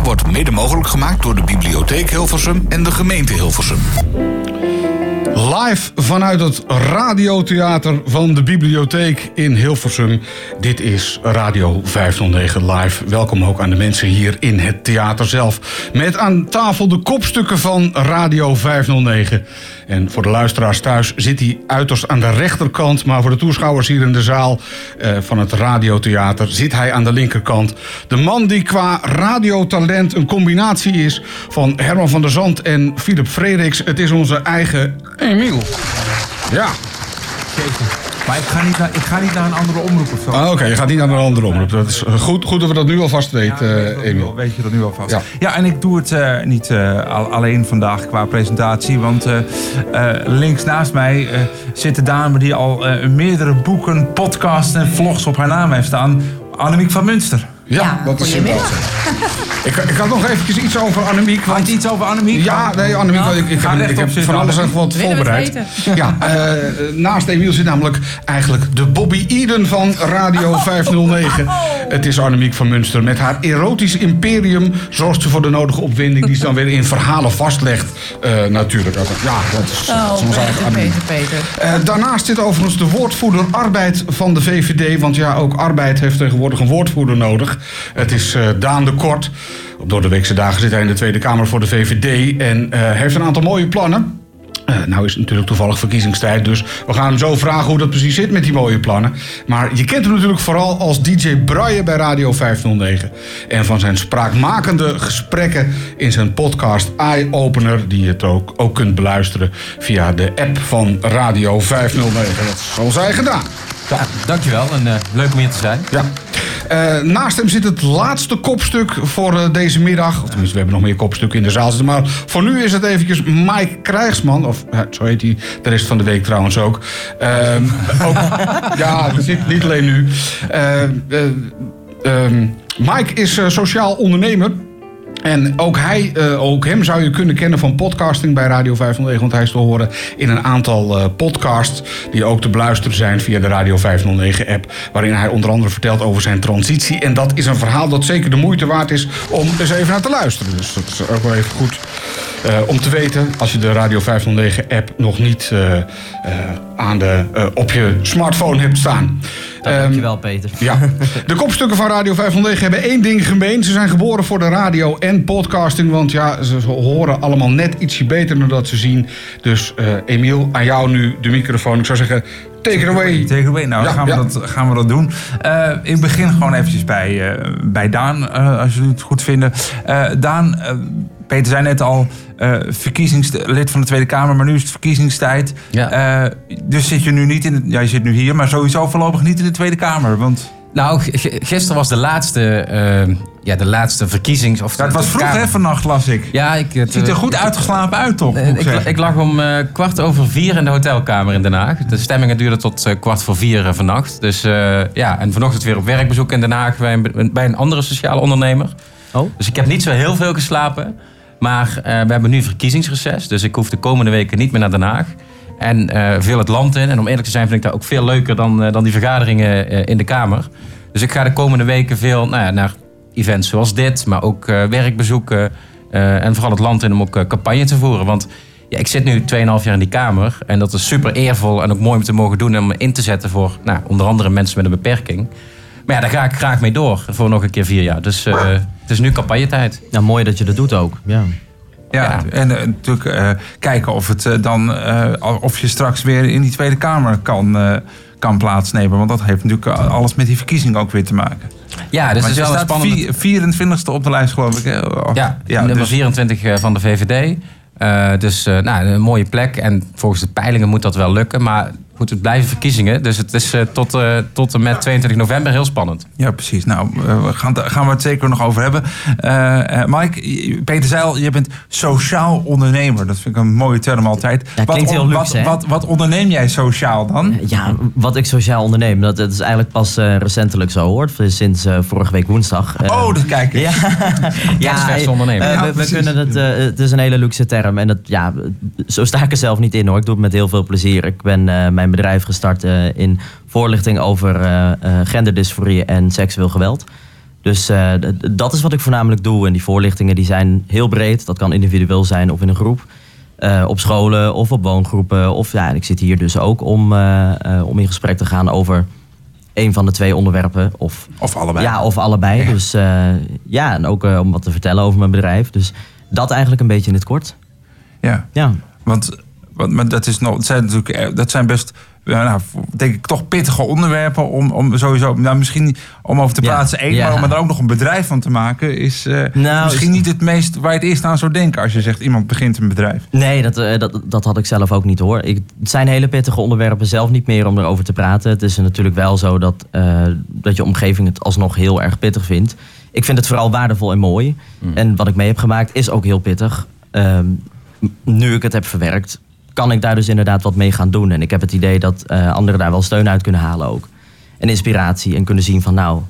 wordt mede mogelijk gemaakt door de Bibliotheek Hilversum en de gemeente Hilversum. Live vanuit het radiotheater van de bibliotheek in Hilversum. Dit is Radio 509 Live. Welkom ook aan de mensen hier in het theater zelf. Met aan tafel de kopstukken van Radio 509. En voor de luisteraars thuis zit hij uiterst aan de rechterkant. Maar voor de toeschouwers hier in de zaal eh, van het radiotheater zit hij aan de linkerkant. De man die qua radiotalent een combinatie is van Herman van der Zand en Philip Frederiks. Het is onze eigen Emiel. Ja. Maar ik ga, niet naar, ik ga niet naar een andere omroep of zo. Ah, Oké, je gaat niet naar een andere omroep. Dat is eh, goed, goed dat we dat nu alvast weten, Ja, eh, weet, je dat nu Emiel. al- weet je dat nu alvast. Ja. Ja, en ik doe het eh, niet eh, al- alleen vandaag qua presentatie. Want eh, eh, links naast mij eh, zit de dame die al eh, meerdere boeken, podcasts en vlogs op haar naam heeft staan. Annemiek van Munster. Ja, Ja, dat is inderdaad. Ik, ik had nog eventjes iets over Annemiek. Had Want je iets over Annemiek? Ja, nee, Annemiek, Nou, ik, ik, ga heb, ik rechtop heb zitten, van alles even wat voorbereid. Ja, eh, naast Emiel zit namelijk eigenlijk de Bobby Eden van Radio 509. Het is Annemiek van Munster met haar erotisch imperium. Zorgt ze voor de nodige opwinding die ze dan weer in verhalen vastlegt. Eh, natuurlijk. Ja, dat is, dat Oh, is onze eigen Peter, Annemiek. Peter, Peter. Eh, daarnaast zit overigens de woordvoerder arbeid van de VVD. Want ja, ook arbeid heeft tegenwoordig een woordvoerder nodig. Het is eh, Daan de Kort. Op door de weekse dagen zit hij in de Tweede Kamer voor de VVD. En eh, heeft een aantal mooie plannen. Eh, nou is het natuurlijk toevallig verkiezingstijd, dus we gaan hem zo vragen hoe dat precies zit met die mooie plannen. Maar je kent hem natuurlijk vooral als DJ Brian bij Radio 509. En van zijn spraakmakende gesprekken in zijn podcast Eye Opener, die je het ook, ook kunt beluisteren via de app van Radio 509. Dat is zoals hij gedaan. Ja, dankjewel en eh, leuk om hier te zijn. Ja. Eh, naast hem zit het laatste kopstuk voor eh, deze middag. Of tenminste, we hebben nog meer kopstukken in de zaal zitten. Maar voor nu is het eventjes Mike Krijgsman. Of zo heet hij de rest van de week trouwens ook. Ehm, ook ja, zit niet alleen nu. Eh, eh, ehm, Mike is sociaal ondernemer. En ook, hij, eh, ook hem zou je kunnen kennen van podcasting bij Radio 509. Want hij is te horen in een aantal eh, podcasts. Die ook te beluisteren zijn via de Radio 509-app. Waarin hij onder andere vertelt over zijn transitie. En dat is een verhaal dat zeker de moeite waard is om eens even naar te luisteren. Dus dat is ook wel even goed eh, om te weten. Als je de Radio 509-app nog niet aan de, op je smartphone hebt staan. Ehm, dankjewel Peter. ja, de kopstukken van Radio 509 hebben één ding gemeen. Ze zijn geboren voor de radio en podcasting. Want ja, ze horen allemaal net ietsje beter dan dat ze zien. Dus eh, Emiel, aan jou nu de microfoon. Ik zou zeggen, take it away. Take it away. Nou, Ja, gaan, we ja. Dat, gaan we dat doen. Eh, ik begin gewoon eventjes bij, eh, bij Daan, eh, als jullie het goed vinden. Eh, Daan, eh, Peter zei net al, eh verkiezingslid van de Tweede Kamer, maar nu is het verkiezingstijd. Ja. Eh, dus zit je nu niet in, ja, je zit nu hier, maar sowieso voorlopig niet in de Tweede Kamer. Want Nou, gisteren was de laatste, eh, ja, de laatste verkiezings... Of ja, het was vroeg Kamer- hè, vannacht las ik. Ja, ik... Het Ziet er goed uitgeslapen uit toch? moet ik ik, zeggen. ik lag om eh, kwart over vier in de hotelkamer in Den Haag. De stemmingen duurden tot eh, kwart voor vier vannacht. Dus eh, ja, en vanochtend weer op werkbezoek in Den Haag bij een, bij een andere sociale ondernemer. Oh. Dus ik heb niet zo heel veel geslapen. Maar eh, we hebben nu verkiezingsreces. Dus ik hoef de komende weken niet meer naar Den Haag. En eh, veel het land in. En om eerlijk te zijn vind ik dat ook veel leuker dan, eh, dan die vergaderingen in de Kamer. Dus ik ga de komende weken veel nou ja, naar events zoals dit. Maar ook werkbezoeken. en vooral het land in om ook campagne te voeren. Want ja, ik zit nu 2,5 jaar in die Kamer. En dat is super eervol en ook mooi om te mogen doen. En om in te zetten voor nou, onder andere mensen met een beperking. Maar ja, daar ga ik graag mee door voor nog een keer vier jaar. Dus eh, het is nu campagnetijd. Nou, mooi dat je dat doet ook. Ja. Ja, Ja. en eh, natuurlijk eh, kijken of, het, dan, eh, of je straks weer in die Tweede Kamer kan, eh, kan plaatsnemen. Want dat heeft natuurlijk alles met die verkiezing ook weer te maken. Ja, dus het is wel een staat spannende... vier- 24ste op de lijst, geloof ik. hè? Oh, Ja, nummer dus- 24 eh, van de VVD. Eh, dus eh, nou, een mooie plek. En volgens de peilingen moet dat wel lukken. Maar goed, het blijven verkiezingen. Dus het is eh, tot, eh, tot en met 22 november heel spannend. Ja, precies. Nou, eh, we gaan, gaan we het zeker nog over hebben. Mike, je- Peter Zeil, je bent sociaal ondernemer. Dat vind ik een mooie term altijd. Ja, klinkt heel luxe, wat, hè? wat, wat onderneem jij sociaal dan? Ja, wat ik sociaal onderneem, dat, dat is eigenlijk pas eh, recentelijk zo hoor. Sinds eh, vorige week woensdag. Oh, dat kijk ik. Ja, Ja, we, we precies. kunnen het, eh, het is een hele luxe term. En dat, ja, zo sta ik er zelf niet in hoor. Ik doe het met heel veel plezier. Ik ben eh, mijn bedrijf gestart eh, in voorlichting over eh, eh, genderdysforie en seksueel geweld. Dus dat is wat ik voornamelijk doe. En die voorlichtingen die zijn heel breed. Dat kan individueel zijn of in een groep. Op scholen of op woongroepen. Of ja, ik zit hier dus ook om, om in gesprek te gaan over een van de twee onderwerpen. Of, Of allebei. ja, of allebei. Dus ja, en ook om wat te vertellen over mijn bedrijf. Dus dat eigenlijk een beetje in het kort. Ja. Ja. Want, want maar dat, is nog, dat zijn natuurlijk eh, dat zijn best, ja, nou, denk ik, toch pittige onderwerpen om, om sowieso, nou, misschien om over te Ja, praten, één, ja. maar om er ook nog een bedrijf van te maken, is eh, Nou, misschien is- niet het meest waar je het eerst aan zou denken als je zegt iemand begint een bedrijf. Nee, dat, eh, dat, dat had ik zelf ook niet hoor. Ik, het zijn hele pittige onderwerpen, zelf niet meer om erover te praten. Het is natuurlijk wel zo dat, eh, dat je omgeving het alsnog heel erg pittig vindt. Ik vind het vooral waardevol en mooi. En wat ik mee heb gemaakt is ook heel pittig. Ehm, nu ik het heb verwerkt, kan ik daar dus inderdaad wat mee gaan doen. En ik heb het idee dat eh, anderen daar wel steun uit kunnen halen ook. En inspiratie en kunnen zien van nou,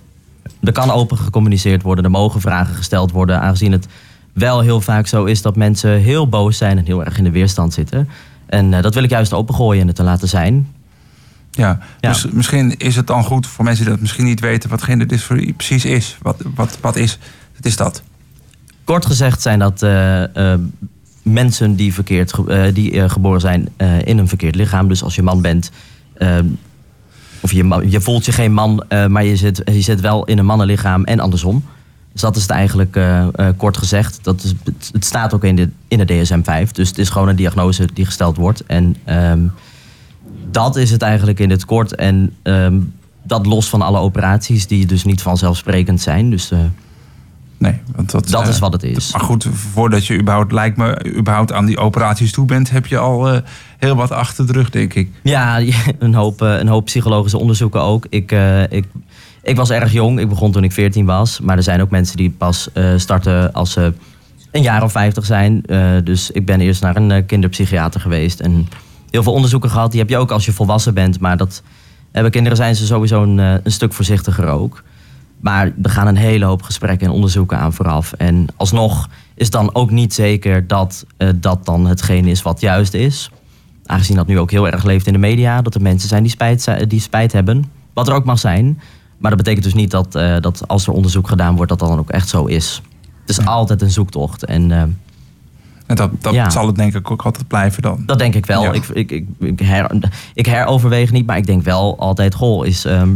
er kan open gecommuniceerd worden, er mogen vragen gesteld worden, aangezien het wel heel vaak zo is dat mensen heel boos zijn en heel erg in de weerstand zitten. En eh, dat wil ik juist opengooien en het te laten zijn. Ja, Ja. dus misschien is het dan goed voor mensen die dat misschien niet weten voor u precies is. Wat, wat, wat is, wat is dat? Kort gezegd zijn dat eh, mensen die, verkeerd, eh, die eh, geboren zijn eh, in een verkeerd lichaam. Dus als je man bent, of je, je voelt je geen man, maar je zit, je zit wel in een mannenlichaam en andersom. Dus dat is het eigenlijk kort gezegd. Dat is, het, staat ook in de, in de DSM-5. Dus het is gewoon een diagnose die gesteld wordt. En ehm, dat is het eigenlijk in het kort. En ehm, dat los van alle operaties die dus niet vanzelfsprekend zijn. Dus Nee, want dat, dat eh, is wat het is. Maar goed, voordat je überhaupt, lijkt me, überhaupt aan die operaties toe bent, heb je al eh, heel wat achter de rug, denk ik. Ja, een hoop, eh, een hoop psychologische onderzoeken ook. Ik, eh, ik, ik was erg jong. Ik begon toen ik 14 was. Maar er zijn ook mensen die pas eh, starten als ze een jaar of 50 zijn. Eh, dus ik ben eerst naar een eh, kinderpsychiater geweest. En heel veel onderzoeken gehad. Die heb je ook als je volwassen bent. Maar dat, eh, bij kinderen zijn ze sowieso een, eh, een stuk voorzichtiger ook. Maar er gaan een hele hoop gesprekken en onderzoeken aan vooraf. En alsnog is dan ook niet zeker dat eh, dat dan hetgeen is wat juist is. Aangezien dat nu ook heel erg leeft in de media. Dat er mensen zijn die spijt, die spijt hebben. Wat er ook mag zijn. Maar dat betekent dus niet dat, eh, dat als er onderzoek gedaan wordt, dat dat dan ook echt zo is. Het is altijd een zoektocht. En eh, En dat, dat Ja. zal het denk ik ook altijd blijven dan. dat denk ik wel. Ja. Ik, ik, ik, her, ik heroverweeg niet, maar ik denk wel altijd: goh, is, ehm,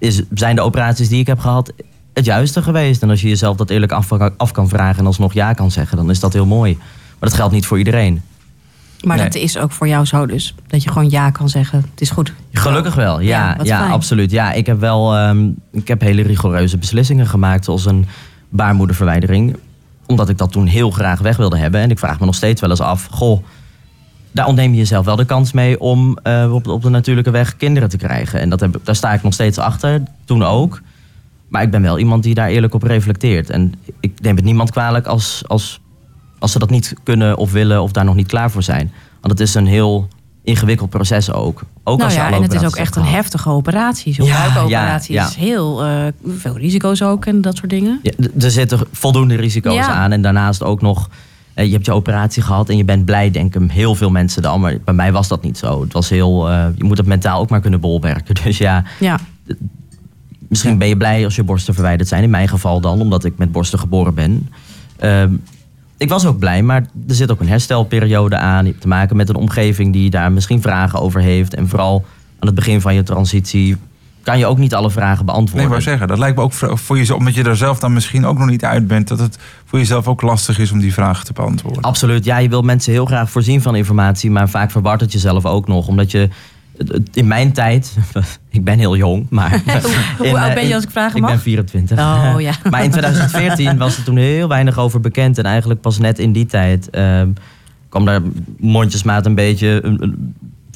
is, zijn de operaties die ik heb gehad het juiste geweest? En als je jezelf dat eerlijk af, af kan vragen en alsnog ja kan zeggen, dan is dat heel mooi. Maar dat geldt niet voor iedereen. Maar Nee. dat is ook voor jou zo dus. Dat je gewoon ja kan zeggen. Het is goed. Gelukkig wel, ja, Ja, absoluut. Ja, ik heb wel ehm, ik heb hele rigoureuze beslissingen gemaakt, zoals een baarmoederverwijdering. Omdat ik dat toen heel graag weg wilde hebben. En ik vraag me nog steeds wel eens af: goh, daar ontneem je jezelf wel de kans mee om eh, op, op de natuurlijke weg kinderen te krijgen. En dat heb, daar sta ik nog steeds achter, toen ook. Maar ik ben wel iemand die daar eerlijk op reflecteert. En ik neem het niemand kwalijk als, als, als ze dat niet kunnen of willen of daar nog niet klaar voor zijn. Want het is een heel ingewikkeld proces ook. Ook nou als ja, en het is ook echt een heftige operatie. Zo'n Ja, buikoperatie ja, ja. is heel eh, veel risico's ook en dat soort dingen. Ja, er zitten voldoende risico's aan. En daarnaast ook nog, je hebt je operatie gehad en je bent blij, denken heel veel mensen dan. Maar bij mij was dat niet zo. Het was heel, eh, je moet het mentaal ook maar kunnen bolwerken. Dus ja, Ja, misschien ben je blij als je borsten verwijderd zijn. In mijn geval dan, omdat ik met borsten geboren ben. Ehm, ik was ook blij, maar er zit ook een herstelperiode aan. Je hebt te maken met een omgeving die daar misschien vragen over heeft. En vooral aan het begin van je transitie kan je ook niet alle vragen Nee, beantwoorden. ik wou zeggen, dat lijkt me ook voor jezelf, omdat je er zelf dan misschien ook nog niet uit bent, dat het voor jezelf ook lastig is om die vragen te beantwoorden. Absoluut. Ja, je wil mensen heel graag voorzien van informatie, maar vaak verwart het jezelf ook nog. Omdat je in mijn tijd, ik ben heel jong, maar. Hoe in, oud eh, ben je als ik vragen Ik mag? ben 24. Oh, ja. maar in 2014 was er toen heel weinig over bekend. En eigenlijk pas net in die tijd ehm, kwam daar mondjesmaat een beetje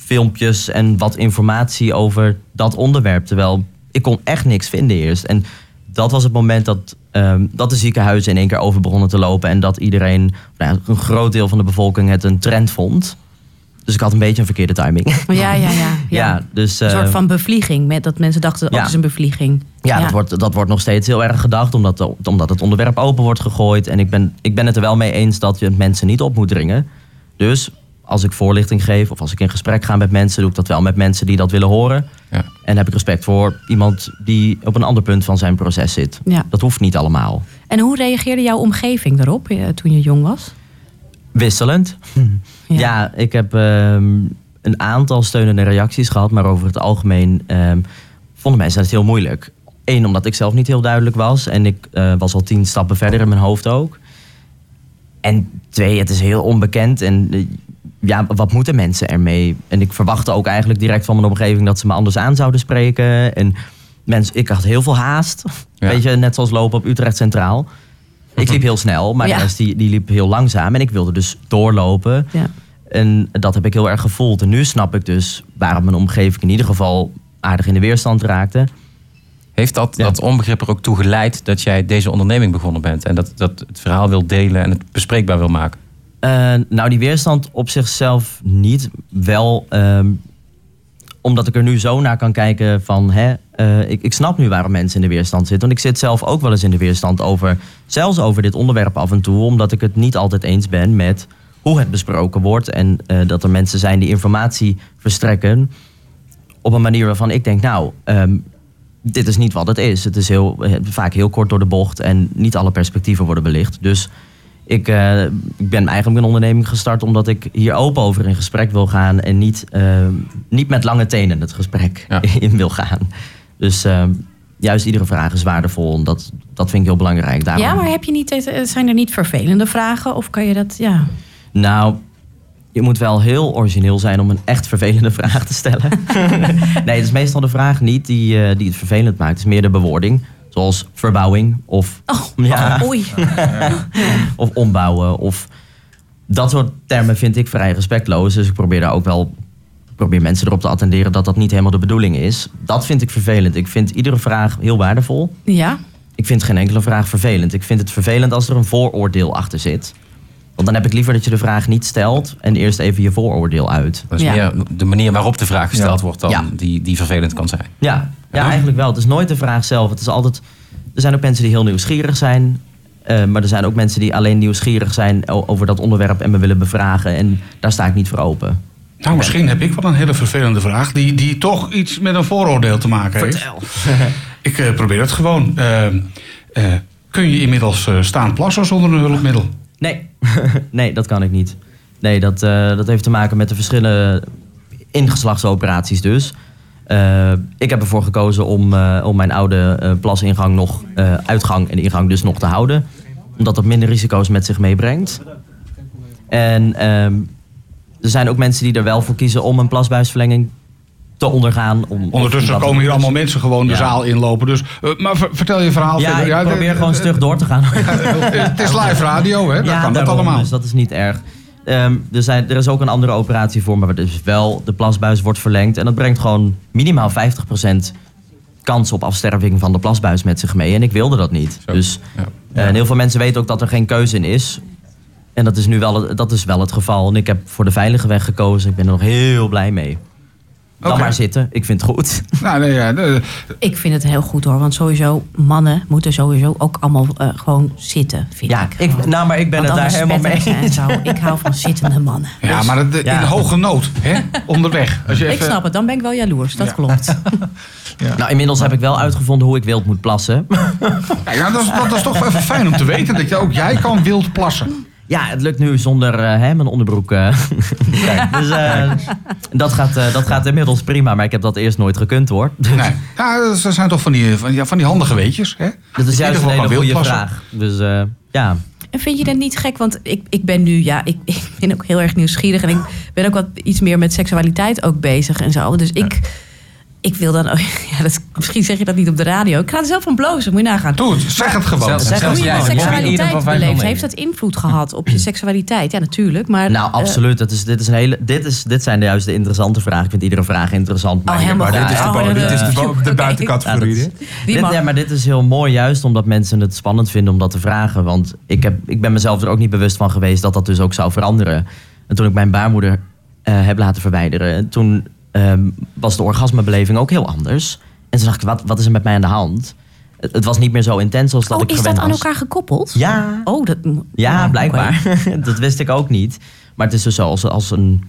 filmpjes en wat informatie over dat onderwerp. Terwijl ik kon echt niks vinden eerst. En dat was het moment dat, ehm, dat de ziekenhuizen in één keer over begonnen te lopen. En dat iedereen, nou, een groot deel van de bevolking het een trend vond. Dus ik had een beetje een verkeerde timing. Ja, ja, ja. ja. Ja, dus, Een soort eh, van bevlieging. Met dat mensen dachten, oh, Ja. het is een bevlieging. Ja, Dat, wordt, dat wordt nog steeds heel erg gedacht, omdat, omdat het onderwerp open wordt gegooid. En ik ben, ik ben het er wel mee eens dat je het mensen niet op moet dringen. Dus als ik voorlichting geef of als ik in gesprek ga met mensen, doe ik dat wel met mensen die dat willen horen. Ja. En heb ik respect voor iemand die op een ander punt van zijn proces zit. Ja. Dat hoeft niet allemaal. En hoe reageerde jouw omgeving daarop eh, toen je jong was? Wisselend. Ja. Ja, ik heb ehm, een aantal steunende reacties gehad, maar over het algemeen ehm, vonden mensen het heel moeilijk. Eén, omdat ik zelf niet heel duidelijk was en ik eh, was al tien stappen verder in mijn hoofd ook. En twee, het is heel onbekend en eh, ja, wat moeten mensen ermee? En ik verwachtte ook eigenlijk direct van mijn omgeving dat ze me anders aan zouden spreken. En mensen, ik had heel veel haast. Ja. Weet je, net zoals lopen op Utrecht Centraal. Ik liep heel snel, maar Ja. de rest die, die liep heel langzaam. En ik wilde dus doorlopen. Ja. En dat heb ik heel erg gevoeld. En nu snap ik dus waarom mijn omgeving in ieder geval aardig in de weerstand raakte. Heeft dat, Ja. dat onbegrip er ook toe geleid dat jij deze onderneming begonnen bent? En dat, dat het verhaal wil delen en het bespreekbaar wil maken? Eh, nou, die weerstand op zichzelf niet. Wel ehm, omdat ik er nu zo naar kan kijken van... Hè, eh, ik, ik snap nu waarom mensen in de weerstand zitten. Want ik zit zelf ook wel eens in de weerstand over... zelfs over dit onderwerp af en toe... omdat ik het niet altijd eens ben met hoe het besproken wordt... en eh, dat er mensen zijn die informatie verstrekken... op een manier waarvan ik denk... nou, ehm, dit is niet wat het is. Het is heel, vaak heel kort door de bocht... en niet alle perspectieven worden belicht. Dus... Ik, eh, ik ben eigenlijk een onderneming gestart omdat ik hier open over in gesprek wil gaan en niet, eh, niet met lange tenen het gesprek Ja. in wil gaan. Dus eh, juist iedere vraag is waardevol en dat, dat vind ik heel belangrijk. Daarom, Ja, maar heb je niet, zijn er niet vervelende vragen? Of kan je dat, ja... Nou, je moet wel heel origineel zijn om een echt vervelende vraag te stellen. nee, het is meestal de vraag niet die, eh, die het vervelend maakt. Het is meer de bewoording. Zoals verbouwing of, Oh, Ja. oei. of ombouwen. Of dat soort termen vind ik vrij respectloos. Dus ik probeer daar ook wel probeer mensen erop te attenderen dat dat niet helemaal de bedoeling is. Dat vind ik vervelend. Ik vind iedere vraag heel waardevol. Ja, Ik vind geen enkele vraag vervelend. Ik vind het vervelend als er een vooroordeel achter zit. Want dan heb ik liever dat je de vraag niet stelt en eerst even je vooroordeel uit. Dat is Ja. meer de manier waarop de vraag gesteld Ja. wordt dan Ja. die, die vervelend kan zijn. Ja, ja, eigenlijk wel. Het is nooit de vraag zelf. Het is altijd, er zijn ook mensen die heel nieuwsgierig zijn. eh, maar er zijn ook mensen die alleen nieuwsgierig zijn over dat onderwerp en me willen bevragen. En daar sta ik niet voor open. Nou, misschien heb ik wel een hele vervelende vraag... die, die toch iets met een vooroordeel te maken heeft. Ik eh, probeer het gewoon. Eh, kun je inmiddels staan plassen zonder een hulpmiddel? Nee, nee dat kan ik niet. Nee, dat, dat heeft te maken met de verschillende ingeslachtsoperaties dus. Eh, ik heb ervoor gekozen om, eh, om mijn oude eh, plasingang nog, uitgang en ingang dus nog te houden. Omdat dat minder risico's met zich meebrengt. En ehm, er zijn ook mensen die er wel voor kiezen om een plasbuisverlenging te ondergaan. Om, Ondertussen komen hier allemaal mensen gewoon de Ja. zaal inlopen. Dus, maar ver- vertel je verhaal Ja, verder. ik probeer gewoon stug door te gaan. Het is live radio, hè? Dan kan dat allemaal. Dus dat is niet erg. Ehm, er, zijn, er is ook een andere operatie voor, maar dus wel de plasbuis wordt verlengd. En dat brengt gewoon minimaal 50% kans op afsterving van de plasbuis met zich mee. En ik wilde dat niet. Zo. Dus, Ja. eh, en heel veel mensen weten ook dat er geen keuze in is. En dat is nu wel, dat is wel het geval. En ik heb voor de veilige weg gekozen. Ik ben er nog heel blij mee. Dan maar zitten. Ik vind het goed. Nou, nee, ja, ik vind het heel goed hoor. Want sowieso, mannen moeten sowieso ook allemaal eh, gewoon zitten, vind Ja, ik. ik, nou, maar ik ben Want het daar helemaal mee eens. Ik hou van zittende mannen. ja, maar het- in ja. hoge nood, hè? Onderweg. Als je Ik snap het, dan ben ik wel jaloers. Dat Ja. klopt. Nou, inmiddels heb ik wel uitgevonden hoe ik wild moet plassen. Kijk, nou, dat, is, dat is toch even fijn om te weten dat je ook jij kan wild plassen. Ja, het lukt nu zonder eh, hè, mijn onderbroek. eh. dus eh, dat, gaat, eh, dat gaat inmiddels prima, maar ik heb dat eerst nooit gekund hoor. Nee. Ja, dat zijn toch van die, van, ja, van die handige weetjes, hè? Dat is juist een hele goede vraag. Dus eh, ja. En vind je dat niet gek? Want ik, ik ben nu, ja, ik, ik ben ook heel erg nieuwsgierig. En ik ben ook wat iets meer met seksualiteit ook bezig en zo. Dus ik, ik wil dan, ja, dat, misschien zeg je dat niet op de radio. Ik ga er zelf van blozen, moet je nagaan. Doe het, zeg het gewoon. Zeg, zelfs hoe je seksualiteit van Heeft dat invloed gehad op je seksualiteit? Ja, natuurlijk. Maar, Nou, eh, absoluut. Dat is, dit, is een hele, dit, is, dit zijn juist de interessante vragen. Ik vind iedere vraag interessant. maar Oh, helemaal maar goed. Dit is de, Oh, dit is de, buitencategorie. Dit. ja, maar dit is heel mooi, juist omdat mensen het spannend vinden om dat te vragen. Want ik, heb, ik ben mezelf er ook niet bewust van geweest dat dat dus ook zou veranderen. En toen ik mijn baarmoeder eh, heb laten verwijderen, toen ehm, was de orgasmebeleving ook heel anders. En toen dacht ik, wat, wat is er met mij aan de hand? het, het was niet meer zo intens als dat Oh, ik is gewend dat aan was. elkaar gekoppeld? Ja, Oh, dat... ja oh, blijkbaar. dat wist ik ook niet. Maar het is dus zo, als, als een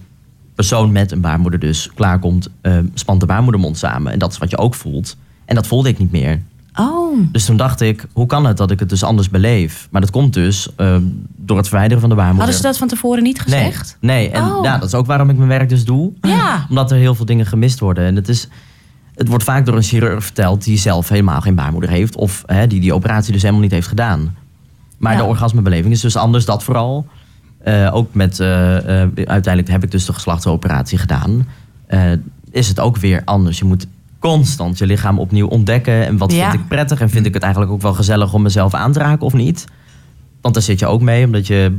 persoon met een baarmoeder dus klaarkomt, eh, spant de baarmoedermond samen. En dat is wat je ook voelt. En dat voelde ik niet meer. Oh, Dus toen dacht ik, hoe kan het dat ik het dus anders beleef? Maar dat komt dus eh, door het verwijderen van de baarmoeder. hadden ze dat van tevoren niet gezegd? Nee, nee. en Oh. ja, dat is ook waarom ik mijn werk dus doe. Ja. Omdat er heel veel dingen gemist worden. En het, is, het wordt vaak door een chirurg verteld die zelf helemaal geen baarmoeder heeft. Of hè, die die operatie dus helemaal niet heeft gedaan. Maar Ja. de orgasmebeleving is dus anders, dat vooral. Eh, ook met, eh, eh, uiteindelijk heb ik dus de geslachtsoperatie gedaan. Is het ook weer anders. Je moet constant je lichaam opnieuw ontdekken. En wat Ja. vind ik prettig? En vind ik het eigenlijk ook wel gezellig om mezelf aan te raken of niet? Want daar zit je ook mee, omdat je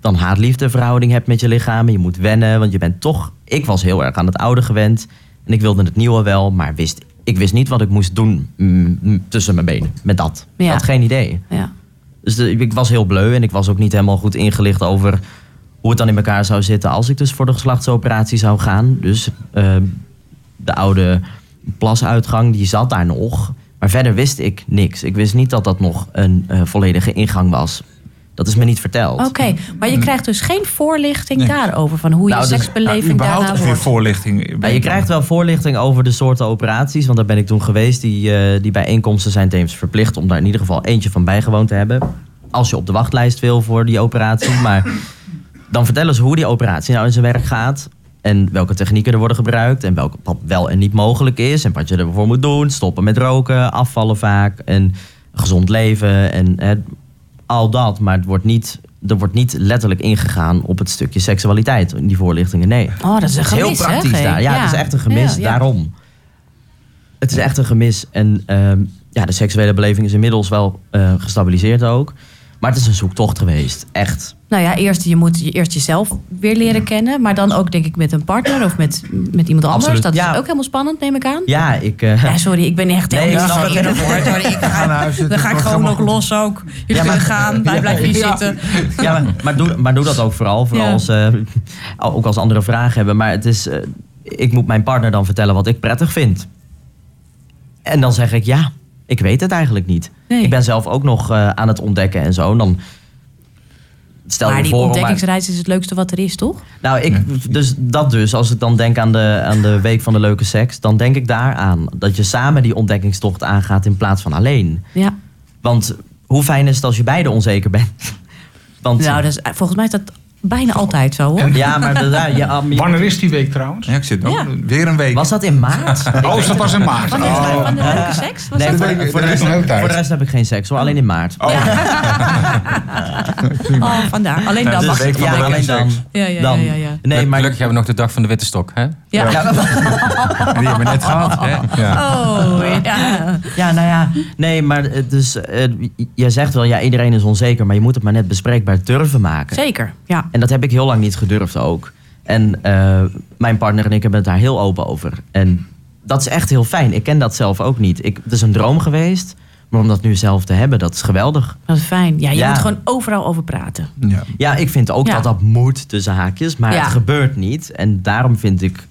dan haat-liefde verhouding hebt met je lichaam. En je moet wennen, want je bent toch... Ik was heel erg aan het oude gewend. En ik wilde het nieuwe wel, maar wist, ik wist niet wat ik moest doen mm, mm, tussen mijn benen. Met dat. Ja. Ik had geen idee. Ja. Dus de- ik was heel bleu en ik was ook niet helemaal goed ingelicht over hoe het dan in elkaar zou zitten als ik dus voor de geslachtsoperatie zou gaan. Dus eh, de oude plasuitgang, die zat daar nog. Maar verder wist ik niks. Ik wist niet dat dat nog een eh, volledige ingang was. Dat is me niet verteld. Oké, maar je krijgt dus geen voorlichting Nee. daarover. Van hoe je Nou, dus- seksbeleving überhaupt daarna weer wordt. voorlichting. Ja, je krijgt wel voorlichting over de soorten operaties. Want daar ben ik toen geweest. Die, eh, die bijeenkomsten zijn tevens verplicht om daar in ieder geval eentje van bijgewoond te hebben. Als je op de wachtlijst wil voor die operatie. Maar dan vertellen ze hoe die operatie nou in zijn werk gaat. En welke technieken er worden gebruikt. En welke, wat wel en niet mogelijk is. En wat je ervoor moet doen. Stoppen met roken, afvallen vaak. En gezond leven. En hè, al dat. Maar het wordt niet, er wordt niet letterlijk ingegaan op het stukje seksualiteit. In die voorlichtingen, nee. Oh, dat is een Het is heel gemis, hè, praktisch G? daar. Ja, het is echt een gemis. Ja, ja. Daarom. Het is echt een gemis. En ehm, ja, de seksuele beleving is inmiddels wel eh, gestabiliseerd ook. Maar het is een zoektocht geweest. Echt. Nou ja, eerst, je moet je eerst jezelf weer leren kennen. Maar dan ook denk ik met een partner of met, met iemand anders. Absoluut, Dat ja. is ook helemaal spannend, neem ik aan. Ja, ik... eh, Ja, sorry, ik ben echt Nee, heel ik snap het. Sorry, ik Ga naar huis, dan ga ik gewoon ook goed. los ook. Jullie Ja, maar- gaan, wij blijven hier zitten. ja, maar, maar, doe, maar doe dat ook vooral. Vooral als, eh, ook als anderen vragen hebben. Maar het is... eh, ik moet mijn partner dan vertellen wat ik prettig vind. En dan zeg ik ja, ik weet het eigenlijk niet. Nee. Ik ben zelf ook nog eh, aan het ontdekken en zo. En dan stel maar je die voor om- ontdekkingsreis is het leukste wat er is, toch? Nou, ik, dus dat dus. Als ik dan denk aan de, aan de week van de leuke seks, dan denk ik daaraan. Dat je samen die ontdekkingstocht aangaat in plaats van alleen. Ja. Want hoe fijn is het als je beide onzeker bent? Want, Nou, is, volgens mij is dat bijna altijd zo, hoor. ja, maar de, ja, Wanneer is die week trouwens? Ja, ik zit Ja. weer een week. was dat in maart? Oh, dat was in maart. Wanneer is Oh. van de leuke seks? Was Nee, dat voor, de, voor, de is rest, voor de rest heb ik geen seks hoor, alleen in maart. Oh, vandaar. Alleen dan dus mag van ja, de alleen dan. seks. Ja, ja, ja, ja, ja. Nee, maar Gelukkig hebben we nog de dag van de witte stok, hè? Ja. Ja, Die hebben we net gehad. Hè? Ja. Oh, ja. Ja, nou ja, nee, maar het dus, eh, jij zegt wel, ja, iedereen is onzeker, maar je moet het maar net bespreekbaar durven maken. Zeker, ja. En dat heb ik heel lang niet gedurfd ook. En eh, mijn partner en ik hebben het daar heel open over. En dat is echt heel fijn. Ik ken dat zelf ook niet. Ik, het is een droom geweest, maar om dat nu zelf te hebben, dat is geweldig. Dat is fijn. Ja, je Ja. moet gewoon overal over praten. Ja. Ja, ik vind ook Ja. dat dat moet tussen haakjes, maar Ja. het gebeurt niet. En daarom vind ik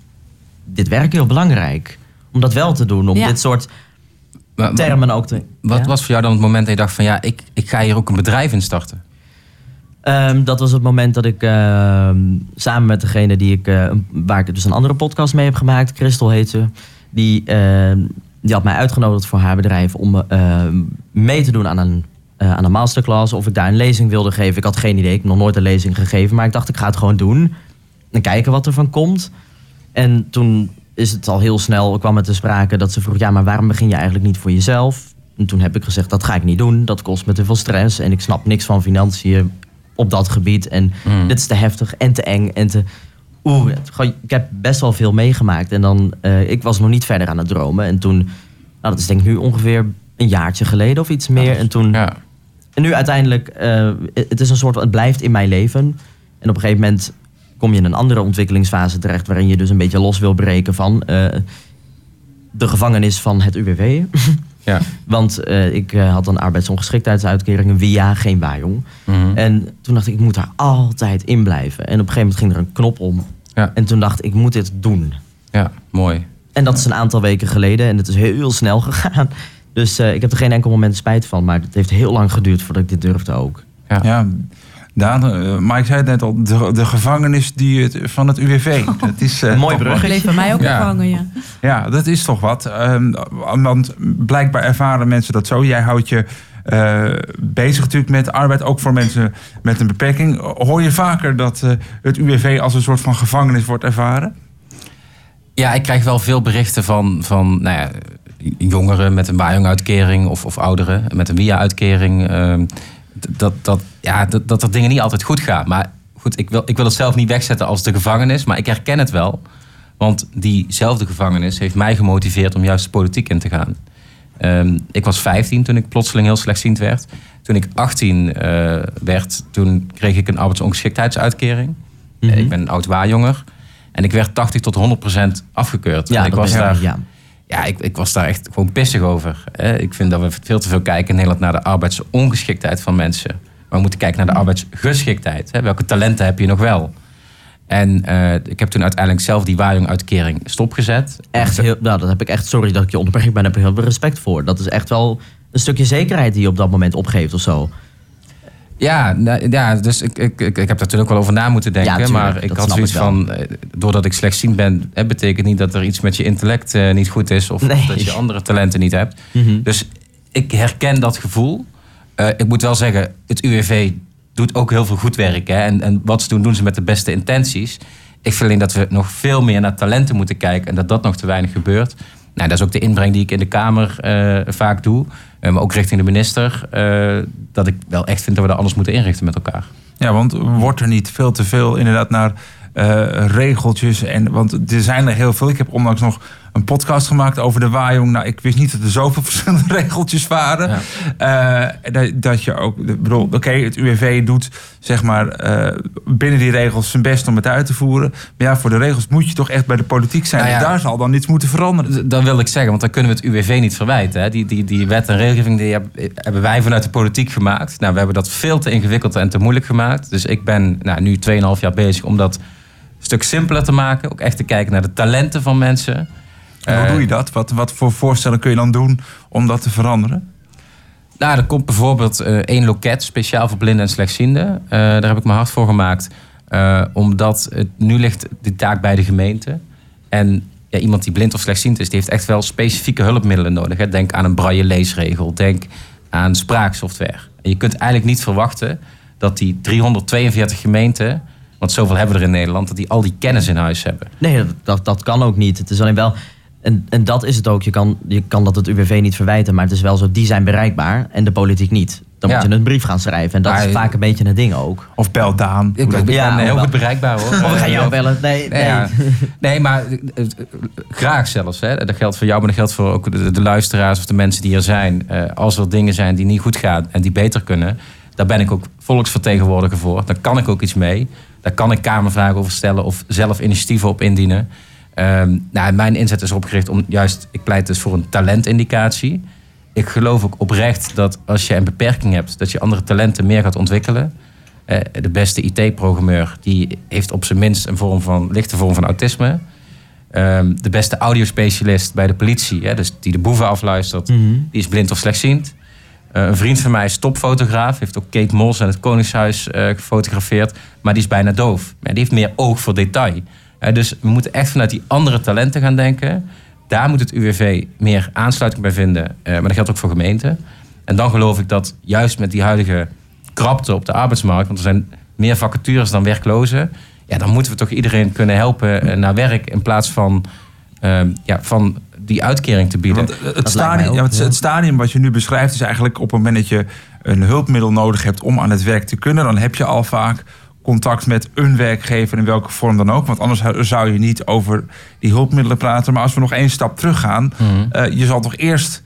dit werk heel belangrijk. Om dat wel te doen, om Ja. dit soort termen ook te... Wat Ja? was voor jou dan het moment dat je dacht van ja, ik, ik ga hier ook een bedrijf in starten? Ehm, dat was het moment dat ik ehm, samen met degene die ik, eh, waar ik dus een andere podcast mee heb gemaakt, Christel heet ze, die, ehm, die had mij uitgenodigd voor haar bedrijf om mee te doen aan een, eh, aan een masterclass. Of ik daar een lezing wilde geven. Ik had geen idee, ik heb nog nooit een lezing gegeven, maar ik dacht ik ga het gewoon doen en kijken wat er van komt. En toen is het al heel snel, kwam het te sprake dat ze vroeg, ja, maar waarom begin je eigenlijk niet voor jezelf? En toen heb ik gezegd, dat ga ik niet doen. Dat kost me te veel stress en ik snap niks van financiën op dat gebied. En Mm. dit is te heftig en te eng en te... Oeh, ik heb best wel veel meegemaakt. En dan, eh, ik was nog niet verder aan het dromen. En toen, nou, dat is denk ik nu ongeveer een jaartje geleden of iets meer. En toen, Ja. en nu uiteindelijk, eh, het is een soort, het blijft in mijn leven. En op een gegeven moment kom je in een andere ontwikkelingsfase terecht, waarin je dus een beetje los wil breken van eh, de gevangenis van het UWV. Ja. Want eh, ik eh, had een arbeidsongeschiktheidsuitkering, een WIA, geen WAJONG. Mhm. En toen dacht ik, ik moet daar altijd in blijven. En op een gegeven moment ging er een knop om. Ja. En toen dacht ik, ik moet dit doen. ja, mooi. En dat is een aantal weken geleden en het is heel snel gegaan. Dus eh, ik heb er geen enkel moment spijt van. Maar het heeft heel lang geduurd voordat ik dit durfde ook. Ja, Daan, eh, Mike zei het net al, de, de gevangenis die het, van het UWV. Dat is, eh, Een mooi brug. Bleef bij mij ook Ja. gevangen, ja. Ja, dat is toch wat. Ehm, want blijkbaar ervaren mensen dat zo. Jij houdt je eh, bezig natuurlijk met arbeid, ook voor mensen met een beperking. Hoor je vaker dat eh, het UWV als een soort van gevangenis wordt ervaren? Ja, ik krijg wel veel berichten van, van nou ja, jongeren met een Bajong-uitkering of, of ouderen met een WIA-uitkering. Dat, dat, ja, dat, dat er dingen niet altijd goed gaan. Maar goed, ik wil, ik wil het zelf niet wegzetten als de gevangenis, maar ik herken het wel. Want diezelfde gevangenis heeft mij gemotiveerd om juist de politiek in te gaan. Ehm, ik was 15 toen ik plotseling heel slechtziend werd. Toen ik 18 eh, werd, toen kreeg ik een arbeidsongeschiktheidsuitkering. Mhm. Ik ben een oud waarjonger. En ik werd 80 tot 100 procent afgekeurd. Ja, en ik dat was daar, ja. Ja, ik, ik was daar echt gewoon pissig over. hè. Ik vind dat we veel te veel kijken in Nederland naar de arbeidsongeschiktheid van mensen. Maar we moeten kijken naar de arbeidsgeschiktheid. hè. Welke talenten heb je nog wel? En eh, ik heb toen uiteindelijk zelf die waarjong-uitkering stopgezet. Echt heel, nou, dat heb ik echt, sorry dat ik je onderbreek, maar daar heb ik heel veel respect voor. Dat is echt wel een stukje zekerheid die je op dat moment opgeeft of zo. Ja, nou, ja dus ik, ik, ik, ik heb daar natuurlijk wel over na moeten denken. Ja, maar ik had zoiets ik van, eh, doordat ik slechtziend ben, hè, betekent niet dat er iets met je intellect eh, niet goed is. Of, Nee. dat je andere talenten niet hebt. Mhm. Dus ik herken dat gevoel. Eh, ik moet wel zeggen, het UWV doet ook heel veel goed werk. Hè? En, en wat ze doen, doen ze met de beste intenties. Ik vind alleen dat we nog veel meer naar talenten moeten kijken. En dat dat nog te weinig gebeurt. Nou, dat is ook de inbreng die ik in de Kamer eh, vaak doe. Eh, maar ook richting de minister. eh, dat ik wel echt vind dat we dat anders moeten inrichten met elkaar. Ja, want wordt er niet veel te veel inderdaad naar regeltjes? En, want er zijn er heel veel. Ik heb onlangs nog een podcast gemaakt over de waaijong. Nou, ik wist niet dat er zoveel verschillende regeltjes waren. Eh, dat, dat je ook, ik bedoel, oké, het UWV doet zeg maar eh, binnen die regels zijn best om het uit te voeren. Maar ja, voor de regels moet je toch echt bij de politiek zijn. Nou ja. Daar zal dan iets moeten veranderen. Dat wil ik zeggen, want dan kunnen we het UWV niet verwijten. Hè. Die, die, die wet en regelgeving die heb- hebben wij vanuit de politiek gemaakt. Nou, we hebben dat veel te ingewikkeld en te moeilijk gemaakt. Dus ik ben nou, nu 2,5 jaar bezig om dat een stuk simpeler te maken. Ook echt te kijken naar de talenten van mensen. En hoe Eh, doe je dat? Wat, wat voor voorstellen kun je dan doen om dat te veranderen? Nou, er komt bijvoorbeeld eh, één loket speciaal voor blinden en slechtzienden. Eh, daar heb ik me hard voor gemaakt. Eh, omdat het, nu ligt die taak bij de gemeente. En ja, iemand die blind of slechtziend is, die heeft echt wel specifieke hulpmiddelen nodig. Hè. Denk aan een braille leesregel. Denk aan spraaksoftware. En je kunt eigenlijk niet verwachten dat die 342 gemeenten, want zoveel hebben we er in Nederland, dat die al die kennis in huis hebben. Nee, dat, dat, dat kan ook niet. Het is alleen wel. En, en dat is het ook. Je kan, je kan dat het UWV niet verwijten, maar het is wel zo, die zijn bereikbaar en de politiek niet. Dan Ja. moet je een brief gaan schrijven. En dat Maar- is vaak een beetje het ding ook. Of bel Daan. Ik, ben Ja, heel wel. goed bereikbaar hoor. Of we gaan jou Eh, bellen. Nee, nee. Nee, ja. nee maar eh, eh, graag zelfs. Hè. Dat geldt voor jou, maar dat geldt voor ook de, de luisteraars of de mensen die er zijn. Eh, als er dingen zijn die niet goed gaan en die beter kunnen, daar ben ik ook volksvertegenwoordiger voor. Daar kan ik ook iets mee. Daar kan ik kamervragen over stellen of zelf initiatieven op indienen. Ehm, nou, mijn inzet is opgericht om juist, ik pleit dus voor een talentindicatie. Ik geloof ook oprecht dat als je een beperking hebt, dat je andere talenten meer gaat ontwikkelen. Eh, de beste IT-programmeur die heeft op zijn minst een vorm van, lichte vorm van autisme. Ehm, de beste audiospecialist bij de politie, hè, dus die de boeven afluistert, Mhm. die is blind of slechtziend. Eh, een vriend van mij is topfotograaf, heeft ook Kate Moss en het Koningshuis eh, gefotografeerd, maar die is bijna doof. Die heeft meer oog voor detail. Eh, dus we moeten echt vanuit die andere talenten gaan denken. Daar moet het UWV meer aansluiting bij vinden, eh, maar dat geldt ook voor gemeenten. En dan geloof ik dat juist met die huidige krapte op de arbeidsmarkt, want er zijn meer vacatures dan werklozen, ja, dan moeten we toch iedereen kunnen helpen eh, naar werk in plaats van, ehm, ja, van die uitkering te bieden. Want het, stadium, ja, het, het stadium wat je nu beschrijft is eigenlijk op het moment dat je een hulpmiddel nodig hebt om aan het werk te kunnen, dan heb je al vaak contact met een werkgever in welke vorm dan ook. Want anders zou- je niet over die hulpmiddelen praten. Maar als we nog één stap teruggaan, Mhm. eh, je zal toch eerst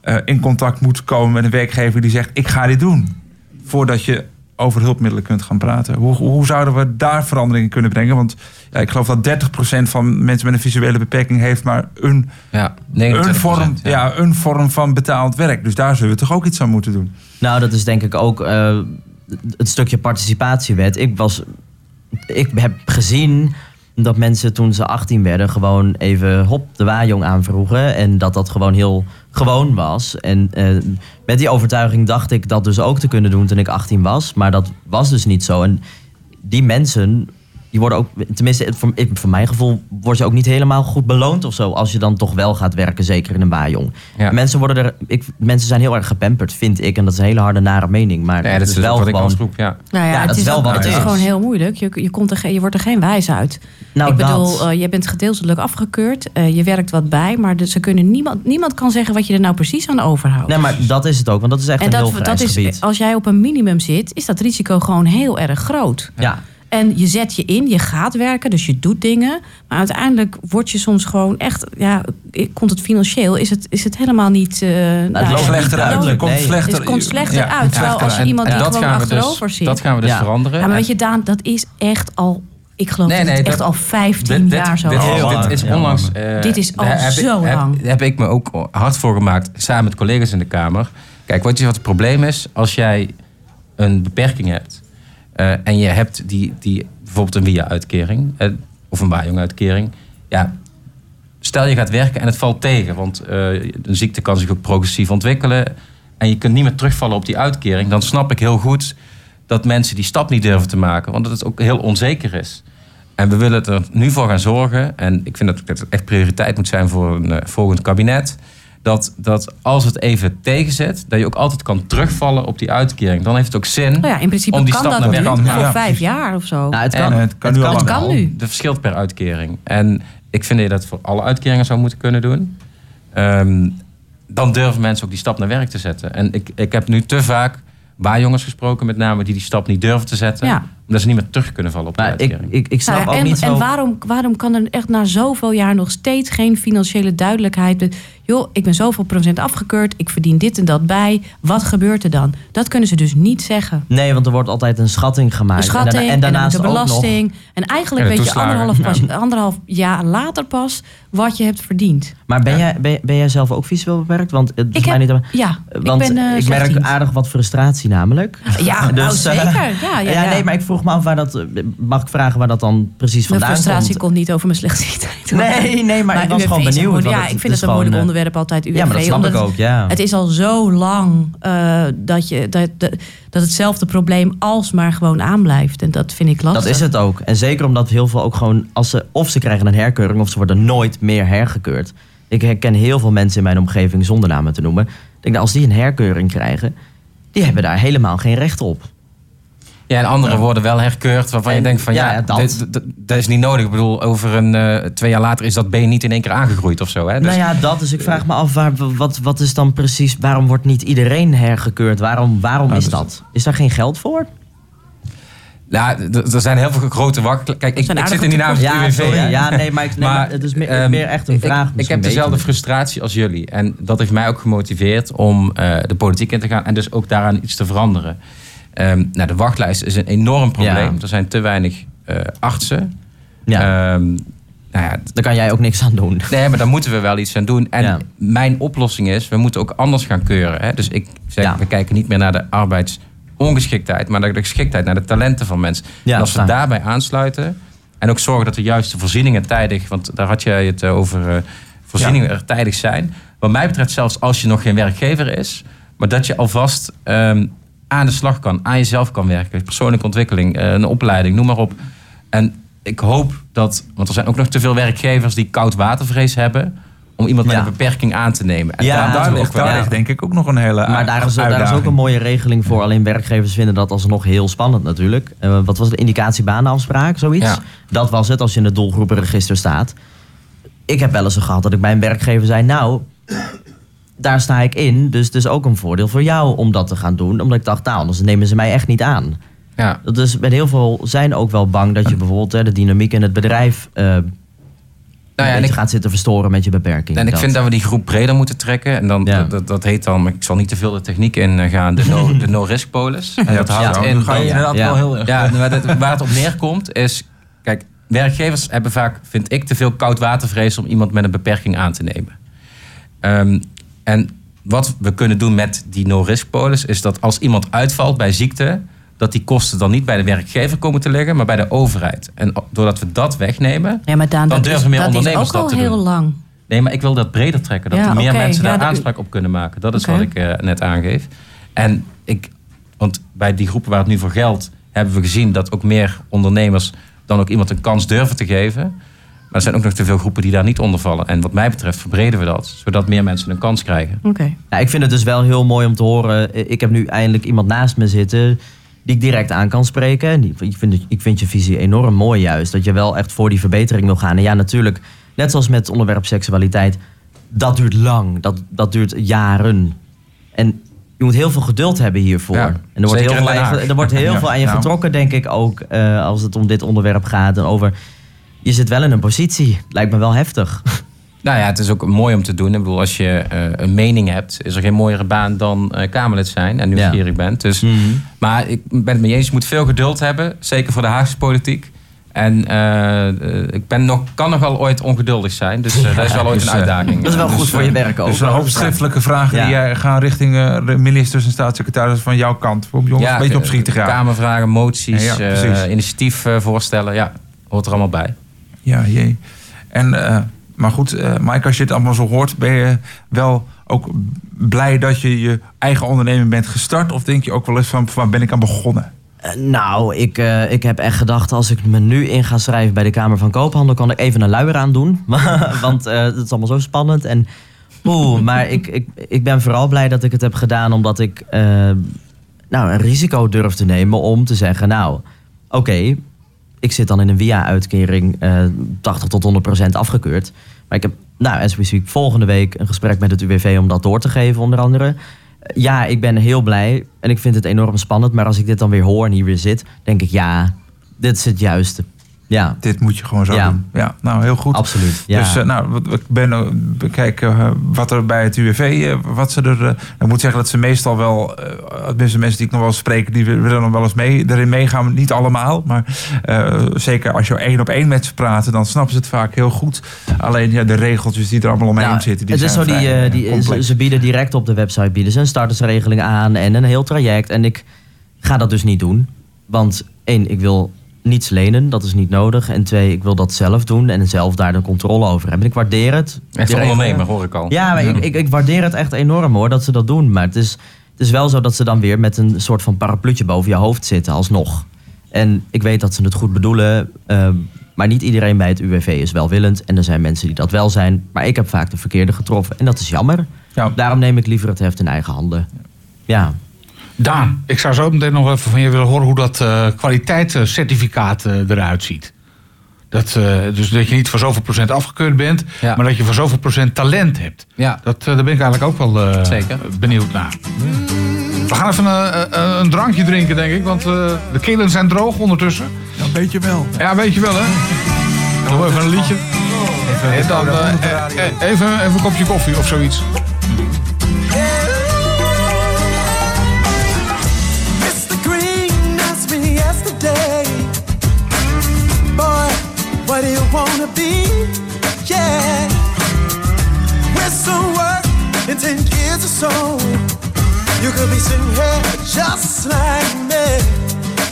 eh, in contact moeten komen met een werkgever die zegt: Ik ga dit doen. Voordat je over hulpmiddelen kunt gaan praten. Hoe, hoe zouden we daar veranderingen kunnen brengen? Want ja, ik geloof dat 30% van mensen met een visuele beperking heeft maar een Ja, een vorm, 29%, ja. een vorm van betaald werk. Dus daar zullen we toch ook iets aan moeten doen. Nou, dat is denk ik ook eh, het stukje participatiewet. Ik was, ik heb gezien dat mensen toen ze 18 werden gewoon even hop de waaijong aanvroegen. En dat dat gewoon heel gewoon was. En eh, met die overtuiging dacht ik dat dus ook te kunnen doen toen ik 18 was. Maar dat was dus niet zo. En die mensen, die worden ook, tenminste voor, ik- voor mijn gevoel, word je ook niet helemaal goed beloond of zo. Als je dan toch wel gaat werken, zeker in een waaijong. Ja. Mensen, worden er, ik, mensen zijn heel erg gepamperd, vind ik. En dat is een hele harde, nare mening. Maar Ja, het dat is wel wat ik gewoon... als groep, ja. Nou ja, Ja, het dat is, is wel ook- wat het het is is. gewoon heel moeilijk. Je, je, komt er, ge- je wordt er geen wijs uit. Nou, ik bedoel, dat. eh, je bent gedeeltelijk afgekeurd. eh, je werkt wat bij. Maar dus ze kunnen niemand, niemand kan zeggen wat je er nou precies aan overhoudt. Nee, maar dat is het ook, want dat is echt en een heel dat, grijs dat is, gebied. als jij op een minimum zit, is dat risico gewoon heel erg groot. Ja, En je zet je in, je gaat werken, dus je doet dingen. Maar uiteindelijk word je soms gewoon echt... Ja, komt het financieel, is het, is het helemaal niet... eh, nou, loopt slechter uit. Komt nee. Het komt slechter Ja, uit. Terwijl als je iemand die dat gewoon gaan we dus, achterover zit... Dat gaan we dus Ja. veranderen. Ja, maar weet je, Daan, dat is echt al... Ik geloof Nee, dat nee, het echt dat- al 15 Dit- dit- jaar zo dit, Oh, dit is onlangs. eh, Dit is al daar heb ik- zo heb- lang. heb ik me ook hard voor gemaakt, samen met collega's in de Kamer. Kijk, weet je wat het probleem is? Als jij een beperking hebt en je hebt die, die, bijvoorbeeld een WIA-uitkering eh, of een waaijong-uitkering. Ja, stel je gaat werken en het valt tegen, want eh, een ziekte kan zich ook progressief ontwikkelen en je kunt niet meer terugvallen op die uitkering, dan snap ik heel goed dat mensen die stap niet durven te maken, want dat het ook heel onzeker is. En we willen er nu voor gaan zorgen, en ik vind dat het echt prioriteit moet zijn voor een eh, volgend kabinet, dat, dat als het even tegenzet, dat je ook altijd kan terugvallen op die uitkering. Dan heeft het ook zin Nou ja, in principe om die kan stap dat naar werk te voor maken. vijf jaar of zo. nou, het En kan, het kan nu al het lang. kan nu. Dat verschilt per uitkering. En ik vind dat je dat voor alle uitkeringen zou moeten kunnen doen. Ehm, dan durven mensen ook die stap naar werk te zetten. En ik, ik heb nu te vaak jongens gesproken, met name die die stap niet durven te zetten. Ja. Omdat ze niet meer terug kunnen vallen op de Maar ik, uitkering. ik, ik snap Nou ja, ook en niet zo... en waarom, waarom kan er echt na zoveel jaar nog steeds geen financiële duidelijkheid? Joh, ik ben zoveel procent afgekeurd, ik verdien dit en dat bij. Wat gebeurt er dan? Dat kunnen ze dus niet zeggen. Nee, want er wordt altijd een schatting gemaakt. De schatting en, en, daarna- en dan de daarnaast ook nog... belasting. En eigenlijk En weet je anderhalf, pas, anderhalf jaar later pas wat je hebt verdiend. Maar ben, jij, ben, ben jij zelf ook visueel beperkt? Want het is Ik mij heb, niet... ja, Want ik ben eh, ik merk aardig wat frustratie namelijk. Ja, nou Dus, eh, zeker. Ja, ja, ja. nee, maar ik vroeg me af waar dat... Mag ik vragen waar dat dan precies vandaan frustratie komt? komt niet over mijn slechtziendheid. Nee, nee, maar, ik was UWV gewoon benieuwd. Ja, het- ik vind het een moeilijk eh, onderwerp altijd. UWV, Ja, maar dat snap ik het- ook, ja. Het is al zo lang eh, dat, je, dat, dat, dat hetzelfde probleem alsmaar gewoon aanblijft. En dat vind ik lastig. Dat is het ook. En zeker omdat heel veel ook gewoon... Als ze, of ze krijgen een herkeuring of ze worden nooit meer hergekeurd. Ik herken heel veel mensen in mijn omgeving zonder namen te noemen. Ik denk, nou, als die een herkeuring krijgen... die hebben daar helemaal geen recht op. Ja, en andere worden wel herkeurd waarvan je En- denkt van ja, dat. dit- dit- dat is niet nodig. Ik bedoel, over een eh, twee jaar later is dat been niet in één keer aangegroeid of zo. Hè? Dus, nou ja, dat. Dus ik vraag me af, waar, wat, wat is dan precies... waarom wordt niet iedereen hergekeurd? Waarom, waarom Nou, is dus- dat? Is daar geen geld voor? ja, d- er zijn heel veel grote wachten. Kijk, ik, zit er niet namens het Ja, UWV. Ja, nee, maar, ik, nee, maar het is meer, ehm, meer echt een vraag. Ik, ik heb dezelfde frustratie als jullie. En dat heeft mij ook gemotiveerd om eh, de politiek in te gaan. En dus ook daaraan iets te veranderen. Ehm, nou, de wachtlijst is een enorm probleem. Ja. Er zijn te weinig eh, artsen. Ja, Ehm, nou ja, daar kan jij ook niks aan doen. Nee, maar daar moeten we wel iets aan doen. En Ja. mijn oplossing is, we moeten ook anders gaan keuren. Hè? Dus ik zeg, Ja. we kijken niet meer naar de arbeidsongeschiktheid, maar naar de geschiktheid, naar de talenten van mensen. Ja, en als we staan. daarbij aansluiten en ook zorgen dat de juiste voorzieningen tijdig, want daar had jij het eh, over, eh, voorzieningen er tijdig zijn. Wat mij betreft zelfs als je nog geen werkgever is, maar dat je alvast ehm, aan de slag kan, aan jezelf kan werken. Persoonlijke ontwikkeling, eh, een opleiding, noem maar op. En ik hoop dat, want er zijn ook nog te veel werkgevers die koud watervrees hebben om iemand met Ja. een beperking aan te nemen. En Ja, daar ligt, daar ja. ligt denk ik ook nog een hele Maar daar is, daar is ook een mooie regeling voor. Alleen werkgevers vinden dat alsnog heel spannend natuurlijk. Eh, wat was de indicatiebaanafspraak, zoiets? Ja. Dat was het als je in het doelgroepenregister staat. Ik heb wel eens gehad dat ik bij een werkgever zei... nou, daar sta ik in, dus het is ook een voordeel voor jou om dat te gaan doen. Omdat ik dacht, nou, anders nemen ze mij echt niet aan. Ja. Dus bij heel veel zijn ook wel bang dat je bijvoorbeeld hè, de dynamiek in het bedrijf... eh Nou ja, en ik, gaat zitten verstoren met je beperking. en ik vind dat we die groep breder moeten trekken. En dan, Ja. dat, dat, heet dan, ik zal niet te veel de techniek in eh, gaan, de no- de no-risk polis. En dat houdt Ja, in... ga je dat- inderdaad wel heel erg. Ja, maar dat- waar het op neerkomt is... Kijk, werkgevers hebben vaak, vind ik, te veel koudwatervrees... om iemand met een beperking aan te nemen. Ehm, en wat we kunnen doen met die no-risk polis... is dat als iemand uitvalt bij ziekte... dat die kosten dan niet bij de werkgever komen te liggen, maar bij de overheid. En doordat we dat wegnemen, Ja, maar Daan, Dan dat, is, durven meer dat is ondernemers ook dat al te heel doen. lang. Nee, maar ik wil dat breder trekken. Dat Ja, er meer mensen daar aanspraak op kunnen maken. Dat is wat ik eh, net aangeef. En ik, want bij die groepen waar het nu voor geldt, hebben we gezien dat ook meer ondernemers dan ook iemand een kans durven te geven. Maar er zijn ook nog te veel groepen die daar niet onder vallen. En wat mij betreft verbreden we dat, zodat meer mensen een kans krijgen. Oké. Ja, ik vind het dus wel heel mooi om te horen. Ik heb nu eindelijk iemand naast me zitten die ik direct aan kan spreken. En die- Ik vind, ik vind je visie enorm mooi juist. Dat je wel echt voor die verbetering wil gaan. En ja, natuurlijk, net zoals met het onderwerp seksualiteit, dat duurt lang. Dat, dat duurt jaren. En je moet heel veel geduld hebben hiervoor. Ja, en er wordt heel, veel er wordt heel Ja, veel aan je nou. getrokken, denk ik ook, eh, als het om dit onderwerp gaat. En over, je zit wel in een positie. Lijkt me wel heftig. Nou ja, het is ook mooi om te doen. Ik bedoel, als je eh, een mening hebt, is er geen mooiere baan dan eh, Kamerlid zijn en nieuwsgierig bent. Dus, Maar ik ben het mee eens, je moet veel geduld hebben, zeker voor de Haagse politiek. En eh, ik ben nog, kan nog wel ooit ongeduldig zijn, dus dat is wel ooit dus, een uitdaging. Dat is wel Dus, goed voor eh, je werk ook. Dus een hoop schriftelijke vragen Ja. die eh, gaan richting eh, ministers en staatssecretaris van jouw kant. Om jongens een beetje op schiet te gaan. Kamervragen, moties, Ja, ja, eh, initiatiefvoorstellen, ja, hoort er allemaal bij. Ja, jee. En, eh, maar goed, eh Mike, als je het allemaal zo hoort, ben je wel ook blij dat je je eigen onderneming bent gestart? Of denk je ook wel eens van, waar ben ik aan begonnen? Eh, Nou, ik, ik heb echt gedacht, als ik me nu in ga schrijven bij de Kamer van Koophandel, kan ik even een luier aan doen. Want eh, het is allemaal zo spannend. En, oeh, maar ik, ik, ik ben vooral blij dat ik het heb gedaan, omdat ik nou, een risico durf te nemen om te zeggen, nou, oké, ik zit dan in een via-uitkering eh 80 tot 100 procent afgekeurd. Maar ik heb, nou, as we volgende week een gesprek met het UWV om dat door te geven, onder andere. Eh, Ja, ik ben heel blij en ik vind het enorm spannend. Maar als ik dit dan weer hoor en hier weer zit, denk ik, ja, dit is het juiste. Ja, Dit moet je gewoon zo Ja. doen. Ja, nou heel goed. absoluut. Ja. Dus eh, nou, wat- ik ben eh, bekijken eh, wat er bij het UWV, wat ze er. ik moet zeggen dat ze meestal wel, tenminste mensen die ik nog wel spreek, die willen nog wel eens mee, erin meegaan. Niet allemaal, maar zeker als je één op één met ze praten, dan snappen ze het vaak heel goed. Alleen ja, de regeltjes die er allemaal omheen Nou, zitten, die het is zijn zo, die, vrij, die, ze, ze bieden direct op de website bieden ze een startersregeling aan en een heel traject. En ik ga dat dus niet doen. Want één, ik wil niets lenen, dat is niet nodig. En twee, ik wil dat zelf doen en zelf daar de controle over hebben. Ik waardeer het. Echt ondernemer, hoor ik al. Ja, maar ik, ik, ik waardeer het echt enorm hoor, dat ze dat doen. Maar het is, het is wel zo dat ze dan weer met een soort van parapluutje boven je hoofd zitten, alsnog. En ik weet dat ze het goed bedoelen, eh, maar niet iedereen bij het UWV is welwillend. En er zijn mensen die dat wel zijn, maar ik heb vaak de verkeerde getroffen. En dat is jammer. Ja. Daarom neem ik liever het heft in eigen handen. Ja, Daan, ik zou zo meteen nog even van je willen horen hoe dat eh, kwaliteitscertificaat eh, eruit ziet. Dat, eh, dus dat je niet voor zoveel procent afgekeurd bent, Ja. maar dat je voor zoveel procent talent hebt. Ja. Dat, eh, daar ben ik eigenlijk ook wel eh, Zeker. benieuwd naar. We gaan even een, een drankje drinken, denk ik, want eh, de killen zijn droog ondertussen. Ja, weet je wel. Ja, weet je wel, hè? Dan doen we even een liedje. En dan even, even een kopje koffie of zoiets. Wanna be? Yeah, with some work in 10 years or so, you could be sitting here just like me.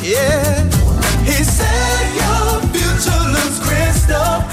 Yeah, he said your future looks crystal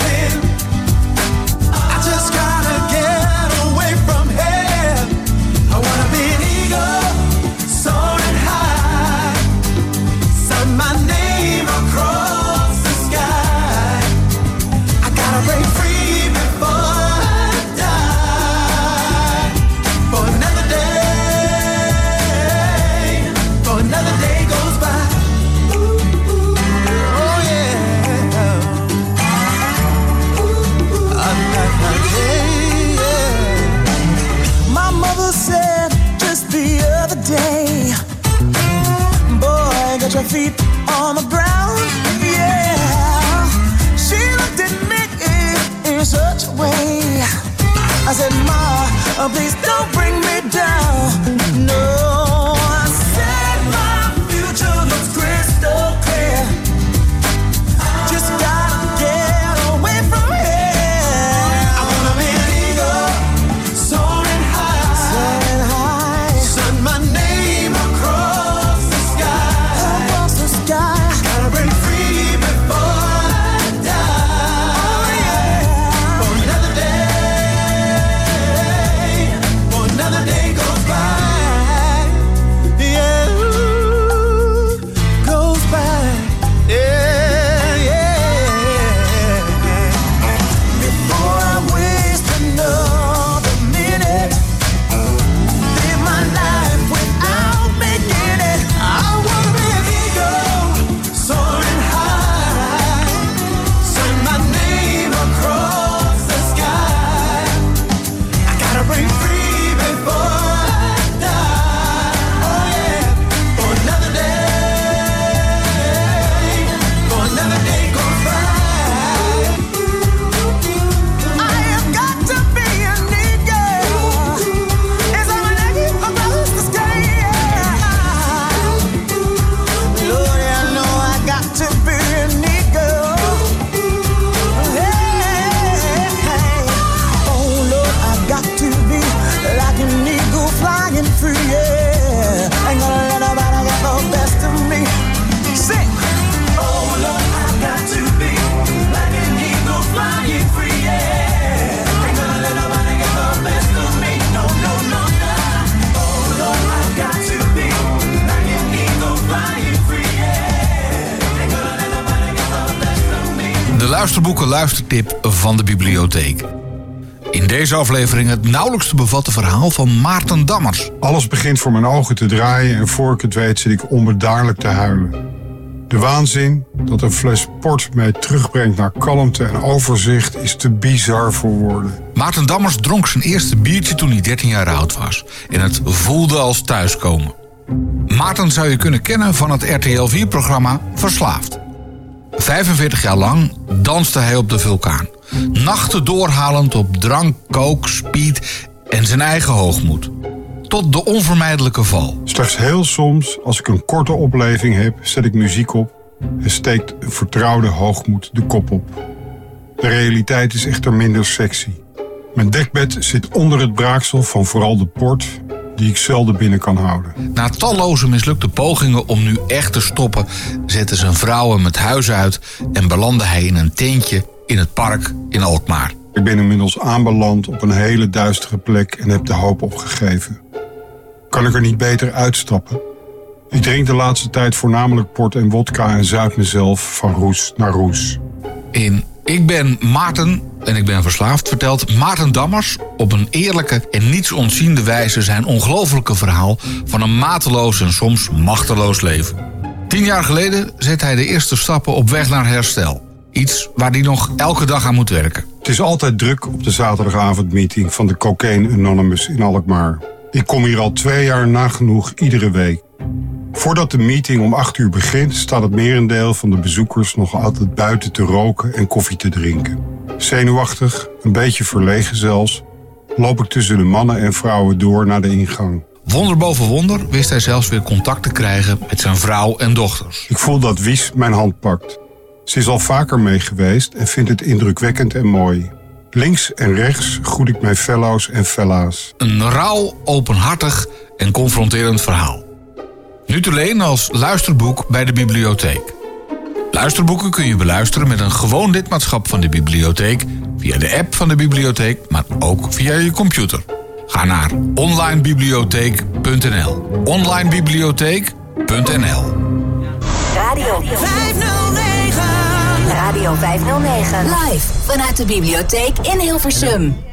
luistertip van de bibliotheek. In deze aflevering het nauwelijks te bevatten verhaal van Maarten Dammers. Alles begint voor mijn ogen te draaien en voor ik het weet zit ik onbedaarlijk te huilen. De waanzin dat een fles port mij terugbrengt naar kalmte en overzicht is te bizar voor woorden. Maarten Dammers dronk zijn eerste biertje toen hij 13 jaar oud was. En het voelde als thuiskomen. Maarten zou je kunnen kennen van het RTL 4-programma Verslaafd. 45 jaar lang danste hij op de vulkaan. Nachten doorhalend op drank, coke, speed en zijn eigen hoogmoed. Tot de onvermijdelijke val. Slechts heel soms, als ik een korte opleving heb, zet ik muziek op en steekt een vertrouwde hoogmoed de kop op. De realiteit is echter minder sexy. Mijn dekbed zit onder het braaksel van vooral de port die ik zelden binnen kan houden. Na talloze mislukte pogingen om nu echt te stoppen, zette zijn vrouw hem het huis uit en belandde hij in een tentje in het park in Alkmaar. Ik ben inmiddels aanbeland op een hele duistere plek en heb de hoop opgegeven. Kan ik er niet beter uitstappen? Ik drink de laatste tijd voornamelijk port en wodka en zuip mezelf van roes naar roes. In Ik ben Maarten en ik ben verslaafd vertelt Maarten Dammers op een eerlijke en niets ontziende wijze zijn ongelofelijke verhaal van een mateloos en soms machteloos leven. Tien jaar geleden zet hij de eerste stappen op weg naar herstel. Iets waar hij nog elke dag aan moet werken. Het is altijd druk op de zaterdagavondmeeting van de Cocaine Anonymous in Alkmaar. Ik kom hier al twee jaar nagenoeg iedere week. Voordat de meeting om 8 uur begint, staat het merendeel van de bezoekers nog altijd buiten te roken en koffie te drinken. Zenuwachtig, een beetje verlegen zelfs, loop ik tussen de mannen en vrouwen door naar de ingang. Wonder boven wonder wist hij zelfs weer contact te krijgen met zijn vrouw en dochters. Ik voel dat Wies mijn hand pakt. Ze is al vaker mee geweest en vindt het indrukwekkend en mooi. Links en rechts groet ik mijn fellows en fella's. Een rauw, openhartig en confronterend verhaal. Nu te leen als luisterboek bij de bibliotheek. Luisterboeken kun je beluisteren met een gewoon lidmaatschap van de bibliotheek... via de app van de bibliotheek, maar ook via je computer. Ga naar onlinebibliotheek.nl onlinebibliotheek.nl Radio 509. Radio 509. Live vanuit de bibliotheek in Hilversum.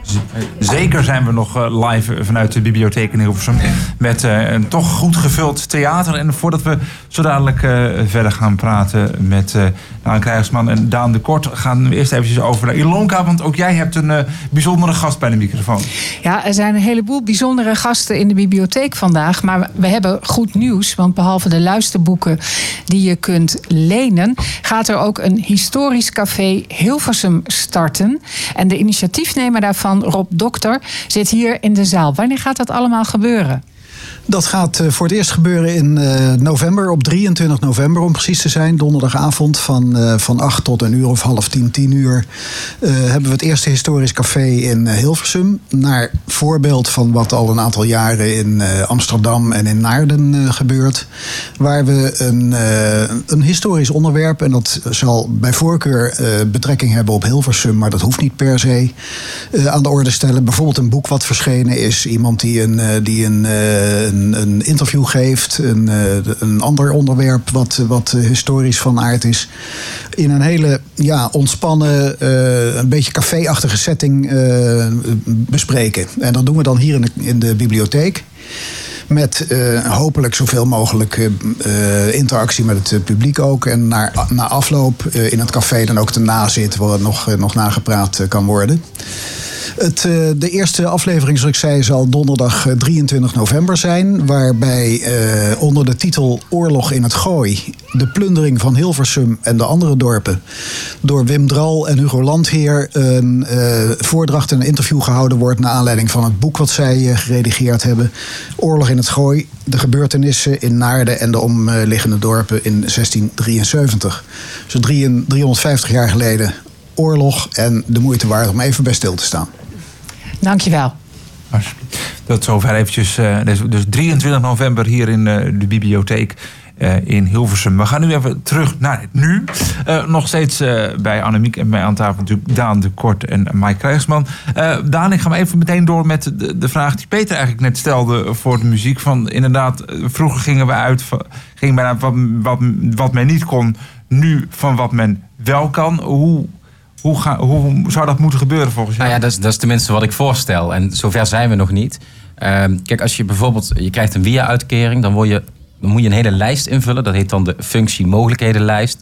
Zeker zijn we nog eh, live vanuit de bibliotheek in Hilversum. Met eh, een toch goed gevuld theater. En voordat we zo dadelijk eh, verder gaan praten met Daan Krijgsman en Daan de Kort... gaan we eerst eventjes over naar Ilonka. Want ook jij hebt een bijzondere gast bij de microfoon. Ja, er zijn een heleboel bijzondere gasten in de bibliotheek vandaag. Maar we hebben goed nieuws. Want behalve de luisterboeken die je kunt lenen... gaat er ook een historisch café Hilversum starten. En de initiatiefnemer daarvan, Rob Dokter, zit hier in de zaal. Wanneer gaat dat allemaal gebeuren? Dat gaat eh, voor het eerst gebeuren in eh, november, op 23 november om precies te zijn. Donderdagavond van, uh, van 8 tot een uur of half 10, 10 uur. hebben we het eerste historisch café in Hilversum. Naar voorbeeld van wat al een aantal jaren in Amsterdam en in Naarden gebeurt. Waar we een, een historisch onderwerp, en dat zal bij voorkeur betrekking hebben op Hilversum, maar dat hoeft niet per se, aan de orde stellen. Bijvoorbeeld een boek wat verschenen is. Iemand die een, die een een, interview geeft, een, eh, een ander onderwerp wat, wat historisch van aard is. In een hele ja, ontspannen, uh, een beetje café-achtige setting bespreken. En dat doen we dan hier in de, in de bibliotheek. Met hopelijk zoveel mogelijk interactie met het publiek ook. En na, na afloop in het café dan ook de nazit, waar nog, nog nagepraat kan worden. Het, uh, de eerste aflevering, zoals ik zei, zal donderdag 23 november zijn. Waarbij uh, onder de titel Oorlog in het Gooi. de plundering van Hilversum en de andere dorpen. door Wim Dral en Hugo Landheer. een uh, voordracht en een interview gehouden wordt. naar aanleiding van het boek wat zij geredigeerd hebben. Oorlog in het Gooi. De gebeurtenissen in Naarden en de omliggende dorpen in 1673. Dus 350 jaar geleden oorlog en de moeite waard om even bij stil te staan. Dankjewel. Tot zover eventjes. Uh, dus 23 november hier in uh, de bibliotheek. Uh, in Hilversum. We gaan nu even terug naar het nu. nog steeds bij Annemiek en bij aan tafel natuurlijk Daan de Kort en Mike Krijgsman. Daan, ik ga maar even meteen door met de, de, vraag die Peter eigenlijk net stelde voor de muziek. Van inderdaad, vroeger gingen we uit, gingen we naar wat, wat, wat men niet kon. Nu van wat men wel kan. Hoe Hoe, ga, hoe zou dat moeten gebeuren volgens jou? Nou ja, dat is, dat is tenminste wat ik voorstel. En zover zijn we nog niet. Ehm, kijk, als je bijvoorbeeld, je krijgt een via-uitkering, dan, word je, dan moet je een hele lijst invullen. Dat heet dan de functie-mogelijkhedenlijst.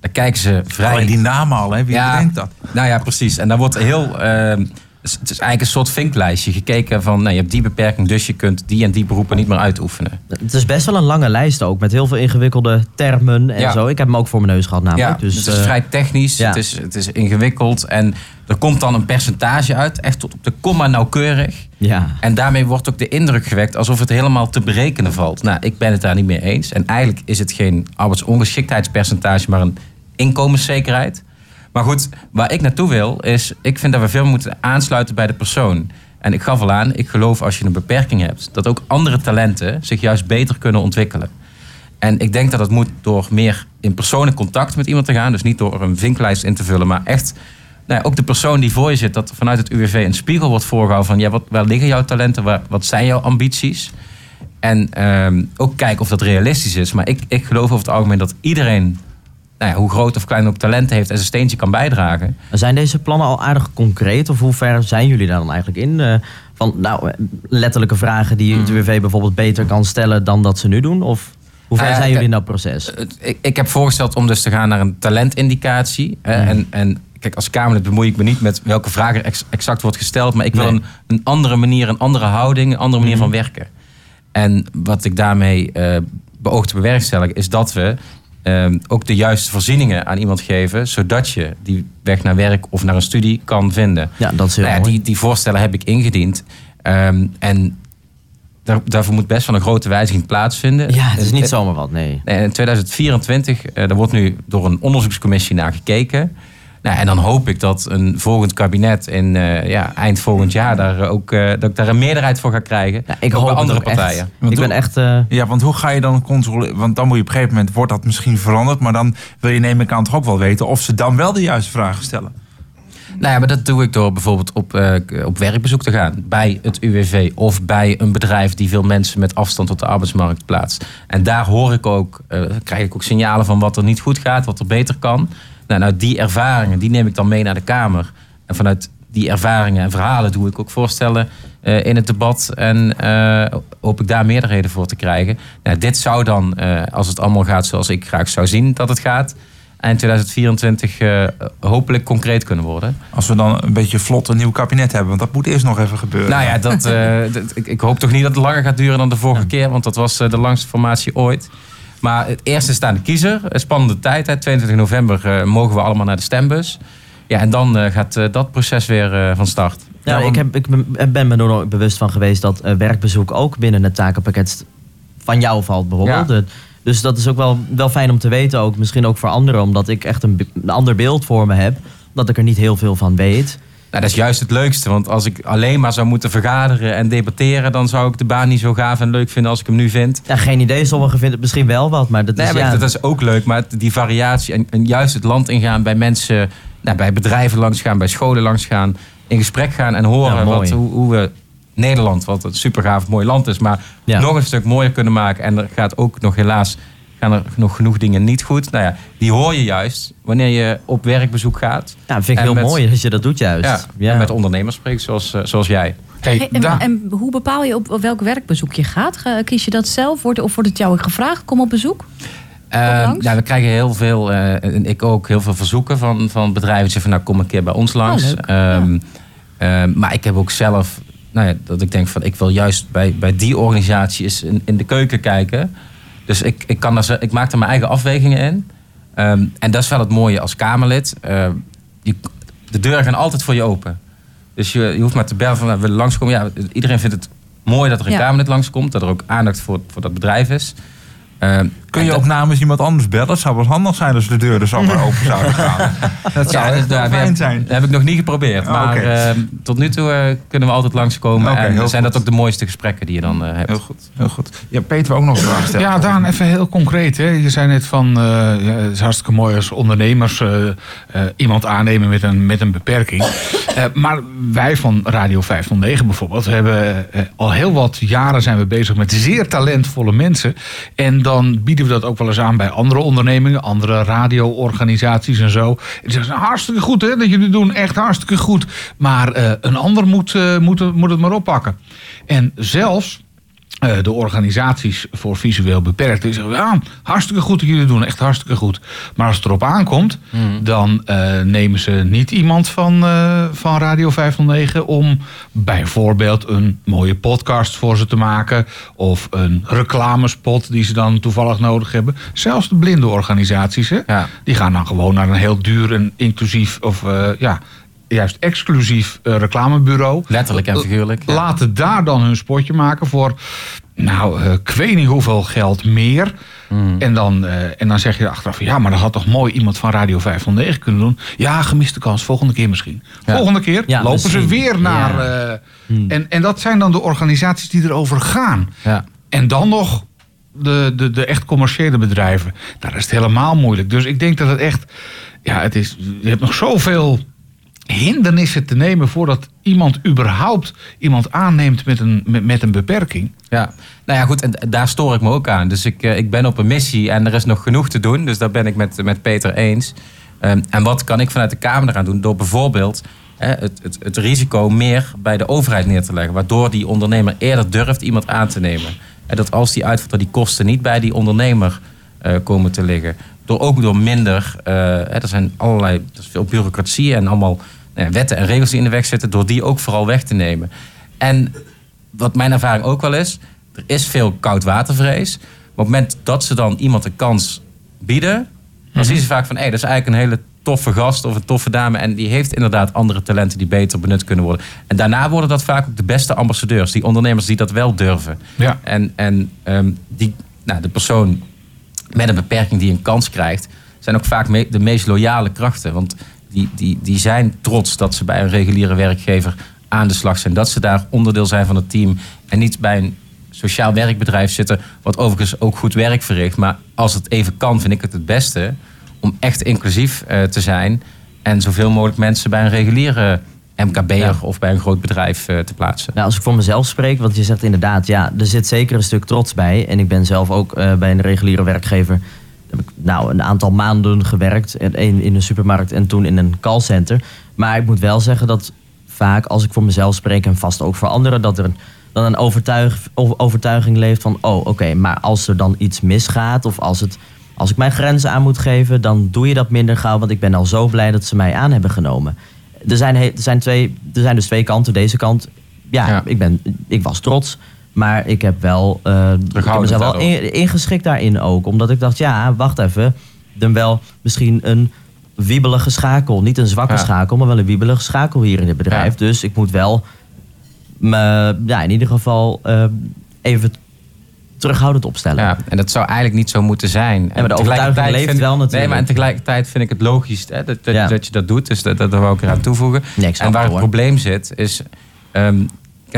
Daar kijken ze vrij... Alleen die namen al, hè? Wie Ja. bedenkt dat? Nou ja, precies. En daar wordt heel. ehm, is eigenlijk een soort vinklijstje. Gekeken van, nou, je hebt die beperking, dus je kunt die en die beroepen niet meer uitoefenen. Het is best wel een lange lijst ook, met heel veel ingewikkelde termen en Ja. zo. Ik heb hem ook voor mijn neus gehad namelijk. Ja, dus, het is eh, vrij technisch, ja. het, is, het is ingewikkeld en er komt dan een percentage uit, echt tot op de komma nauwkeurig. ja. En daarmee wordt ook de indruk gewekt alsof het helemaal te berekenen valt. Nou, ik ben het daar niet mee eens. En eigenlijk is het geen arbeidsongeschiktheidspercentage, maar een inkomenszekerheid. Maar goed, waar ik naartoe wil is, ik vind dat we veel moeten aansluiten bij de persoon. En ik gaf al aan, ik geloof als je een beperking hebt, dat ook andere talenten zich juist beter kunnen ontwikkelen. En ik denk dat het moet door meer in persoonlijk contact met iemand te gaan. Dus niet door een vinklijst in te vullen, maar echt nou ja, ook de persoon die voor je zit, dat vanuit het UWV een spiegel wordt voorgehouden van ja, wat, waar liggen jouw talenten, waar, wat zijn jouw ambities? En ehm, ook kijken of dat realistisch is. Maar ik, ik geloof over het algemeen dat iedereen, nou ja, hoe groot of klein ook talenten heeft en zijn steentje kan bijdragen. Zijn deze plannen al aardig concreet? Of hoe ver zijn jullie daar dan eigenlijk in? Eh, van nou, eh, letterlijke vragen die het UWV bijvoorbeeld beter kan stellen dan dat ze nu doen? Of hoe ver Nou zijn jullie in dat proces? Ik, ik heb voorgesteld om dus te gaan naar een talentindicatie. hè, En, en kijk, als Kamerlid bemoei ik me niet met welke vraag er ex- exact wordt gesteld. Maar ik wil Nee. een, een andere manier, een andere houding, een andere manier van werken. En wat ik daarmee eh beoog te bewerkstelligen, is dat we ehm, ook de juiste voorzieningen aan iemand geven. Zodat je die weg naar werk of naar een studie kan vinden. Ja, dat is heel Nou ja, die, die voorstellen heb ik ingediend. Ehm, en daar, daarvoor moet best wel een grote wijziging plaatsvinden. Ja, het is niet zomaar wat, nee. Nee, in 2024, eh daar wordt nu door een onderzoekscommissie naar gekeken. Nou, en dan hoop ik dat een volgend kabinet in eh, ja, eind volgend jaar daar ook, eh, dat ik daar een meerderheid voor ga krijgen. Ja, ik Ook hoop bij andere partijen. Want Ik ben hoe- echt... eh, Ja, want hoe ga je dan controleren? Want dan moet je op een gegeven moment, wordt dat misschien veranderd. Maar dan wil je neem ik aan toch ook wel weten of ze dan wel de juiste vragen stellen. Nou ja, maar dat doe ik door bijvoorbeeld op, eh, op werkbezoek te gaan. Bij het UWV of bij een bedrijf die veel mensen met afstand tot de arbeidsmarkt plaatst. En daar hoor ik ook, eh, krijg ik ook signalen van wat er niet goed gaat, wat er beter kan. Nou, nou, die ervaringen, die neem ik dan mee naar de Kamer. En vanuit die ervaringen en verhalen doe ik ook voorstellen eh, in het debat. En eh, hoop ik daar meerderheden voor te krijgen. Nou, dit zou dan, eh, als het allemaal gaat zoals ik graag zou zien dat het gaat, eind 2024 eh, hopelijk concreet kunnen worden. Als we dan een beetje vlot een nieuw kabinet hebben. Want dat moet eerst nog even gebeuren. Nou ja, dat, ik, ik hoop toch niet dat het langer gaat duren dan de vorige keer. Want dat was de langste formatie ooit. Maar het eerste is aan de kiezer. Een spannende tijd. Hè. 22 november eh, mogen we allemaal naar de stembus. Ja, en dan eh, gaat eh, dat proces weer van start. Ja, ik, heb, ik ben- me er nooit bewust van geweest dat werkbezoek ook binnen het takenpakket van jou valt bijvoorbeeld. Ja. Dus dat is ook wel, wel fijn om te weten, ook misschien ook voor anderen, omdat ik echt een ander beeld voor me heb, dat ik er niet heel veel van weet. Nou, dat is juist het leukste. Want als ik alleen maar zou moeten vergaderen en debatteren... dan zou ik de baan niet zo gaaf en leuk vinden als ik hem nu vind. Ja, geen idee, sommigen vinden het misschien wel wat, maar dat Nee, is maar ja, dat is ook leuk. Maar die variatie en, en juist het land ingaan bij mensen... Nou, bij bedrijven langsgaan, bij scholen langsgaan... in gesprek gaan en horen Ja, wat, hoe, hoe we Nederland... wat een super gaaf mooi land is... maar nog een stuk mooier kunnen maken. En er gaat ook nog helaas... gaan er nog genoeg dingen niet goed. Nou ja, die hoor je juist wanneer je op werkbezoek gaat. ja, vind ik en heel met- mooi dat je dat doet juist. Ja, Ja. en met ondernemers spreekt zoals, eh, zoals jij. Hey, Hey, en, en hoe bepaal je op, welk werkbezoek je gaat? Kies je dat zelf? Wordt, of wordt het jou gevraagd? Kom op bezoek? Eh, langs? nou, we krijgen heel veel, eh, en ik ook, heel veel verzoeken van, van bedrijven. Die zeggen van, nou, kom een keer bij ons langs. leuk. Ehm, ehm, maar ik heb ook zelf, nou ja, dat ik denk van, ik wil juist bij, bij die organisatie eens in, in de keuken kijken. Dus ik, ik, kan zo- ik maak er mijn eigen afwegingen in. Ehm, en dat is wel het mooie als Kamerlid. Ehm, je, de deuren gaan altijd voor je open. Dus je, je hoeft maar te bellen van, we willen langskomen. Ja, iedereen vindt het mooi dat er een Ja. Kamerlid langskomt. Dat er ook aandacht voor, voor dat bedrijf is. Ehm, Kun je dat- ook namens iemand anders bellen? Het zou wel handig zijn als de deuren zomaar open zouden gaan. Dat zou Ja, echt dat, wel dat fijn heb, zijn. dat heb ik nog niet geprobeerd. Oh, maar oké. eh, tot nu toe eh, kunnen we altijd langskomen. Oké, en zijn goed. dat ook de mooiste gesprekken die je dan eh, hebt. Heel goed, heel goed. Ja, Peter ook nog een vraag stellen. Ja, Daan, even heel concreet. Hè. Je zei net van, eh, ja, het is hartstikke mooi als ondernemers eh, eh, iemand aannemen met een, met een beperking. Eh, maar wij van Radio 509 bijvoorbeeld hebben eh, al heel wat jaren zijn we bezig met zeer talentvolle mensen. En dan bieden we dat ook wel eens aan bij andere ondernemingen, andere radioorganisaties en zo. En zeggen ze, hartstikke goed hè, dat jullie doen, echt hartstikke goed. Maar eh, een ander moet, het- moet het maar oppakken. En zelfs eh, de organisaties voor visueel beperkten die zeggen, ja, hartstikke goed dat jullie het doen, echt hartstikke goed. Maar als het erop aankomt, dan eh, nemen ze niet iemand van, eh, van Radio 509 om bijvoorbeeld een mooie podcast voor ze te maken of een reclamespot die ze dan toevallig nodig hebben. Zelfs de blinde organisaties, hè, Ja. die gaan dan gewoon naar een heel duur en inclusief of ja, juist exclusief eh, reclamebureau. Letterlijk en figuurlijk. ja. Laten daar dan hun spotje maken voor, nou, eh, ik weet niet hoeveel geld meer. Hmm. En, dan, eh, en dan zeg je achteraf, ja, maar dat had toch mooi iemand van Radio 509 kunnen doen. Ja, gemiste kans, volgende keer misschien. Ja. Volgende keer Ja, lopen ze weer naar... Eh, en, en dat zijn dan de organisaties die erover gaan. Ja. En dan nog de, de, de echt commerciële bedrijven. Daar is het helemaal moeilijk. Dus ik denk dat het echt... Ja, het is, je hebt nog zoveel hindernissen te nemen... voordat iemand überhaupt iemand aanneemt met een, met, met een beperking. Ja, nou ja, goed, en daar stoor ik me ook aan. Dus ik, eh, ik ben op een missie en er is nog genoeg te doen. Dus daar ben ik met, met Peter eens. Ehm, en wat kan ik vanuit de Kamer eraan doen? Door bijvoorbeeld het, het, het risico meer bij de overheid neer te leggen. Waardoor die ondernemer eerder durft iemand aan te nemen. En dat als die uitvalt, dat die kosten niet bij die ondernemer eh, komen te liggen. Door ook door minder, eh, er zijn allerlei, er is veel bureaucratie en allemaal wetten en regels die in de weg zitten. Door die ook vooral weg te nemen. En wat mijn ervaring ook wel is, er is veel koudwatervrees. Maar op het moment dat ze dan iemand een kans bieden, dan zien ze vaak van, hé, dat is eigenlijk een hele toffe gast of een toffe dame. En die heeft inderdaad andere talenten die beter benut kunnen worden. En daarna worden dat vaak ook de beste ambassadeurs. Die ondernemers die dat wel durven. Ja. En, en ehm, die, nou, de persoon met een beperking die een kans krijgt, zijn ook vaak me- de meest loyale krachten. Want die, die, die zijn trots dat ze bij een reguliere werkgever aan de slag zijn. Dat ze daar onderdeel zijn van het team. En niet bij een sociaal werkbedrijf zitten, wat overigens ook goed werk verricht. Maar als het even kan, vind ik het het beste om echt inclusief eh, te zijn. En zoveel mogelijk mensen bij een reguliere MKB'er Ja. of bij een groot bedrijf eh, te plaatsen. Nou, als ik voor mezelf spreek, want je zegt inderdaad, ja, er zit zeker een stuk trots bij. En ik ben zelf ook eh, bij een reguliere werkgever. Heb ik nou een aantal maanden gewerkt. Één in een supermarkt en toen in een callcenter. Maar ik moet wel zeggen dat vaak, als ik voor mezelf spreek en vast ook voor anderen, dat er een, dan een overtuig, over- overtuiging leeft van, oh oké, maar als er dan iets misgaat of als, het, als ik mijn grenzen aan moet geven, dan doe je dat minder gauw, want ik ben al zo blij dat ze mij aan hebben genomen. Er zijn, er zijn, twee, er zijn dus twee kanten. Deze kant, ja, Ja. Ik, ben, ik was trots. Maar ik heb wel, eh, ik heb mezelf wel in- ingeschikt daarin ook. Omdat ik dacht, ja, wacht even. Dan wel misschien een wiebelige schakel. Niet een zwakke Ja. schakel, maar wel een wiebelige schakel hier in dit bedrijf. Ja. Dus ik moet wel me, ja, in ieder geval eh, even terughoudend opstellen. Ja, en dat zou eigenlijk niet zo moeten zijn. maar de En overtuiging leeft vind- wel natuurlijk. Nee, maar en tegelijkertijd vind ik het logisch hè, dat, dat, Ja. dat je dat doet. Dus dat, dat wou ik eraan toevoegen. Nee, en waar het, het hoor. probleem zit, is... ehm,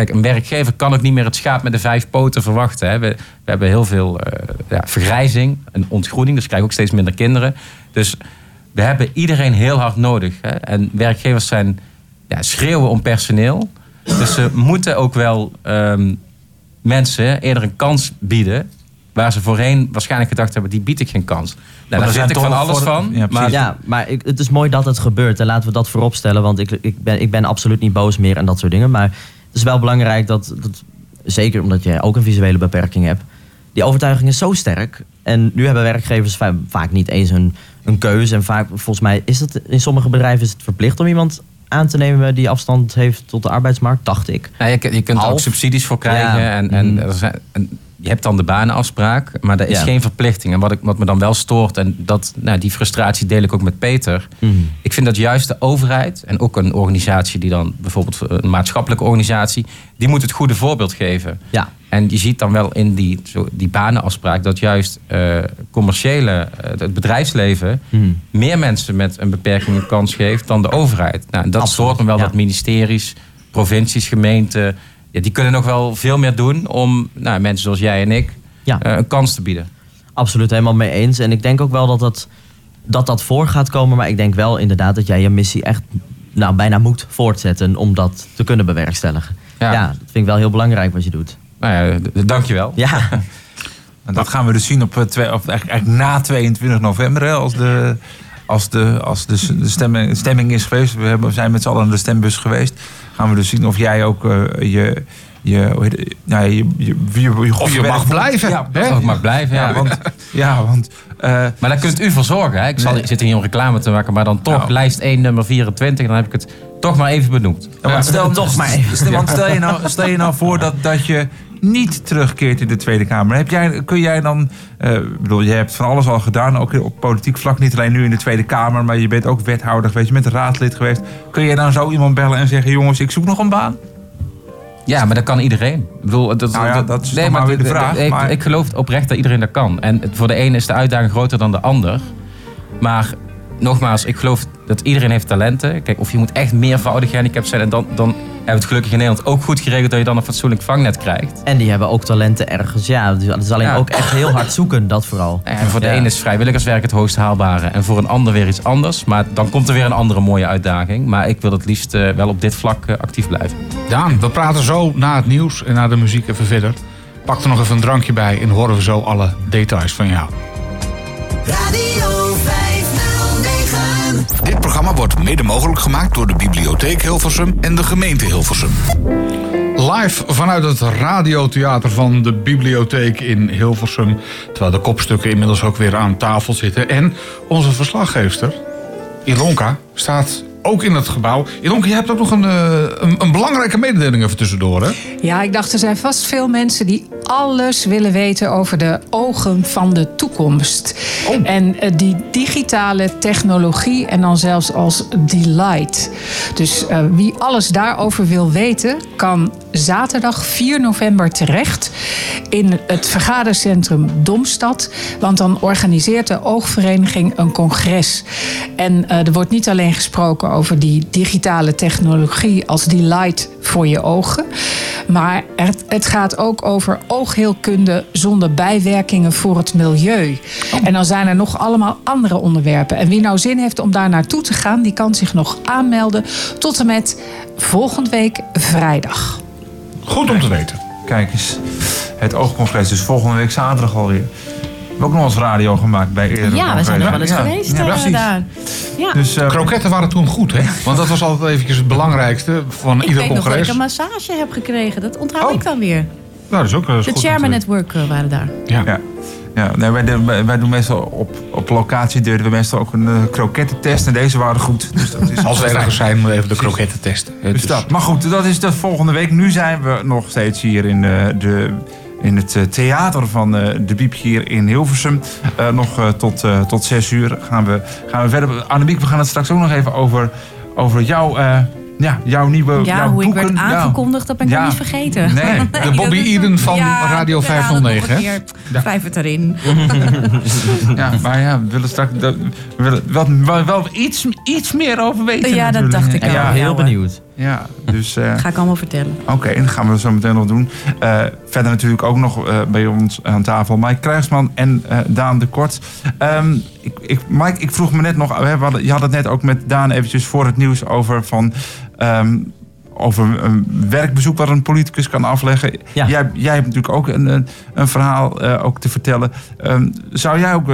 kijk, een werkgever kan ook niet meer het schaap met de vijf poten verwachten. Hè. We, we hebben heel veel eh, ja, vergrijzing en ontgroening. Dus we krijgen ook steeds minder kinderen. Dus we hebben iedereen heel hard nodig. Hè. En werkgevers zijn ja, schreeuwen om personeel. Dus ze moeten ook wel ehm, mensen eerder een kans bieden. Waar ze voorheen waarschijnlijk gedacht hebben, die bied ik geen kans. Nou, daar vind zijn ik van alles voor- van. Ja, maar. Ja, maar ik, het is mooi dat het gebeurt. En laten we dat voorop stellen. Want ik, ik, ben, ik ben absoluut niet boos meer en dat soort dingen. Maar is wel belangrijk dat, dat zeker omdat je ook een visuele beperking hebt, die overtuiging is zo sterk. En nu hebben werkgevers va- vaak niet eens een, een keuze. En vaak, volgens mij, is het in sommige bedrijven is het verplicht om iemand aan te nemen die afstand heeft tot de arbeidsmarkt, dacht ik. Nou, je, je kunt er ook subsidies voor krijgen. Ja. En, en, zijn, en je hebt dan de banenafspraak, maar er is Ja. geen verplichting. En wat, ik, wat me dan wel stoort, en dat, nou, die frustratie deel ik ook met Peter. Mhm. Ik vind dat juist de overheid en ook een organisatie die dan bijvoorbeeld een maatschappelijke organisatie, die moet het goede voorbeeld geven. Ja. En je ziet dan wel in die, zo, die banenafspraak dat juist eh, commerciële, eh, het bedrijfsleven, Mhm. meer mensen met een beperking een kans geeft dan de overheid. Nou, en dat Absoluut, stoort me wel ja. dat ministeries, provincies, gemeenten, ja, die kunnen nog wel veel meer doen om nou, mensen zoals jij en ik Ja. eh, een kans te bieden. Absoluut helemaal mee eens. En ik denk ook wel dat dat, dat dat voor gaat komen. Maar ik denk wel inderdaad dat jij je missie echt nou, bijna moet voortzetten om dat te kunnen bewerkstelligen. Ja. Ja. dat vind ik wel heel belangrijk wat je doet. Nou ja, dankjewel. Ja, En dat gaan we dus zien op, eh, twee, of eigenlijk, eigenlijk na 22 november. Hè, als de, als de, als de, de stemming, stemming is geweest. We, hebben, we zijn met z'n allen in de stembus geweest. Gaan we dus zien of jij ook eh, je... Je, hoe heet het? ja, je, je, je, je Of je mag blijven. Ja, hè? Mag blijven, ja. ja, want, ja, want eh, Maar daar kunt u voor zorgen. Hè? Ik, zal, Nee. ik zit hier om reclame te maken, maar dan toch Nou. lijst 1, nummer 24. Dan heb ik het toch maar even benoemd. Ja, want stel, Toch maar even. Stel, want stel, je nou, stel je nou voor dat, dat je niet terugkeert in de Tweede Kamer. Heb jij, kun jij dan... ik bedoel, je hebt van alles al gedaan, ook op politiek vlak. Niet alleen nu in de Tweede Kamer, maar je bent ook wethouder geweest. Je bent raadslid geweest. Kun je dan zo iemand bellen en zeggen... jongens, ik zoek nog een baan? Ja, maar dat kan iedereen. Ik bedoel, dat, Nou ja, dat is nog maar weer de vraag, Ik, maar- ik geloof oprecht dat iedereen dat kan. En voor de ene is de uitdaging groter dan de ander. Maar nogmaals, ik geloof dat iedereen heeft talenten. Kijk, of je moet echt meervoudig gehandicapt zijn. En dan, dan hebben we het gelukkig in Nederland ook goed geregeld... dat je dan een fatsoenlijk vangnet krijgt. En die hebben ook talenten ergens. Ja, dus het is alleen Ja. ook echt heel hard zoeken, dat vooral. En voor de Ja. ene is vrijwilligerswerk het hoogst haalbare. En voor een ander weer iets anders. Maar dan komt er weer een andere mooie uitdaging. Maar ik wil het liefst eh, wel op dit vlak eh, actief blijven. Daan, we praten zo na het nieuws en na de muziek even verder. Pak er nog even een drankje bij en horen we zo alle details van jou. Radio 509. Dit programma wordt mede mogelijk gemaakt door de Bibliotheek Hilversum en de gemeente Hilversum. Live vanuit het radiotheater van de bibliotheek in Hilversum. Terwijl de kopstukken inmiddels ook weer aan tafel zitten. En onze verslaggeefster, Ilonka, staat ook in het gebouw. Ilonka, jij hebt ook nog een, eh, een, een belangrijke mededeling even tussendoor, hè? Ja, ik dacht, er zijn vast veel mensen die alles willen weten over de ogen van de toekomst. En eh, die digitale technologie en dan zelfs als delight. Dus eh, wie alles daarover wil weten, kan zaterdag 4 november terecht in het vergadercentrum Domstad. Want dan organiseert de Oogvereniging een congres. En eh, er wordt niet alleen gesproken over die digitale technologie als delight voor je ogen. Maar het, het gaat ook over oogheelkunde zonder bijwerkingen voor het milieu. En dan zijn er nog allemaal andere onderwerpen. En wie nou zin heeft om daar naartoe te gaan, die kan zich nog aanmelden tot en met volgende week vrijdag. Goed om te weten. Kijk eens, het oogcongres dus volgende week zaterdag alweer. We hebben ook nog eens radio gemaakt bij eerder. Ja, we zijn er wel eens Ja, geweest ja, eh, precies. daar. Ja. Dus, eh, Kroketten waren toen goed, hè? Want dat was altijd eventjes het belangrijkste van ik ieder weet nog dat ik congres. een massage heb gekregen. Dat onthoud Oh. ik dan weer. Nou, dat is ook eh, is De goed Chairman. Network eh, waren daar. Ja. Ja. Ja, nee, wij, doen- wij, doen meestal op, op locatie deden we meestal ook een uh, krokettentest. En deze waren goed. Dus dat is Als we ergens zijn, moeten we even de kroketten testen. Dus dus- dat. Maar goed, dat is de volgende week. Nu zijn we nog steeds hier in, eh, de, in het eh, theater van eh, de Biep hier in Hilversum. Eh, nog eh, tot, eh, tot zes uur gaan we, gaan we verder. Annemiek, we gaan het straks ook nog even over, over jouw, eh, ja, jouw nieuwe Ja, jouw hoe ik boeken. werd Ja. aangekondigd, dat ben ik Ja. nog niet vergeten. Nee, de Bobby Eden van Radio ik herhaal het nog 509, een hè? Vijf het erin. Ja, maar ja, we willen straks we willen wel, wel, wel iets, iets meer over weten. Ja, dat dacht ik Ik ben Ja, heel ja, benieuwd. Ja, dus... eh, Ga ik allemaal vertellen. Oké, en dat gaan we zo meteen nog doen. Eh, verder natuurlijk ook nog eh, bij ons aan tafel Mike Krijgsman en eh, Daan de Kort. Ehm, ik, ik, Mike, ik vroeg me net nog, we hadden, je had het net ook met Daan eventjes voor het nieuws over van... ehm, over een werkbezoek wat een politicus kan afleggen. Ja. Jij, jij hebt natuurlijk ook een, een, een verhaal eh, ook te vertellen. Ehm, zou jij ook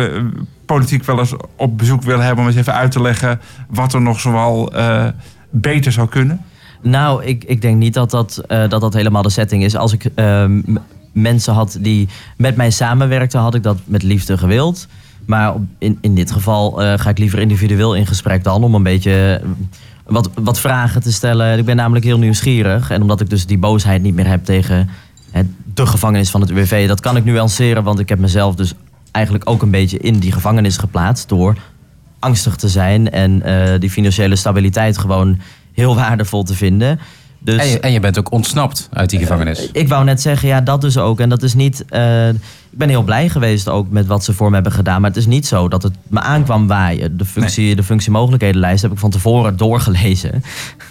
politiek wel eens op bezoek willen hebben... om eens even uit te leggen wat er nog zoal eh, beter zou kunnen? Nou, ik, ik denk niet dat dat, eh, dat dat helemaal de setting is. Als ik ehm, mensen had die met mij samenwerkten, had ik dat met liefde gewild. Maar in, in dit geval eh, ga ik liever individueel in gesprek dan om een beetje eh, wat, wat vragen te stellen. Ik ben namelijk heel nieuwsgierig. En omdat ik dus die boosheid niet meer heb tegen de gevangenis van het UWV, dat kan ik nuanceren, want ik heb mezelf dus eigenlijk ook een beetje in die gevangenis geplaatst door angstig te zijn en die financiële stabiliteit gewoon heel waardevol te vinden. Dus En je, en je bent ook ontsnapt uit die gevangenis. ik wou net zeggen, ja, dat dus ook. En dat is niet. eh, ik ben heel blij geweest ook met wat ze voor me hebben gedaan. Maar het is niet zo dat het me aankwam waaien. De functie, de functiemogelijkhedenlijst heb ik van tevoren doorgelezen.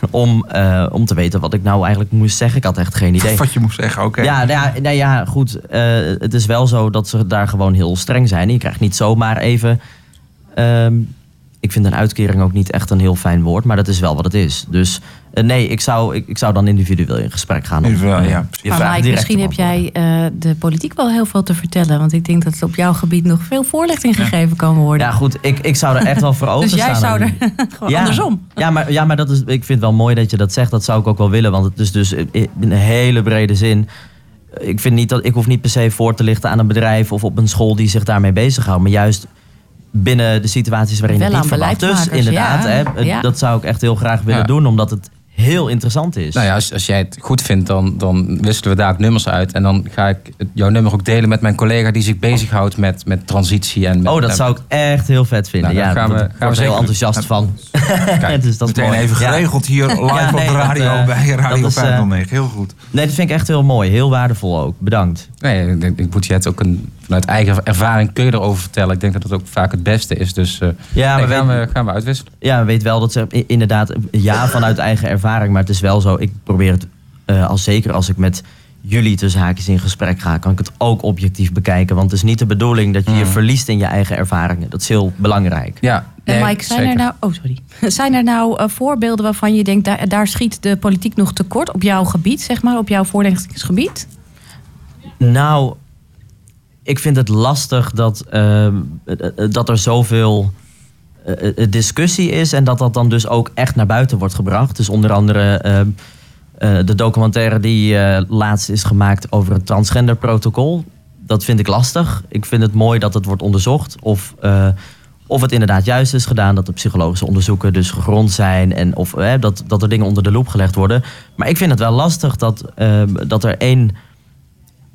Om, eh, om te weten wat ik nou eigenlijk moest zeggen. Ik had echt geen idee. Wat je moest zeggen, oké. Ja, nou ja, nou ja, goed. eh, het is wel zo dat ze daar gewoon heel streng zijn. Je krijgt niet zomaar even. ehm, ik, vind een uitkering ook niet echt een heel fijn woord, maar dat is wel wat het is. Dus eh, nee, ik zou, ik, ik zou dan individueel in gesprek gaan. om, Individueel, eh, ja. Maar Mike, misschien heb jij eh, de politiek wel heel veel te vertellen. Want ik denk dat er op jouw gebied nog veel voorlichting gegeven kan worden. Ja, goed, ik, ik zou er echt wel voor dus openstaan. jij zou er gewoon Ja. andersom. Ja, maar, ja, maar dat is, ik vind het wel mooi dat je dat zegt. Dat zou ik ook wel willen. Want het is dus in een hele brede zin. Ik vind niet dat ik hoef niet per se voor te lichten aan een bedrijf of op een school die zich daarmee bezighoudt. Maar juist binnen de situaties waarin Wel het niet aan verwacht. Dus inderdaad, ja. hè, Ja. dat zou ik echt heel graag willen Ja. doen, omdat het heel interessant is. Nou ja, als, als jij het goed vindt, dan, dan wisselen we daar ook nummers uit. En dan ga ik jouw nummer ook delen met mijn collega die zich bezighoudt met, met transitie. En met, oh, dat en- zou ik echt heel vet vinden. Nou, ja, daar gaan we- gaan we ik heel enthousiast van. dus dat is Meteen mooi. even Ja. geregeld hier live Ja, op de dat, radio eh, bij Radio dat is, eh, 509. Heel goed. Nee, dat vind ik echt heel mooi. Heel waardevol ook. Bedankt. Nee, ik, denk- ik moet je het ook een, vanuit eigen ervaring kun je erover vertellen. Ik denk dat dat ook vaak het beste is. Dus eh Ja, nee, maar gaan, we, gaan we uitwisselen. Ja, weet wel dat ze inderdaad, ja, vanuit eigen ervaring. Maar het is wel zo, ik probeer het, eh, als zeker als ik met jullie tussen haakjes in gesprek ga, kan ik het ook objectief bekijken. Want het is niet de bedoeling dat je je verliest in je eigen ervaringen. Dat is heel belangrijk. Ja, En Mike, zijn er nou, oh sorry. Zijn er nou eh, voorbeelden waarvan je denkt, daar, daar schiet de politiek nog tekort op jouw gebied, zeg maar, op jouw voorlichtingsgebied? Nou, ik vind het lastig dat, ehm, eh, dat er zoveel discussie is en dat dat dan dus ook echt naar buiten wordt gebracht. Dus onder andere ehm, eh, de documentaire die eh, laatst is gemaakt over het transgenderprotocol. Dat vind ik lastig. Ik vind het mooi dat het wordt onderzocht of, eh, of het inderdaad juist is gedaan, dat de psychologische onderzoeken dus gegrond zijn en of eh, dat, dat er dingen onder de loep gelegd worden. Maar ik vind het wel lastig dat, ehm, dat er één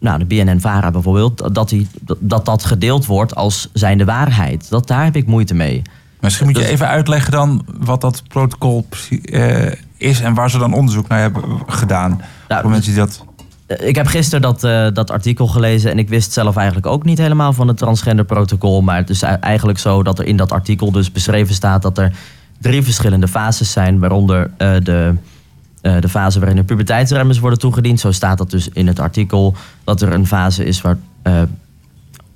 nou, de BNN-VARA bijvoorbeeld, dat, die, dat dat gedeeld wordt als zijnde waarheid. Dat, daar heb ik moeite mee. Misschien moet je Dus- even uitleggen dan wat dat protocol eh, is en waar ze dan onderzoek naar hebben gedaan. Nou, Voor mensen die dat. Eh, Ik heb gisteren dat, eh, dat artikel gelezen en ik wist zelf eigenlijk ook niet helemaal van het transgenderprotocol. Maar het is ei- eigenlijk zo dat er in dat artikel dus beschreven staat dat er drie verschillende fases zijn, waaronder de, de fase waarin de puberteitsremmers worden toegediend. Zo staat dat dus in het artikel dat er een fase is waar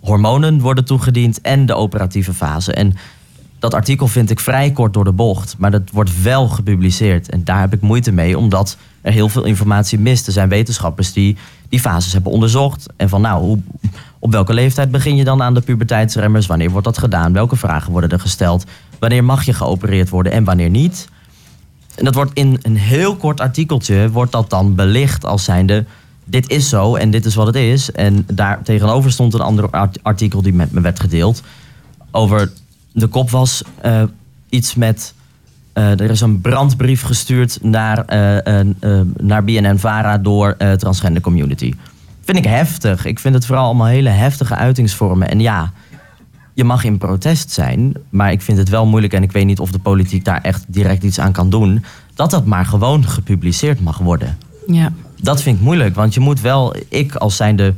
hormonen worden toegediend en de operatieve fase. En dat artikel vind ik vrij kort door de bocht, maar dat wordt wel gepubliceerd. En daar heb ik moeite mee, omdat er heel veel informatie mist. Er zijn wetenschappers die die fases hebben onderzocht. En van nou, hoe, op welke leeftijd begin je dan aan de puberteitsremmers? Wanneer wordt dat gedaan? Welke vragen worden er gesteld? Wanneer mag je geopereerd worden en wanneer niet? En dat wordt in een heel kort artikeltje wordt dat dan belicht als zijnde... dit is zo en dit is wat het is. En daar tegenover stond een ander art- artikel die met me werd gedeeld... over de kop was eh, iets met... eh, er is een brandbrief gestuurd naar, eh, naar BNN-VARA door eh transgender community. Vind ik heftig. Ik vind het vooral allemaal hele heftige uitingsvormen. En ja, je mag in protest zijn, maar ik vind het wel moeilijk... en ik weet niet of de politiek daar echt direct iets aan kan doen... dat dat maar gewoon gepubliceerd mag worden. Ja. Dat vind ik moeilijk, want je moet wel... ik als zijnde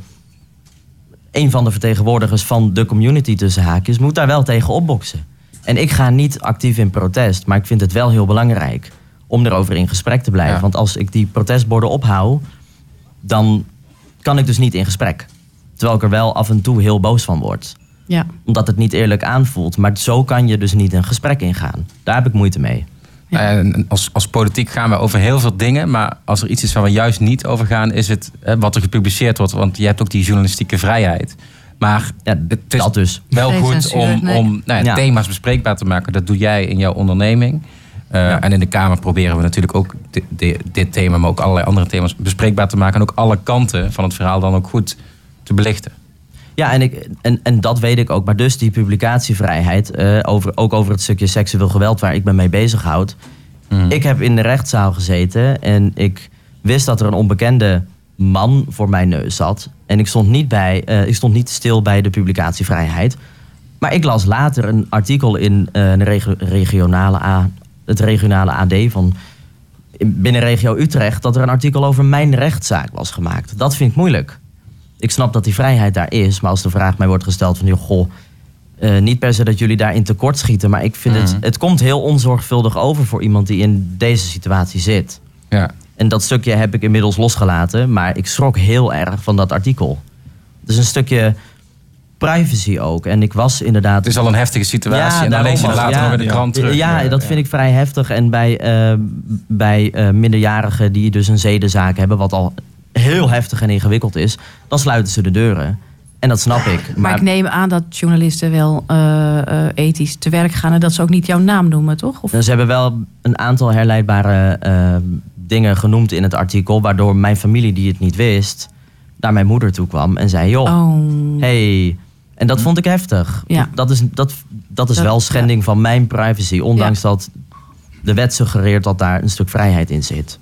een van de vertegenwoordigers van de community tussen haakjes... moet daar wel tegen opboksen. En ik ga niet actief in protest, maar ik vind het wel heel belangrijk... om erover in gesprek te blijven. Ja. Want als ik die protestborden ophoud, dan kan ik dus niet in gesprek. Terwijl ik er wel af en toe heel boos van word Ja. omdat het niet eerlijk aanvoelt. Maar zo kan je dus niet een gesprek ingaan. Daar heb ik moeite mee. En als, als politiek gaan we over heel veel dingen. Maar als er iets is waar we juist niet over gaan, is het hè, wat er gepubliceerd wordt. Want je hebt ook die journalistieke vrijheid. Maar Ja, het is dat dus. wel Geen goed censuur, om, nee. om nou ja, Ja. thema's bespreekbaar te maken. Dat doe jij in jouw onderneming. Eh, En in de Kamer proberen we natuurlijk ook di- di- dit thema, maar ook allerlei andere thema's bespreekbaar te maken. En ook alle kanten van het verhaal dan ook goed te belichten. Ja, en, ik, en, en dat weet ik ook. Maar dus die publicatievrijheid, eh, over, ook over het stukje seksueel geweld waar ik me mee bezighoud. Ik heb in de rechtszaal gezeten en ik wist dat er een onbekende man voor mijn neus zat. En ik stond niet, bij, eh, ik stond niet stil bij de publicatievrijheid. Maar ik las later een artikel in eh, een regio- regionale A, het regionale AD van binnen regio Utrecht dat er een artikel over mijn rechtszaak was gemaakt. Dat vind ik moeilijk. Ik snap dat die vrijheid daar is, maar als de vraag mij wordt gesteld van joh, goh, eh, niet per se dat jullie daarin tekort schieten, maar ik vind het, het komt heel onzorgvuldig over voor iemand die in deze situatie zit. Ja. En dat stukje heb ik inmiddels losgelaten, maar ik schrok heel erg van dat artikel. Is een stukje privacy ook. En ik was inderdaad... Het is al een heftige situatie en dan lees je later nog weer de krant terug. Ja, Ja, dat ja. vind ik vrij heftig. En bij, eh, bij eh, minderjarigen die dus een zedenzaak hebben... wat al heel heftig en ingewikkeld is... dan sluiten ze de deuren. En dat snap ik. Maar, ik neem aan dat journalisten wel eh, eh, ethisch te werk gaan en dat ze ook niet jouw naam noemen, toch? Of... Ze hebben wel een aantal herleidbare eh, dingen genoemd in het artikel, waardoor mijn familie die het niet wist, naar mijn moeder toe kwam en zei: joh, Oh. hey. En dat vond ik heftig. Ja. Dat is, dat, dat is Dat- wel schending van mijn privacy, ondanks dat de wet suggereert dat daar een stuk vrijheid in zit.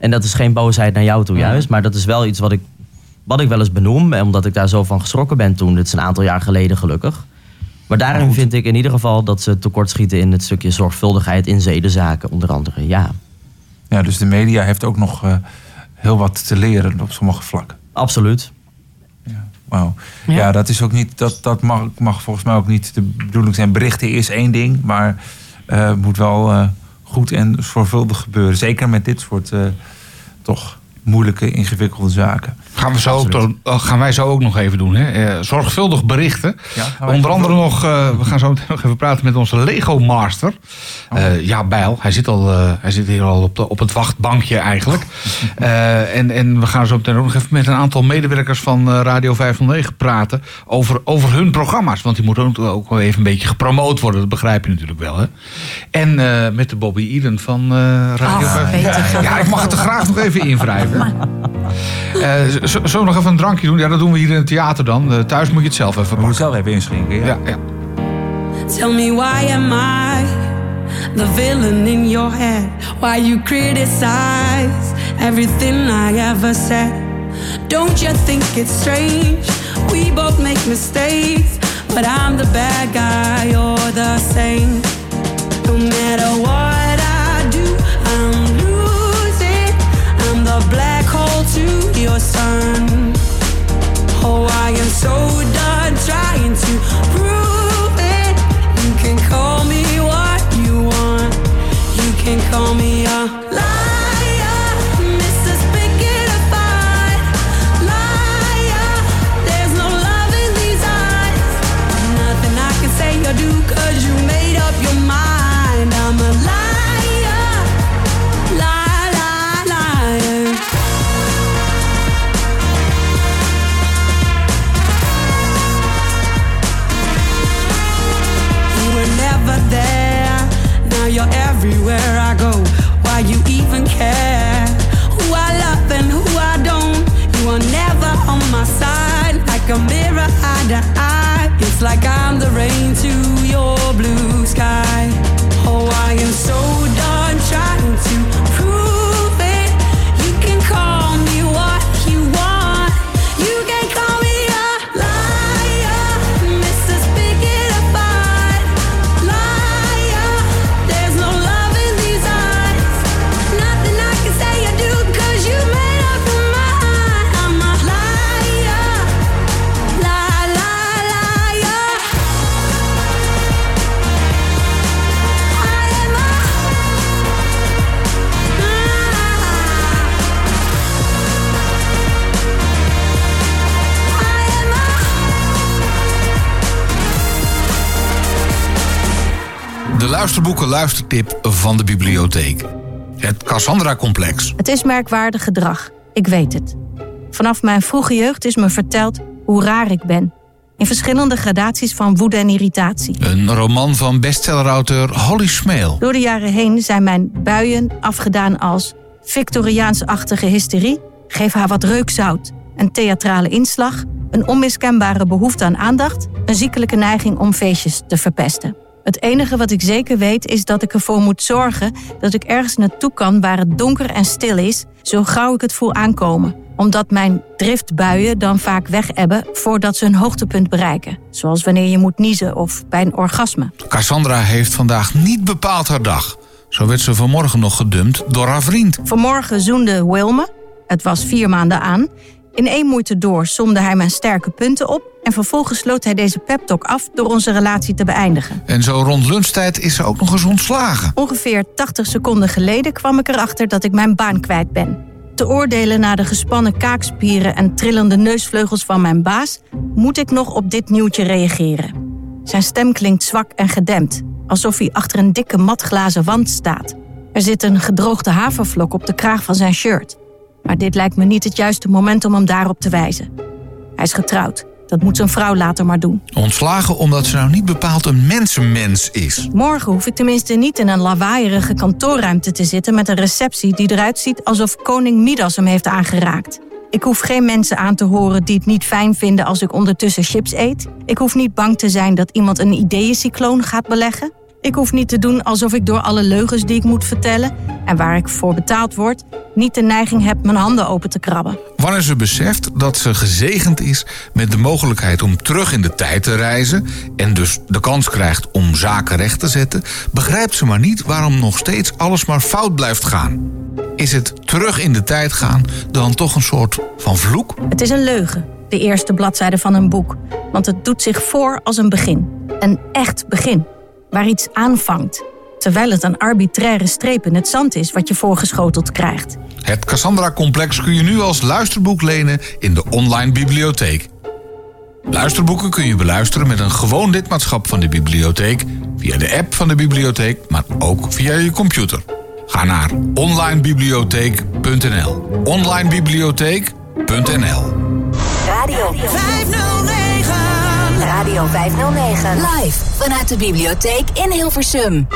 En dat is geen boosheid naar jou toe juist, maar dat is wel iets wat ik, wat ik wel eens benoem, en omdat ik daar zo van geschrokken ben toen. Dit is een aantal jaar geleden gelukkig. Maar daarin vind ik in ieder geval dat ze tekortschieten in het stukje zorgvuldigheid in zedenzaken, onder andere. Ja, Ja, dus de media heeft ook nog eh, heel wat te leren op sommige vlakken. absoluut. Wauw. Ja. dat is ook niet. Dat, dat mag, mag volgens mij ook niet de bedoeling zijn. Berichten is één ding, maar eh, het moet wel eh, goed en zorgvuldig gebeuren. Zeker met dit soort eh, toch moeilijke, ingewikkelde zaken. Gaan, we zo ook, oh, gaan wij zo ook nog even doen. Hè? Eh, zorgvuldig berichten. Ja, Onder andere doen? nog, eh, we gaan zo meteen nog even praten met onze Lego Master. Eh, ja, Bijl. Hij zit, al, eh, hij zit hier al op, de, op het wachtbankje eigenlijk. Eh, en, en we gaan zo meteen ook nog even met een aantal medewerkers van eh, Radio 509 praten. Over, over hun programma's. Want die moeten ook, ook wel even een beetje gepromoot worden. Dat begrijp je natuurlijk wel. Hè? En eh, met de Bobby Eden van eh, Radio Ach, 509. Peter, ga Ja, ik mag het er graag nog even invrijven. Zullen we nog even een drankje doen? Ja, dat doen we hier in het theater dan. Eh, thuis moet je het zelf even pakken. zelf even inschenken. Ja. Ja, ja. Tell me why am I the villain in your head? Why you criticize everything I ever said? Don't you think it's strange? We both make mistakes, but I'm the bad guy, you're the same. No matter what so done trying to luisterboeken luistertip van de bibliotheek. Het Cassandra-complex. Het is merkwaardig gedrag, ik weet het. Vanaf mijn vroege jeugd is me verteld hoe raar ik ben. In verschillende gradaties van woede en irritatie. Een roman van bestsellerauteur Holly Smeel. Door de jaren heen zijn mijn buien afgedaan als Victoriaans-achtige hysterie, geef haar wat reukzout, een theatrale inslag, een onmiskenbare behoefte aan aandacht, een ziekelijke neiging om feestjes te verpesten. Het enige wat ik zeker weet is dat ik ervoor moet zorgen dat ik ergens naartoe kan waar het donker en stil is, zo gauw ik het voel aankomen. Omdat mijn driftbuien dan vaak wegebben voordat ze hun hoogtepunt bereiken. Zoals wanneer je moet niezen of bij een orgasme. Cassandra heeft vandaag niet bepaald haar dag. Zo werd ze vanmorgen nog gedumpt door haar vriend. Vanmorgen zoende Wilme, het was vier maanden aan. In één moeite door somde hij mijn sterke punten op... en vervolgens sloot hij deze peptalk af door onze relatie te beëindigen. En zo rond lunchtijd is ze ook nog eens ontslagen. Ongeveer 80 seconden geleden kwam ik erachter dat ik mijn baan kwijt ben. Te oordelen naar de gespannen kaakspieren en trillende neusvleugels van mijn baas, moet ik nog op dit nieuwtje reageren. Zijn stem klinkt zwak en gedempt, alsof hij achter een dikke matglazen wand staat. Er zit een gedroogde havervlok op de kraag van zijn shirt. Maar dit lijkt me niet het juiste moment om hem daarop te wijzen. Hij is getrouwd. Dat moet zijn vrouw later maar doen. Ontslagen omdat ze nou niet bepaald een mensenmens is. Morgen hoef ik tenminste niet in een lawaaierige kantoorruimte te zitten met een receptie die eruit ziet alsof koning Midas hem heeft aangeraakt. Ik hoef geen mensen aan te horen die het niet fijn vinden als ik ondertussen chips eet. Ik hoef niet bang te zijn dat iemand een ideeëncycloon gaat beleggen. Ik hoef niet te doen alsof ik door alle leugens die ik moet vertellen en waar ik voor betaald word, niet de neiging heb mijn handen open te krabben. Wanneer ze beseft dat ze gezegend is met de mogelijkheid om terug in de tijd te reizen en dus de kans krijgt om zaken recht te zetten, begrijpt ze maar niet waarom nog steeds alles maar fout blijft gaan. Is het terug in de tijd gaan dan toch een soort van vloek? Het is een leugen, de eerste bladzijde van een boek, want het doet zich voor als een begin. Een echt begin, waar iets aanvangt, terwijl het een arbitraire streep in het zand is wat je voorgeschoteld krijgt. Het Cassandra-complex kun je nu als luisterboek lenen in de online bibliotheek. Luisterboeken kun je beluisteren met een gewoon lidmaatschap van de bibliotheek, via de app van de bibliotheek, maar ook via je computer. Ga naar onlinebibliotheek.nl. Onlinebibliotheek.nl. Radio 509. Radio 509. Live vanuit de bibliotheek in Hilversum.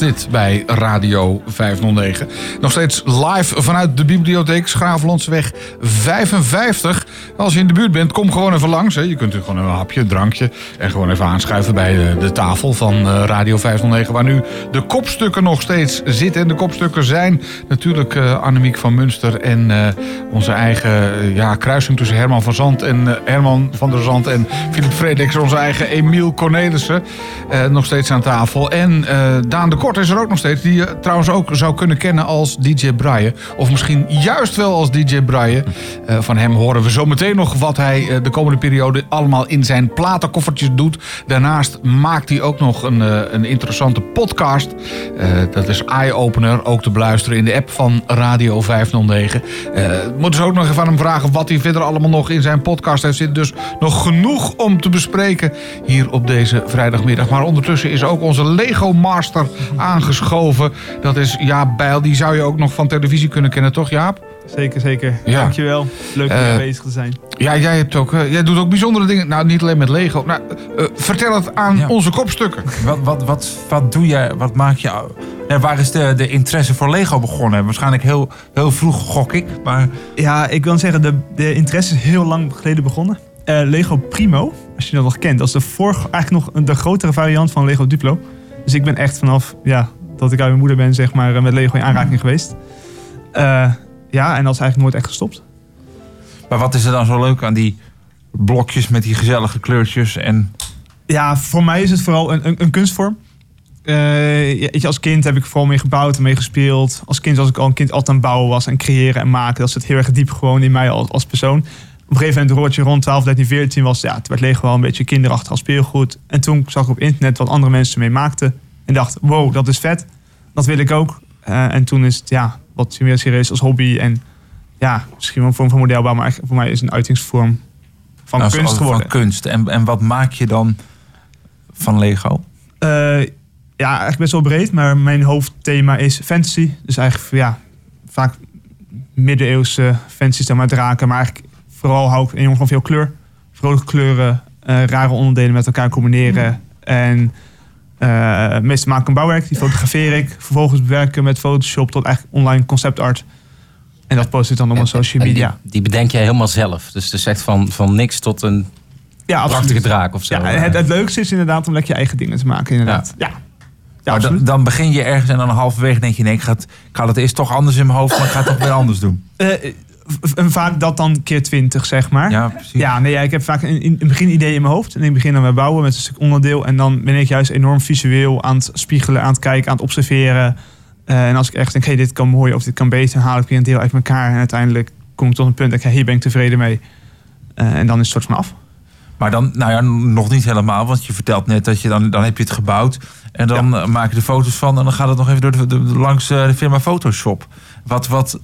Dit bij Radio 509. Nog steeds live vanuit de bibliotheek Schravenlandsweg 55. Als je in de buurt bent, kom gewoon even langs. Hè. Je kunt gewoon een hapje, een drankje en gewoon even aanschuiven bij de, de tafel van eh, Radio 509. Waar nu de kopstukken nog steeds zitten. En de kopstukken zijn natuurlijk eh, Annemiek van Munster en eh, onze eigen eh, ja, kruising tussen Herman van Zand en eh, Herman van der Zand en Philip Frederiks, onze eigen Emiel Cornelissen. Eh, nog steeds aan tafel. En eh, Daan de Kort is er ook nog steeds. Die je trouwens ook zou kunnen kennen als DJ Brian. Of misschien juist wel als DJ Brian. Eh, van hem horen we zometeen nog wat hij eh, de komende periode allemaal in zijn platenkoffertjes doet. Daarnaast maakt hij ook nog een, eh, een interessante podcast. Eh, dat is Eye Opener, ook te beluisteren in de app van Radio 509. Eh moeten ze ook nog even aan hem vragen wat hij verder allemaal nog in zijn podcast heeft zitten. Dus nog genoeg om te bespreken hier op deze vrijdagmiddag. Ondertussen is ook onze Lego Master aangeschoven. Dat is Jaap Bijl. Die zou je ook nog van televisie kunnen kennen, toch Jaap? Zeker, zeker. Ja. Dankjewel. Leuk om weer bezig te zijn. Ja, jij, hebt ook, eh, jij doet ook bijzondere dingen. Nou, niet alleen met Lego. Nou, eh, vertel het aan onze kopstukken. Wat, wat, wat, wat doe je, wat maak je... Waar is de, de interesse voor Lego begonnen? Waarschijnlijk heel, heel vroeg, gok ik. Maar Ja, ik wil zeggen, de, de interesse is heel lang geleden begonnen. Eh, Lego Primo, als je dat nog kent, dat is de vorige, eigenlijk nog de grotere variant van Lego Duplo. Dus ik ben echt vanaf ja, dat ik uit mijn moeder ben, zeg maar, eh, met Lego in aanraking geweest. Eh, ja, en dat is eigenlijk nooit echt gestopt. Maar wat is er dan zo leuk aan die blokjes met die gezellige kleurtjes? En Ja, voor mij is het vooral een, een, een kunstvorm. Ja, je, als kind heb ik vooral mee gebouwd en mee gespeeld. Als kind was ik al een kind altijd aan het bouwen was en creëren en maken. Dat zit heel erg diep gewoon in mij als, als persoon. Op een gegeven moment, hoort je rond 12, 13, 14 was, ja, het werd Lego wel een beetje kinderachtig als speelgoed. En toen zag ik op internet wat andere mensen mee maakten. En dacht, wow, dat is vet. Dat wil ik ook. Eh, en toen is het, ja, wat meer serieus als hobby. En ja, misschien wel een vorm van modelbouw, maar voor mij is het een uitingsvorm van Nou, kunst van geworden. kunst. En, en wat maak je dan van Lego? Eh, ja, eigenlijk best wel breed, maar mijn hoofdthema is fantasy. Dus eigenlijk ja, vaak middeleeuwse fantasy, dan maar draken. Maar eigenlijk vooral hou ik enorm van veel kleur. Vrolijke kleuren, eh, rare onderdelen met elkaar combineren. En eh meestal maak ik een bouwwerk, die fotografeer ik. Vervolgens bewerken met Photoshop tot eigenlijk online concept art. En dat post ik dan op mijn social die, media. die bedenk jij helemaal zelf. Dus het is echt van, van niks tot een Ja, prachtige draak of zo. Ja, het, het leukste is inderdaad om lekker je eigen dingen te maken, inderdaad. Ja. Ja, Maar dan, dan begin je ergens en dan halverwege denk je... nee, ik ga, het, ik ga het eerst toch anders in mijn hoofd... maar ik ga het toch weer anders doen. Eh, en vaak dat dan keer 20, zeg maar. Ja, precies. Ja, nee, ja, ik heb vaak een, een begin idee in mijn hoofd. En ik begin dan met bouwen met een stuk onderdeel. En dan ben ik juist enorm visueel aan het spiegelen, aan het kijken, aan het observeren. Eh, en als ik echt denk, hey, dit kan mooi of dit kan beter, dan haal ik weer een deel uit elkaar. En uiteindelijk kom ik tot een punt dat ik, hey, hier ben ik tevreden mee. Eh, en dan is het soort van af. Maar dan, nou ja, nog niet helemaal. Want je vertelt net dat je dan, dan heb je het gebouwd. En dan eh, maak je er foto's van. En dan gaat het nog even door de, de- langs de firma Photoshop. Wat, wat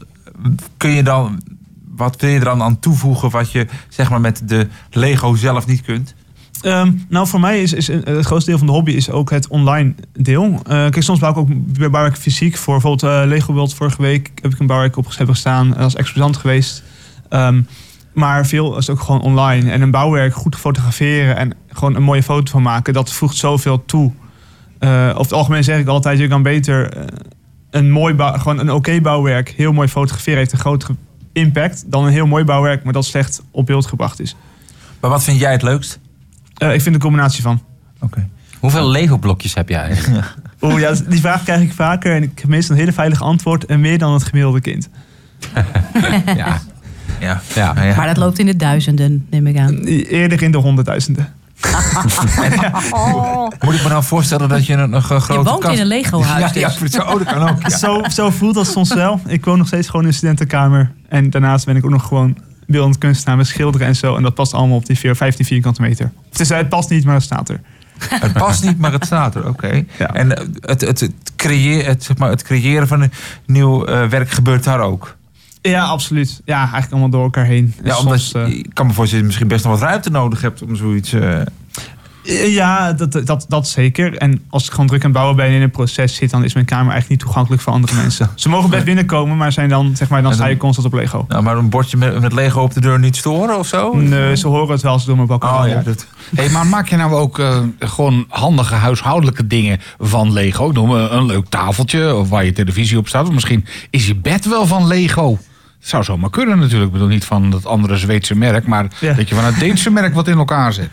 kun je dan... Wat wil je er dan aan toevoegen wat je zeg maar met de Lego zelf niet kunt? Ehm, nou, voor mij is, is een- het grootste deel van de hobby is ook het online deel. Eh, kijk, soms bouw ik ook bouwwerk fysiek. Voor bijvoorbeeld eh, Lego World vorige week heb ik een bouwwerk op gestaan als exposant geweest. Ehm, maar veel is ook gewoon online. En een bouwwerk goed fotograferen en gewoon een mooie foto van maken, dat voegt zoveel toe. Eh over het algemeen zeg ik altijd, je kan beter eh, een mooi gewoon een oké bouwwerk heel mooi fotograferen heeft een grotere impact dan een heel mooi bouwwerk, maar dat slecht op beeld gebracht is. Maar wat vind jij het leukst? Eh, ik vind de combinatie van. Hoeveel Lego-blokjes heb jij eigenlijk? Oeh, ja, die vraag krijg ik vaker en ik heb meestal een hele veilig antwoord en meer dan het gemiddelde kind. ja. Ja. Ja. Maar dat loopt in de duizenden, neem ik aan. Eerder in de honderdduizenden. Moet ik me dan voorstellen dat je een, een grote Je woont kast- in een Lego-huis Ja, ja, dus. zo, oh, dat kan ook. Ja. Zo, zo voelt dat soms wel. Ik woon nog steeds gewoon in een studentenkamer. En daarnaast ben ik ook nog gewoon beeldend kunstenaar met schilderen en zo. En dat past allemaal op die vier- 15 vierkante meter. Het, past niet, maar het staat er. Het past niet, maar het staat er. Oké. En eh, het, het, het, creëer, het, zeg maar, het creëren van een nieuw eh, werk gebeurt daar ook. Ja, absoluut. Ja, eigenlijk allemaal door elkaar heen. En Ja, omdat soms, eh, je, ik kan me voorstellen dat je misschien best nog wat ruimte nodig hebt om zoiets. eh, Eh, Ja, dat, dat, dat zeker. En als ik gewoon druk aan het bouwen ben en in een proces zit, dan is mijn kamer eigenlijk niet toegankelijk voor andere mensen. Ze mogen best binnenkomen, maar zijn dan, zeg maar, dan En sta dan- je constant op Lego. nou, maar een bordje met, met Lego op de deur niet storen of zo? Nee, ze horen het wel als ik door mijn balkon Oh ja, dat, Hey, maar maak je nou ook eh, gewoon handige huishoudelijke dingen van Lego? Noem een, een leuk tafeltje of waar je televisie op staat. Of misschien is je bed wel van Lego. Zou zomaar kunnen natuurlijk. Ik bedoel niet van dat andere Zweedse merk, maar Ja. dat je van het Deense merk wat in elkaar zet.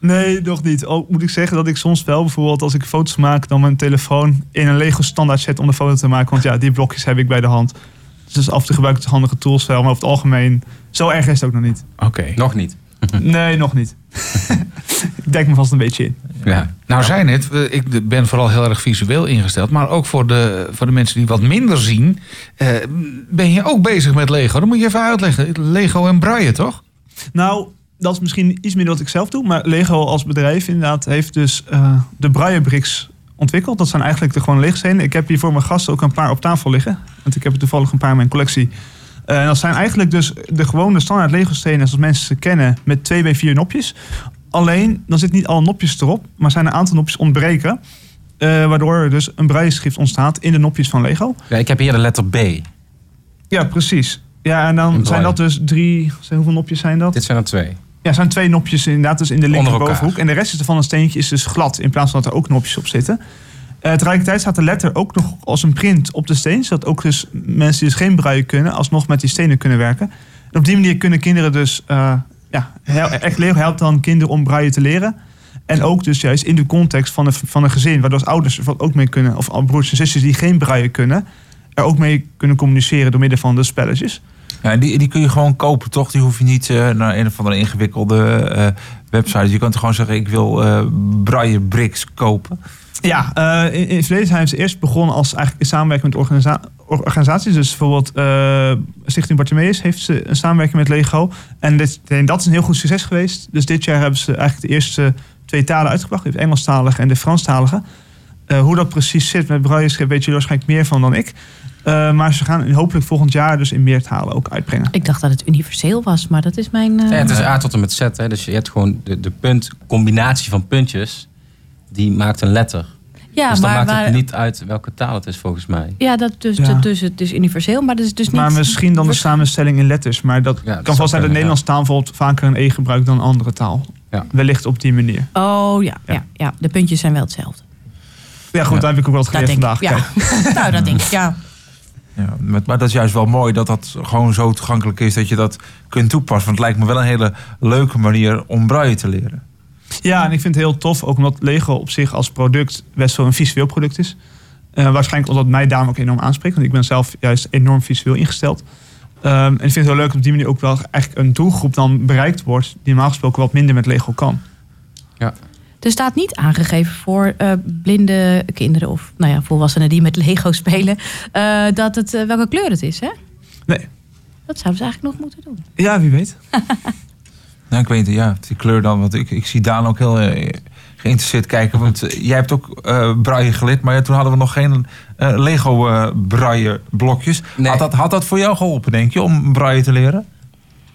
Nee, nog niet. Ook moet ik zeggen dat ik soms wel bijvoorbeeld als ik foto's maak, dan mijn telefoon in een Lego standaard zet om de foto te maken. Want ja, die blokjes heb ik bij de hand. Dus af en toe gebruik ik de handige tools wel. Maar over het algemeen, zo erg is het ook nog niet. Oké. Nog niet. Nee, nog niet. ik denk me vast een beetje in. Ja. Nou, zijn het, ik ben vooral heel erg visueel ingesteld, maar ook voor de, voor de mensen die wat minder zien, eh, ben je ook bezig met Lego. Dan moet je even uitleggen. Lego en braille, toch? Nou, dat is misschien iets minder wat ik zelf doe. Maar Lego als bedrijf inderdaad heeft dus eh, de Braille bricks ontwikkeld. Dat zijn eigenlijk de gewone leegstenen. Ik heb hier voor mijn gasten ook een paar op tafel liggen. Want ik heb er toevallig een paar in mijn collectie. Eh, en dat zijn eigenlijk dus de gewone standaard Lego stenen zoals mensen ze kennen. Met 2 bij 4 nopjes. Alleen, dan zitten niet alle nopjes erop. Maar zijn een aantal nopjes ontbreken. eh, waardoor er dus een braille schrift ontstaat in de nopjes van Lego. Ja, ik heb hier de letter B. Ja, precies. Ja, en dan zijn dat dus drie... zijn- Hoeveel nopjes zijn dat? Dit zijn er twee. Ja, er zijn twee nopjes inderdaad dus in de linkerbovenhoek. En de rest van het steentje is dus glad. In plaats van dat er ook nopjes op zitten. Eh, tegelijkertijd staat de letter ook nog als een print op de steen. Zodat ook dus mensen die dus geen braille kunnen... alsnog met die stenen kunnen werken. En op die manier kunnen kinderen dus... eh, ja, echt leren helpt dan kinderen om braille te leren. En ook dus juist in de context van een, van een gezin... waardoor ouders er ook mee kunnen... of broers en zusters die geen braille kunnen... er ook mee kunnen communiceren door middel van de spelletjes. Ja, die, die kun je gewoon kopen, toch? Die hoef je niet eh, naar een of andere ingewikkelde eh, website. Je toch gewoon zeggen, ik wil eh braille bricks kopen. Ja, eh, in, in het verleden zijn ze eerst begonnen als eigenlijk in samenwerking met organisa- organisaties. Dus bijvoorbeeld eh, Stichting Bartimeus heeft ze een samenwerking met Lego. En dit, en dat is een heel goed succes geweest. Dus dit jaar hebben ze eigenlijk de eerste twee talen uitgebracht. De Engelstalige en de Franstalige. Eh, hoe dat precies zit met braille schrift weet je waarschijnlijk meer van dan ik. Eh, maar ze gaan hopelijk volgend jaar dus in meer talen ook uitbrengen. Ik dacht dat het universeel was, maar dat is mijn... eh, Ja, het is A tot en met Z. Hè? Dus je hebt gewoon de, de punt, combinatie van puntjes. Die maakt een letter. Ja, dus dan maar maakt het niet uit welke taal het is volgens mij. Ja, dat dus, Ja. dat dus het is universeel, maar dat is dus niet... Maar misschien dan de samenstelling in letters. Maar dat kan vast zijn dat Nederlandse taal bijvoorbeeld vaker een E gebruikt dan een andere taal. Ja. Wellicht op die manier. Oh ja, ja. Ja, de puntjes zijn wel hetzelfde. Ja, goed, daar heb ik ook wel geleerd vandaag. ik, ja. Nou, dat denk ik, ja. Ja, maar, maar dat is juist wel mooi dat dat gewoon zo toegankelijk is dat je dat kunt toepassen. Want het lijkt me wel een hele leuke manier om braille te leren. Ja, en ik vind het heel tof, ook omdat Lego op zich als product best wel een visueel product is. Eh, waarschijnlijk omdat mij daarom ook enorm aanspreekt, want ik ben zelf juist enorm visueel ingesteld. Ehm, en ik vind het heel leuk dat op die manier ook wel eigenlijk een doelgroep dan bereikt wordt die normaal gesproken wat minder met Lego kan. Er staat niet aangegeven voor eh, blinde kinderen of nou ja, volwassenen die met Lego spelen, eh, dat het, welke kleur het is, hè? Nee. Dat zouden ze eigenlijk nog moeten doen. Ja, wie weet. Nou, ik weet het, ja, die kleur dan. Want ik, ik zie Daan ook heel eh, geïnteresseerd kijken. Want eh, jij hebt ook eh braille geleerd, maar toen hadden we nog geen Lego braille blokjes. Had, dat, had dat voor jou geholpen, denk je, om braille te leren?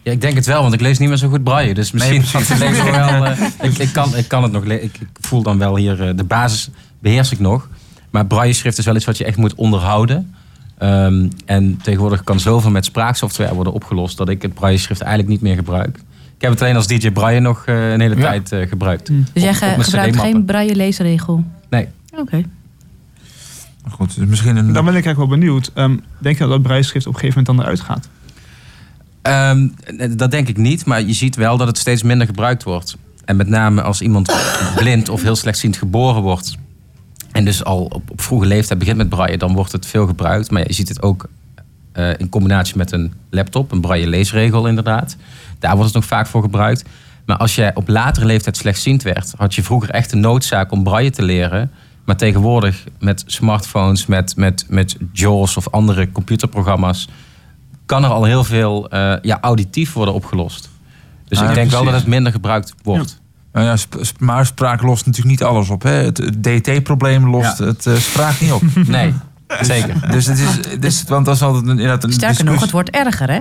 Ja, ik denk het wel, want ik lees niet meer zo goed braille. Dus misschien Nee, wel... ik, ik, kan, ik kan het nog ik, ik voel dan wel hier... de basis beheers ik nog. Maar braille schrift is wel iets wat je echt moet onderhouden. Ehm, en tegenwoordig kan zoveel met spraaksoftware worden opgelost... dat ik het braille schrift eigenlijk niet meer gebruik. Ik heb het alleen als DJ Braille nog eh, een hele Ja. tijd eh, gebruikt. Dus jij Op- op gebruikt geen braille leesregel? Nee. Oké. Goed, dus misschien een... Dan ben ik eigenlijk wel benieuwd. Ehm, denk je dat dat breischrift op een gegeven moment dan eruit gaat? Ehm, dat denk ik niet, maar je ziet wel dat het steeds minder gebruikt wordt. En met name als iemand blind of heel slechtziend geboren wordt. En dus al op, op vroege leeftijd begint met braille, dan wordt het veel gebruikt. Maar je ziet het ook eh, in combinatie met een laptop, een braille leesregel inderdaad. Daar wordt het nog vaak voor gebruikt. Maar als jij op latere leeftijd slechtziend werd, had je vroeger echt een noodzaak om braille te leren. Maar tegenwoordig met smartphones, met, met, met JAWS of andere computerprogramma's, kan er al heel veel eh, ja, auditief worden opgelost. Dus Ah, ik ja, denk wel dat het minder gebruikt wordt. Nou ja, sp- sp- maar spraak lost natuurlijk niet alles op. Hè? Het, DT-probleem lost Ja. het eh, spraak niet op. Nee, zeker. Dus het is, dus, want dat is altijd een, inderdaad een Sterker nog, het wordt erger, hè?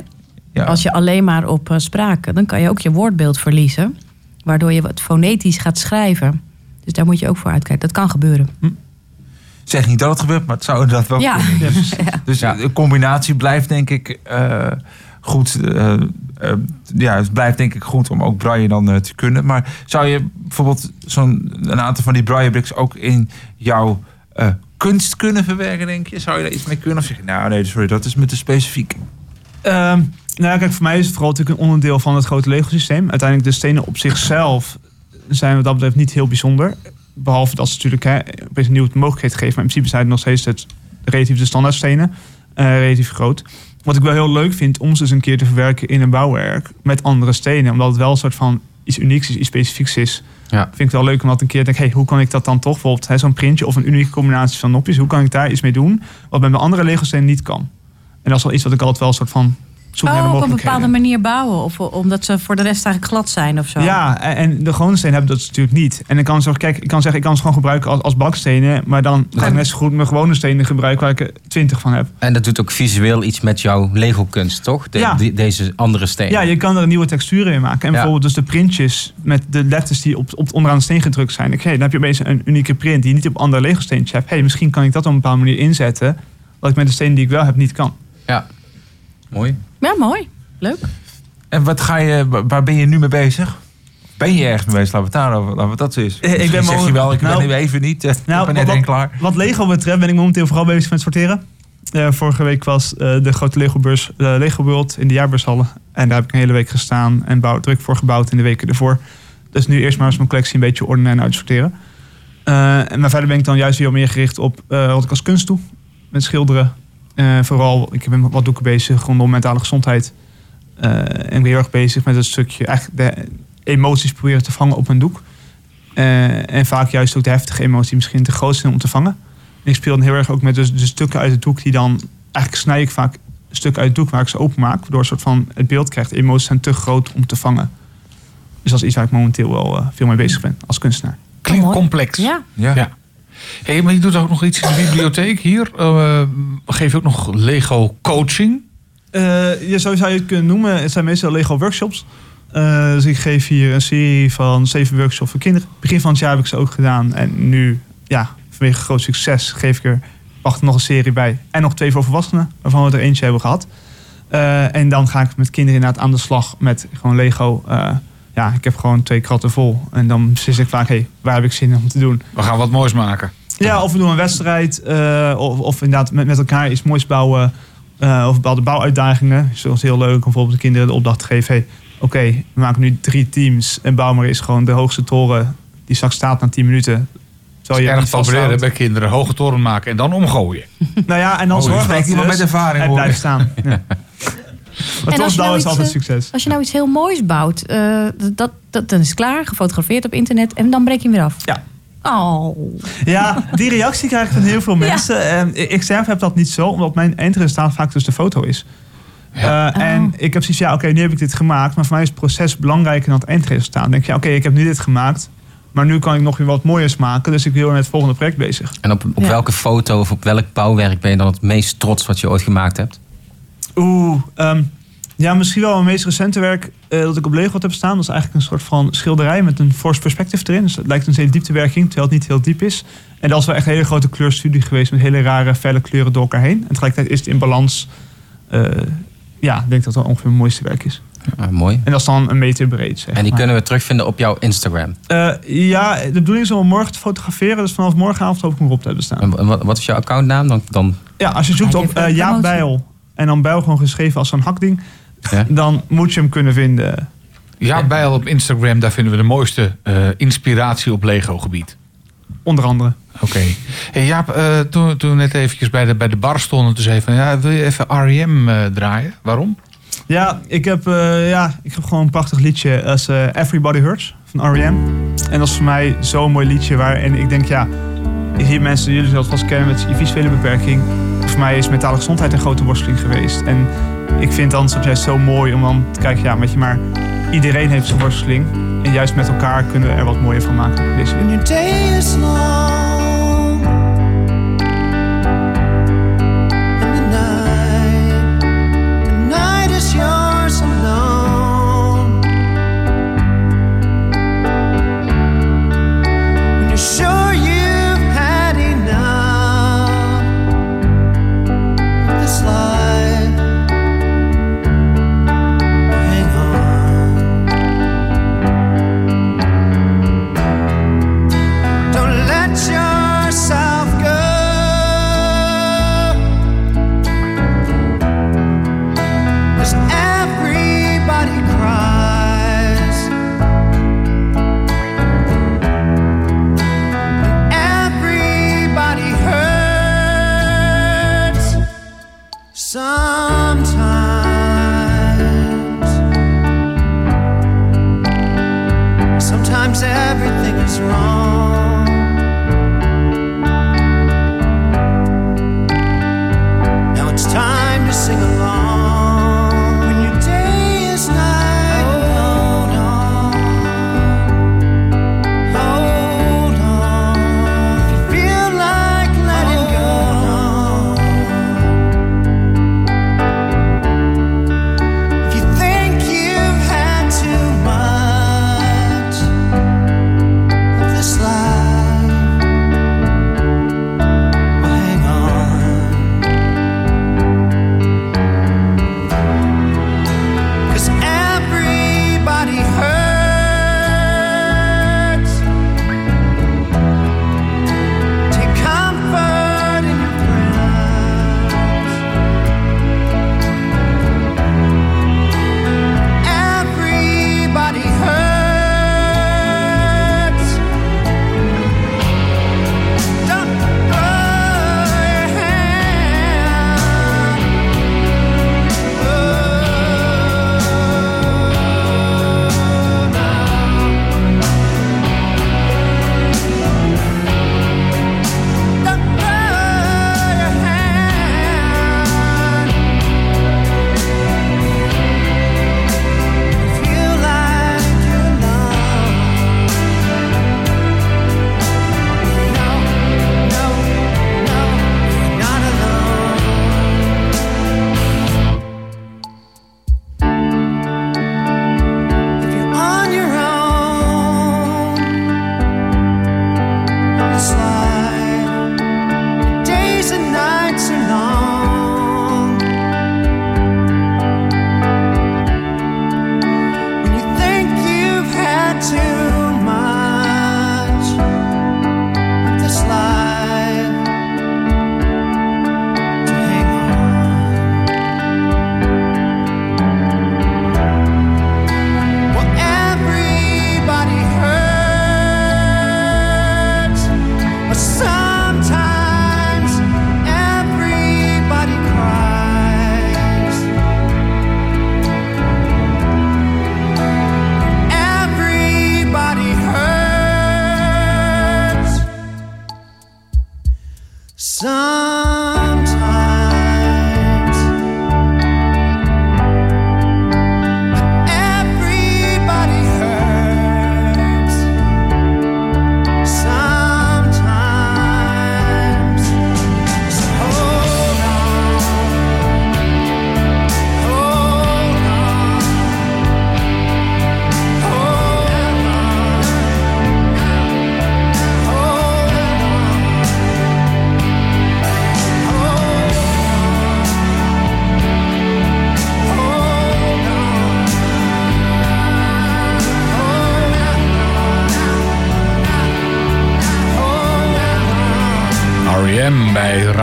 Ja. Als je alleen maar op eh, spraken, dan kan je ook je woordbeeld verliezen. Waardoor je wat fonetisch gaat schrijven. Dus daar moet je ook voor uitkijken. Dat kan gebeuren. zeg niet dat het gebeurt, maar het zou inderdaad wel Ja. kunnen. Ja. Dus de combinatie blijft denk ik eh, goed. eh, ja, het blijft denk ik goed om ook braille dan te kunnen. Maar zou je bijvoorbeeld zo'n een aantal van die braille bricks ook in jouw eh, kunst kunnen verwerken, denk je? Zou je daar iets mee kunnen? Of zeg je, nou nee, sorry, dat is me te specifiek. Ehm, nou, kijk, voor mij is het vooral natuurlijk een onderdeel van het grote Lego-systeem. Uiteindelijk, de stenen op zichzelf zijn wat dat betreft niet heel bijzonder. Behalve dat ze natuurlijk hè, opeens een nieuwe mogelijkheid geven. Maar in principe zijn het nog steeds het, relatief de standaardstenen. eh relatief groot. Wat ik wel heel leuk vind om ze eens een keer te verwerken in een bouwwerk met andere stenen. Omdat het wel een soort van iets unieks is, iets specifieks is. Ja. Vind ik wel leuk om dat een keer te denken, hey, hoe kan ik dat dan toch, bijvoorbeeld zo'n printje of een unieke combinatie van nopjes, hoe kan ik daar iets mee doen wat met mijn andere Lego stenen niet kan? En dat is wel iets wat ik altijd wel een soort van zoek naar de Oh, op een bepaalde manier bouwen. Of omdat ze voor de rest eigenlijk glad zijn of zo. Ja, en- de gewone stenen hebben dat natuurlijk niet. En ik kan zeggen, kijk, ik kan zeggen, ik kan ze gewoon gebruiken als, als bakstenen, maar dan ga ik net zo goed mijn gewone stenen gebruiken waar ik er twintig van heb. En dat doet ook visueel iets met jouw Lego-kunst, toch? De- Ja. die- deze andere steen. Ja, je kan er een nieuwe texturen in maken. En Ja. bijvoorbeeld dus de printjes met de letters die op, op onderaan de steen gedrukt zijn. Oké, dan heb je opeens een unieke print die je niet op andere Lego hebt. hey, misschien kan ik dat op een bepaalde manier inzetten, wat ik met de steen die ik wel heb niet kan. Ja, mooi. Ja, mooi. Leuk. En wat ga je, wa- waar ben je nu mee bezig? Ben je ergens mee bezig? Laten we het daarover, laten we dat eens. Eh, ik ben zeg je wel, ik nou- ben nu even niet. eh, ik Nou, ben net wat, klaar. wat Lego betreft ben ik momenteel vooral bezig met sorteren. Eh, vorige week was eh, de grote Lego-beurs Lego World in de jaarbeurshallen. En daar heb ik een hele week gestaan en bouw, druk voor gebouwd in de weken ervoor. Dus nu eerst maar eens mijn collectie een beetje ordenen en uitsorteren. Eh, en maar verder ben ik dan juist weer meer gericht op eh, wat ik als kunst doe. Met schilderen. Eh, vooral, ik ben met wat doeken bezig rondom mentale gezondheid. Eh, en ik ben heel erg bezig met het stukje, eigenlijk de emoties proberen te vangen op een doek. Eh, en vaak juist ook de heftige emotie misschien te groot zijn om te vangen. En ik speel dan heel erg ook met dus de stukken uit het doek die dan... Eigenlijk snij ik vaak stukken uit het doek waar ik ze openmaak. Waardoor een soort van het beeld krijgt. Emoties zijn te groot om te vangen. Dus dat is iets waar ik momenteel wel veel mee bezig ben als kunstenaar. Klinkt complex. Ja. ja. Hey, maar je doet ook nog iets in de bibliotheek hier. Eh, geef je ook nog Lego coaching? Ja, zo zou je het kunnen noemen. Het zijn meestal Lego workshops. Eh, dus ik geef hier een serie van zeven workshops voor kinderen. Begin van het jaar heb ik ze ook gedaan. En nu, ja, vanwege groot succes geef ik er wacht nog een serie bij. En nog twee voor volwassenen, waarvan we er eentje hebben gehad. Eh, en dan ga ik met kinderen inderdaad aan de slag met gewoon Lego. Eh, ja, ik heb gewoon twee kratten vol. En dan beslis ik vaak, hey, waar heb ik zin in om te doen? We gaan wat moois maken. Ja, of we doen een wedstrijd. eh, of, of inderdaad met, met elkaar iets moois bouwen. eh, of bepaalde bouwuitdagingen. Zoals heel leuk om bijvoorbeeld de kinderen de opdracht te geven. Hey, Oké, we maken nu drie teams. En bouw maar eens gewoon de hoogste toren die straks staat na 10 minuten. Terwijl je erg populair bij kinderen. Hoge toren maken en dan omgooien. Nou ja, en dan Oh, zorgen dat iemand dus met ervaring, blijft staan. Ja. Maar En als toch, je nou dat is iets, altijd eh, succes. Als je nou iets heel moois bouwt, eh, dat, dat, dan is het klaar, gefotografeerd op internet en dan breek je hem weer af. Ja. Oh. Ja, die reactie krijg ik van heel veel mensen. En ik zelf heb dat niet zo, omdat mijn eindresultaat vaak dus de foto is. Eh, En ik heb zoiets ja, oké, nu heb ik dit gemaakt. Maar voor mij is het proces belangrijker dan het eindresultaat. Dan denk je, ja, oké, ik heb nu dit gemaakt. Maar nu kan ik nog weer wat mooiers maken. Dus ik ben met het volgende project bezig. En op, op Ja. welke foto of op welk bouwwerk ben je dan het meest trots wat je ooit gemaakt hebt? Oeh, ehm, ja, misschien wel mijn meest recente werk eh, dat ik op Lego heb staan. Dat is eigenlijk een soort van schilderij met een force perspective erin. Dus het lijkt een hele dieptewerking, terwijl het niet heel diep is. En dat is wel echt een hele grote kleurstudie geweest met hele rare, felle kleuren door elkaar heen. En tegelijkertijd is het in balans. Eh, ja, ik denk dat dat ongeveer mijn mooiste werk is. Ah, mooi. En dat is dan een meter breed. Zeg En die maar. kunnen we terugvinden op jouw Instagram. Eh, ja, de bedoeling is om hem morgen te fotograferen. Dus vanaf morgenavond hoop ik hem erop te hebben staan. En wat, wat is jouw accountnaam? Dan, dan, Ja, als je zoekt op eh, Jaap. Bijl en dan Bijl gewoon geschreven als zo'n hakding, Ja. dan moet je hem kunnen vinden. Ja, Bijl op Instagram, daar vinden we de mooiste eh, inspiratie op Lego-gebied. Onder andere. Oké. Hey Jaap, eh, toen, toen we net eventjes bij de, bij de bar stonden, toen zei je van, ja, wil je even R.E.M. eh, draaien? Waarom? Ja, ik heb, eh, ja, ik heb gewoon een prachtig liedje als Everybody Hurts van R.E.M. En dat is voor mij zo'n mooi liedje waar, en ik denk ja, hier mensen, jullie zullen het vast kennen met je visuele beperking. Voor mij is mentale gezondheid een grote worsteling geweest. En ik vind dan soms juist zo mooi om dan te kijken, ja, weet je maar, iedereen heeft zijn worsteling. En juist met elkaar kunnen we er wat mooier van maken.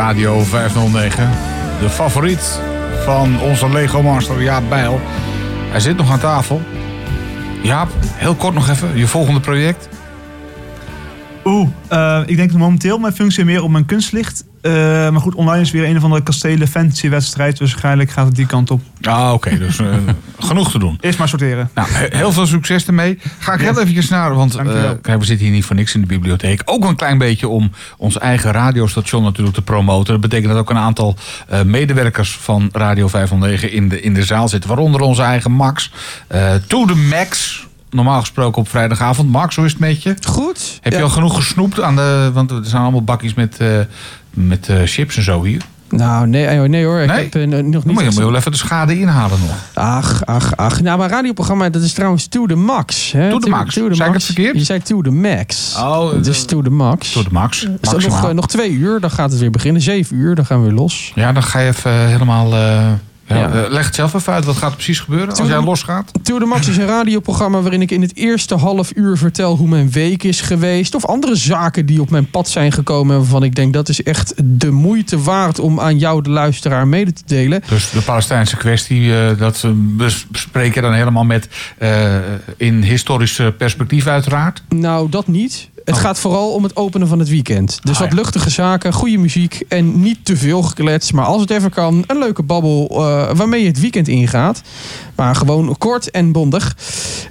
Radio 509. De favoriet van onze Lego Master Jaap Bijl. Hij zit nog aan tafel. Jaap, heel kort nog even. Je volgende project? Oeh, eh, ik denk momenteel mijn functie meer op mijn kunstlicht. Eh, maar goed, online is weer een of andere kastelen fantasy wedstrijd. Dus waarschijnlijk gaat het die kant op. Ah, oké. dus eh, genoeg te doen. Eerst maar sorteren. Nou, he- heel veel succes ermee. Ga ik heel eventjes naar, want eh, we zitten hier niet voor niks in de bibliotheek. Ook een klein beetje om ons eigen radiostation natuurlijk te promoten. Dat betekent dat ook een aantal eh, medewerkers van Radio 509 in de, in de zaal zitten. Waaronder onze eigen Max. eh to the Max. Normaal gesproken op vrijdagavond. Max, hoe is het met je? Goed. Heb je al genoeg gesnoept aan de. Want er zijn allemaal bakjes met, eh, met eh, chips en zo hier. Nou, nee, eh, nee hoor. Ik Nee? heb eh, nog niet moet je, moet je gezien. wel even de schade inhalen nog. Ach, ach, ach. Nou, mijn radioprogramma, dat is trouwens To The Max. Hè? To the Max. To the Max. het verkeerd? Je zei To The Max. Oh, dus To The Max. To the Max. Is nog, nog twee uur, dan gaat het weer beginnen. Zeven uur, dan gaan we weer los. Ja, dan ga je even helemaal. Eh, ja, eh, leg het zelf even uit. Wat gaat er precies gebeuren als jij losgaat? To The Max is een radioprogramma waarin ik in het eerste half uur vertel hoe mijn week is geweest. Of andere zaken die op mijn pad zijn gekomen. en Waarvan ik denk dat is echt de moeite waard om aan jou, de luisteraar, mede te delen. Dus de Palestijnse kwestie, eh, dat eh, bes- bespreek je dan helemaal met. eh, in historisch eh, perspectief, uiteraard. Nou, dat niet. Het Oh. gaat vooral om het openen van het weekend. Dus Ah, wat ja. luchtige zaken, goede muziek en niet te veel geklets. Maar als het even kan, een leuke babbel eh, waarmee je het weekend ingaat. Maar gewoon kort en bondig.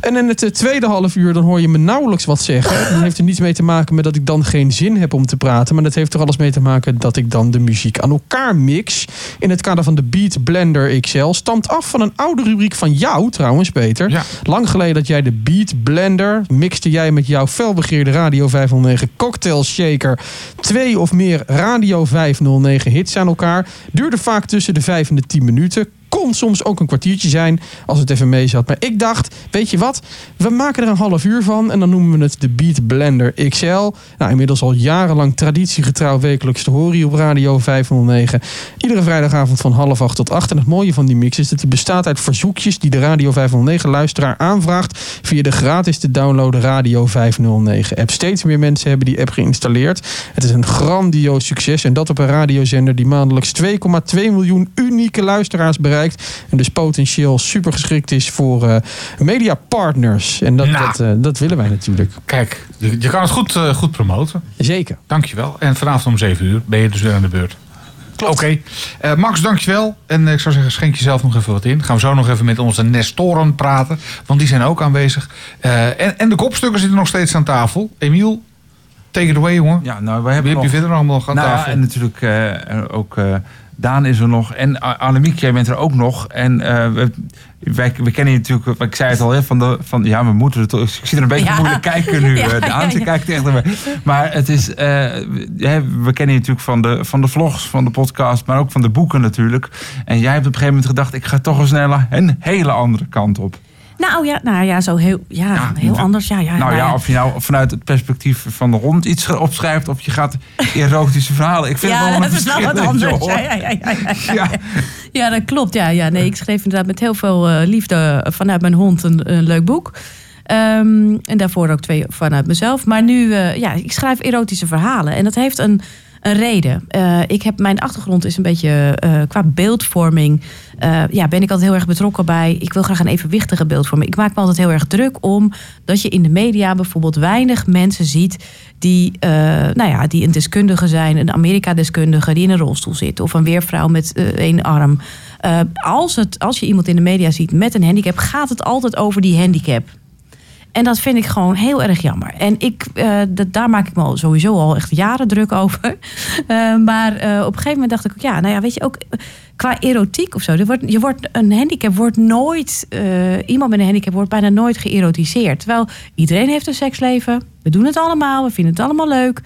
En in het eh, tweede half uur dan hoor je me nauwelijks wat zeggen. Dat heeft er niets mee te maken met dat ik dan geen zin heb om te praten. Maar dat heeft er alles mee te maken dat ik dan de muziek aan elkaar mix. In het kader van de Beat Blender XL. Stamt af van een oude rubriek van jou trouwens, Peter. Lang geleden dat jij de Beat Blender mixte jij met jouw felbegeerde Radio 509 Cocktail Shaker. Twee of meer Radio 509 hits aan elkaar. Duurde vaak tussen de 5 en de 10 minuten kon soms ook een kwartiertje zijn als het even mee zat. Maar ik dacht, weet je wat? We maken er een half uur van en dan noemen we het de Beat Blender XL. Nou, inmiddels al jarenlang traditiegetrouw wekelijks te horen op Radio 509. Iedere vrijdagavond van half acht tot acht. En het mooie van die mix is dat die bestaat uit verzoekjes die de Radio 509 luisteraar aanvraagt via de gratis te downloaden Radio 509 app. Steeds meer mensen hebben die app geïnstalleerd. Het is een grandioos succes en dat op een radiozender die maandelijks 2,2 miljoen unieke luisteraars bereikt. En dus potentieel super geschikt is voor eh mediapartners. En dat, Nou. dat, eh, dat willen wij natuurlijk. Kijk, je, je kan het goed, eh, goed promoten. Zeker. Dankjewel. En vanavond om 7 uur ben je dus weer aan de beurt. Oké. Eh, Max, dankjewel. En ik zou zeggen, schenk jezelf nog even wat in. Gaan we zo nog even met onze Nestoren praten. Want die zijn ook aanwezig. Eh, en, en de kopstukken zitten nog steeds aan tafel. Emiel, take it away, jongen. Ja, nou, wij hebben Wie heb je nog- verder allemaal nog aan Nou ja, tafel? en natuurlijk eh, ook eh, Daan is er nog. En Annemiek, jij bent er ook nog. En eh, we, wij, we kennen je natuurlijk, ik zei het al, hè, van, de, van ja, we moeten het toch. Ik zie er een beetje Ja. moeilijk kijken nu. Ja, eh, Daan, ja, ze ja. kijkt echt naar. Maar het is, eh, we kennen je natuurlijk van de, van de vlogs, van de podcast, maar ook van de boeken natuurlijk. En jij hebt op een gegeven moment gedacht, ik ga toch eens naar een hele andere kant op. Nou ja, nou ja, zo heel, ja, heel anders. Ja, ja, Nou ja, of je nou vanuit het perspectief van de hond iets opschrijft of je gaat erotische verhalen. Ik vind het ja, wel een dat is wel wat anders. joh. Ja, ja, ja, ja, ja, ja. Ja, dat klopt. Ja, ja, nee, ik schreef inderdaad met heel veel eh, liefde vanuit mijn hond een, een leuk boek. Ehm, en daarvoor ook twee vanuit mezelf. Maar nu, eh, ja, ik schrijf erotische verhalen. En dat heeft een, een reden. Eh, ik heb, mijn achtergrond is een beetje eh, qua beeldvorming. eh, ja, ben ik altijd heel erg betrokken bij. Ik wil graag een evenwichtige beeldvorming. Ik maak me altijd heel erg druk om dat je in de media bijvoorbeeld weinig mensen ziet die, eh, nou ja, die een deskundige zijn, een Amerika-deskundige die in een rolstoel zit, of een weervrouw met één arm. Als, het, als je iemand in de media ziet met een handicap, gaat het altijd over die handicap. En dat vind ik gewoon heel erg jammer. En ik, eh, dat, daar maak ik me sowieso al echt jaren druk over. Eh, maar eh, op een gegeven moment dacht ik ook, ja, nou ja, weet je ook qua erotiek of zo. Wordt, je wordt, een handicap wordt nooit, iemand met een handicap wordt bijna nooit geërotiseerd. Terwijl iedereen heeft een seksleven. We doen het allemaal, we vinden het allemaal leuk.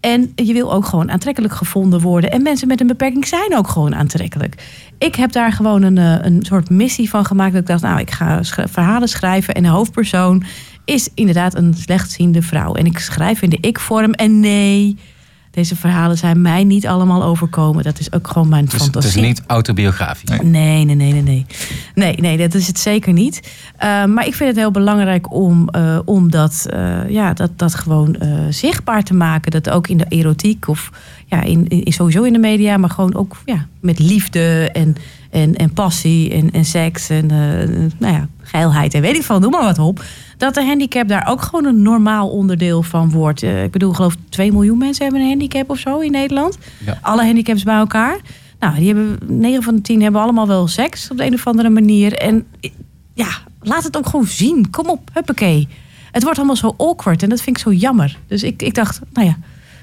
En je wil ook gewoon aantrekkelijk gevonden worden. En mensen met een beperking zijn ook gewoon aantrekkelijk. Ik heb daar gewoon een, eh, een soort missie van gemaakt. Dat ik dacht, nou, ik ga verhalen schrijven. En de hoofdpersoon is inderdaad een slechtziende vrouw. En ik schrijf in de ik-vorm. En nee, deze verhalen zijn mij niet allemaal overkomen. Dat is ook gewoon mijn Dus het fantasie. is niet autobiografisch. Nee, nee, nee, nee, nee. Nee, nee, dat is het zeker niet. Uh, maar ik vind het heel belangrijk om, uh, om dat, uh, ja, dat, dat gewoon zichtbaar te maken. Dat ook in de erotiek of ja, in, in, sowieso in de media, maar gewoon ook ja, met liefde en, en, en passie en, en seks en nou ja, geilheid en weet ik veel, noem maar wat op. Dat de handicap daar ook gewoon een normaal onderdeel van wordt. ik bedoel, ik geloof 2 miljoen mensen hebben een handicap of zo in Nederland. Ja. Alle handicaps bij elkaar. Nou, die hebben 9 van de 10 hebben allemaal wel seks op de een of andere manier. En ja, laat het ook gewoon zien. Kom op, huppakee. Het wordt allemaal zo awkward en dat vind ik zo jammer. Dus ik, ik dacht, nou ja,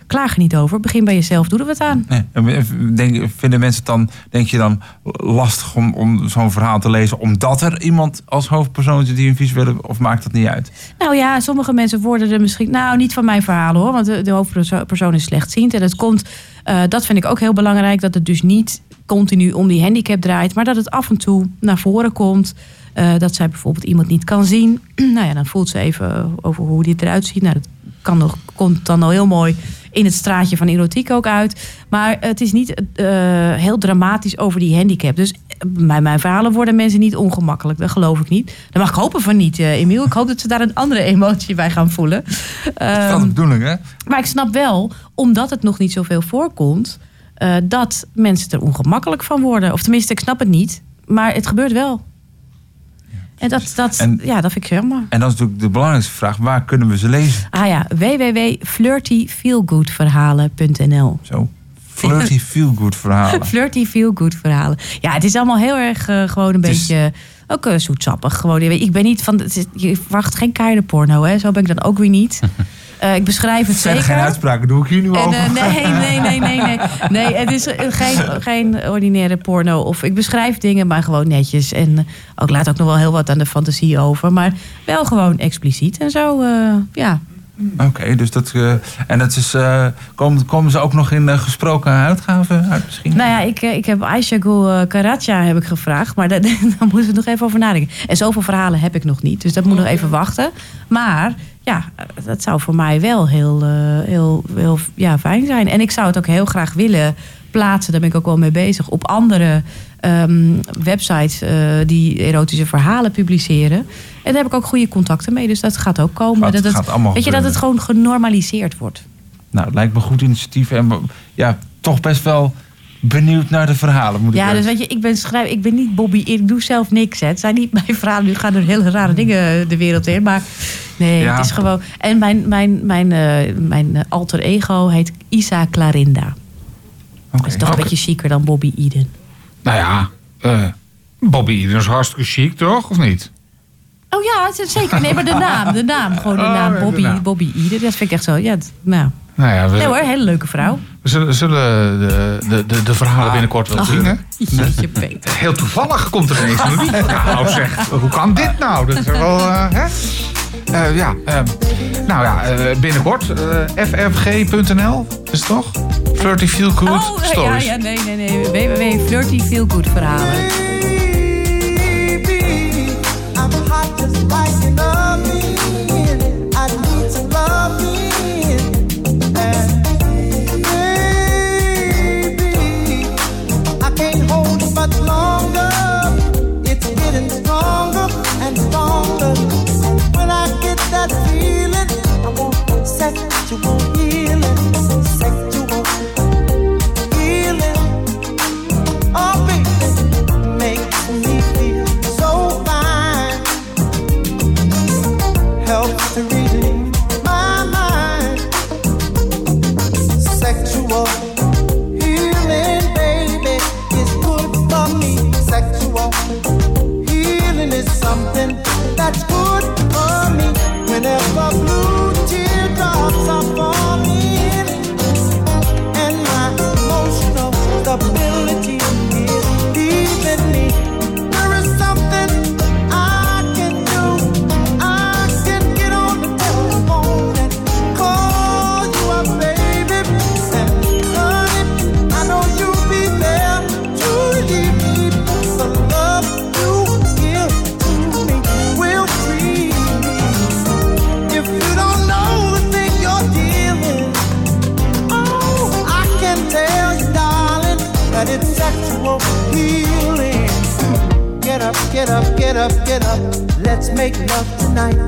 klaag er niet over. Begin bij jezelf, doe er wat aan. Nee. En Denk, vinden mensen het dan, denk je dan, lastig om, om zo'n verhaal te lezen... omdat er iemand als hoofdpersoon zit die een visuele... of maakt dat niet uit? Nou ja, sommige mensen worden er misschien... Nou, niet van mijn verhalen hoor, want de, de hoofdpersoon is slechtziend. En het komt, uh, dat vind ik ook heel belangrijk... dat het dus niet continu om die handicap draait... maar dat het af en toe naar voren komt... Uh, dat zij bijvoorbeeld iemand niet kan zien. nou ja, dan voelt ze even over hoe die eruit ziet. Nou, dat kan nog, komt dan al heel mooi in het straatje van erotiek ook uit. Maar het is niet uh, heel dramatisch over die handicap. Dus bij mijn verhalen worden mensen niet ongemakkelijk. Dat geloof ik niet. Daar mag ik hopen van niet, uh, Emiel. Ik hoop dat ze daar een andere emotie bij gaan voelen. Dat is wel de bedoeling, hè? Maar ik snap wel, omdat het nog niet zoveel voorkomt... Uh, dat mensen er ongemakkelijk van worden. Of tenminste, ik snap het niet. Maar het gebeurt wel. En dat, dat, En- ja, dat vind ik jammer. En dat is natuurlijk de belangrijkste vraag. Waar kunnen we ze lezen? Ah ja, www.flirtyfeelgoodverhalen.nl Zo. Flirty feel good verhalen. Flirty feelgood verhalen. Ja, het is allemaal heel erg eh, gewoon een Het is- beetje ook eh, zoetsappig. Gewoon, ik ben niet van, is- je verwacht geen keiharde porno, hè? Zo ben ik dan ook weer niet. Eh, ik beschrijf het zeker. geen uitspraken, doe ik hier nu En, over. eh, nee, nee, nee, nee, nee. Nee, het is eh, geen, geen ordinaire porno. Of ik beschrijf dingen, maar gewoon netjes. En ook laat ook nog wel heel wat aan de fantasie over. Maar wel gewoon expliciet en zo. ja. Oké, dus dat. en dat is. eh, komen, komen ze ook nog in gesproken uitgaven uit misschien? Nou ja, ik, ik heb Aisha Gul Karatja heb ik gevraagd. Maar daar, daar moeten we nog even over nadenken. En zoveel verhalen heb ik nog niet. Dus dat moet nog even wachten. Maar ja, dat zou voor mij wel heel, eh, heel, heel ja, fijn zijn. En ik zou het ook heel graag willen plaatsen. Daar ben ik ook wel mee bezig. Op andere ehm, websites eh, die erotische verhalen publiceren. En daar heb ik ook goede contacten mee. Dus dat gaat ook komen. Gaat- dat het, gaat allemaal weet je, dat het gewoon genormaliseerd wordt. Nou, het lijkt me een goed initiatief. En ja, toch best wel benieuwd naar de verhalen. Moet ik Ja, dus weet je, ik ben schrijver, ik ben niet Bobby, ik doe zelf niks. Hè. Het zijn niet mijn verhalen, nu gaan er hele rare dingen de wereld in. Maar nee, Ja. het is gewoon... En mijn, mijn, mijn, eh, mijn eh, alter ego heet Isa Clarinda. Dat is toch een beetje chiquer dan Bobby Eden. Nou ja, eh, Bobby Eden is hartstikke chic, toch? Of niet? Oh ja, zeker. Nee, maar de naam, de naam. Gewoon de Oh, naam ja, de Bobby, naam. Bobby Eden. Dat vind ik echt zo, ja, nou... Nou ja, we, Nee hoor, hele leuke vrouw. we zullen, zullen de, de, de, de verhalen binnenkort wel zien, hè? jeetje, Peter. Heel toevallig komt er ineens een lied. Nou zeg, hoe kan dit nou? Dat is wel, eh, hè? Eh, ja, eh, nou ja, eh, binnenkort eh, ffg.nl is het toch? Flirty Feel Good Oh, ja, Stories. ja, nee, nee, nee. www something that's good for me. Whenever blue teardrops night.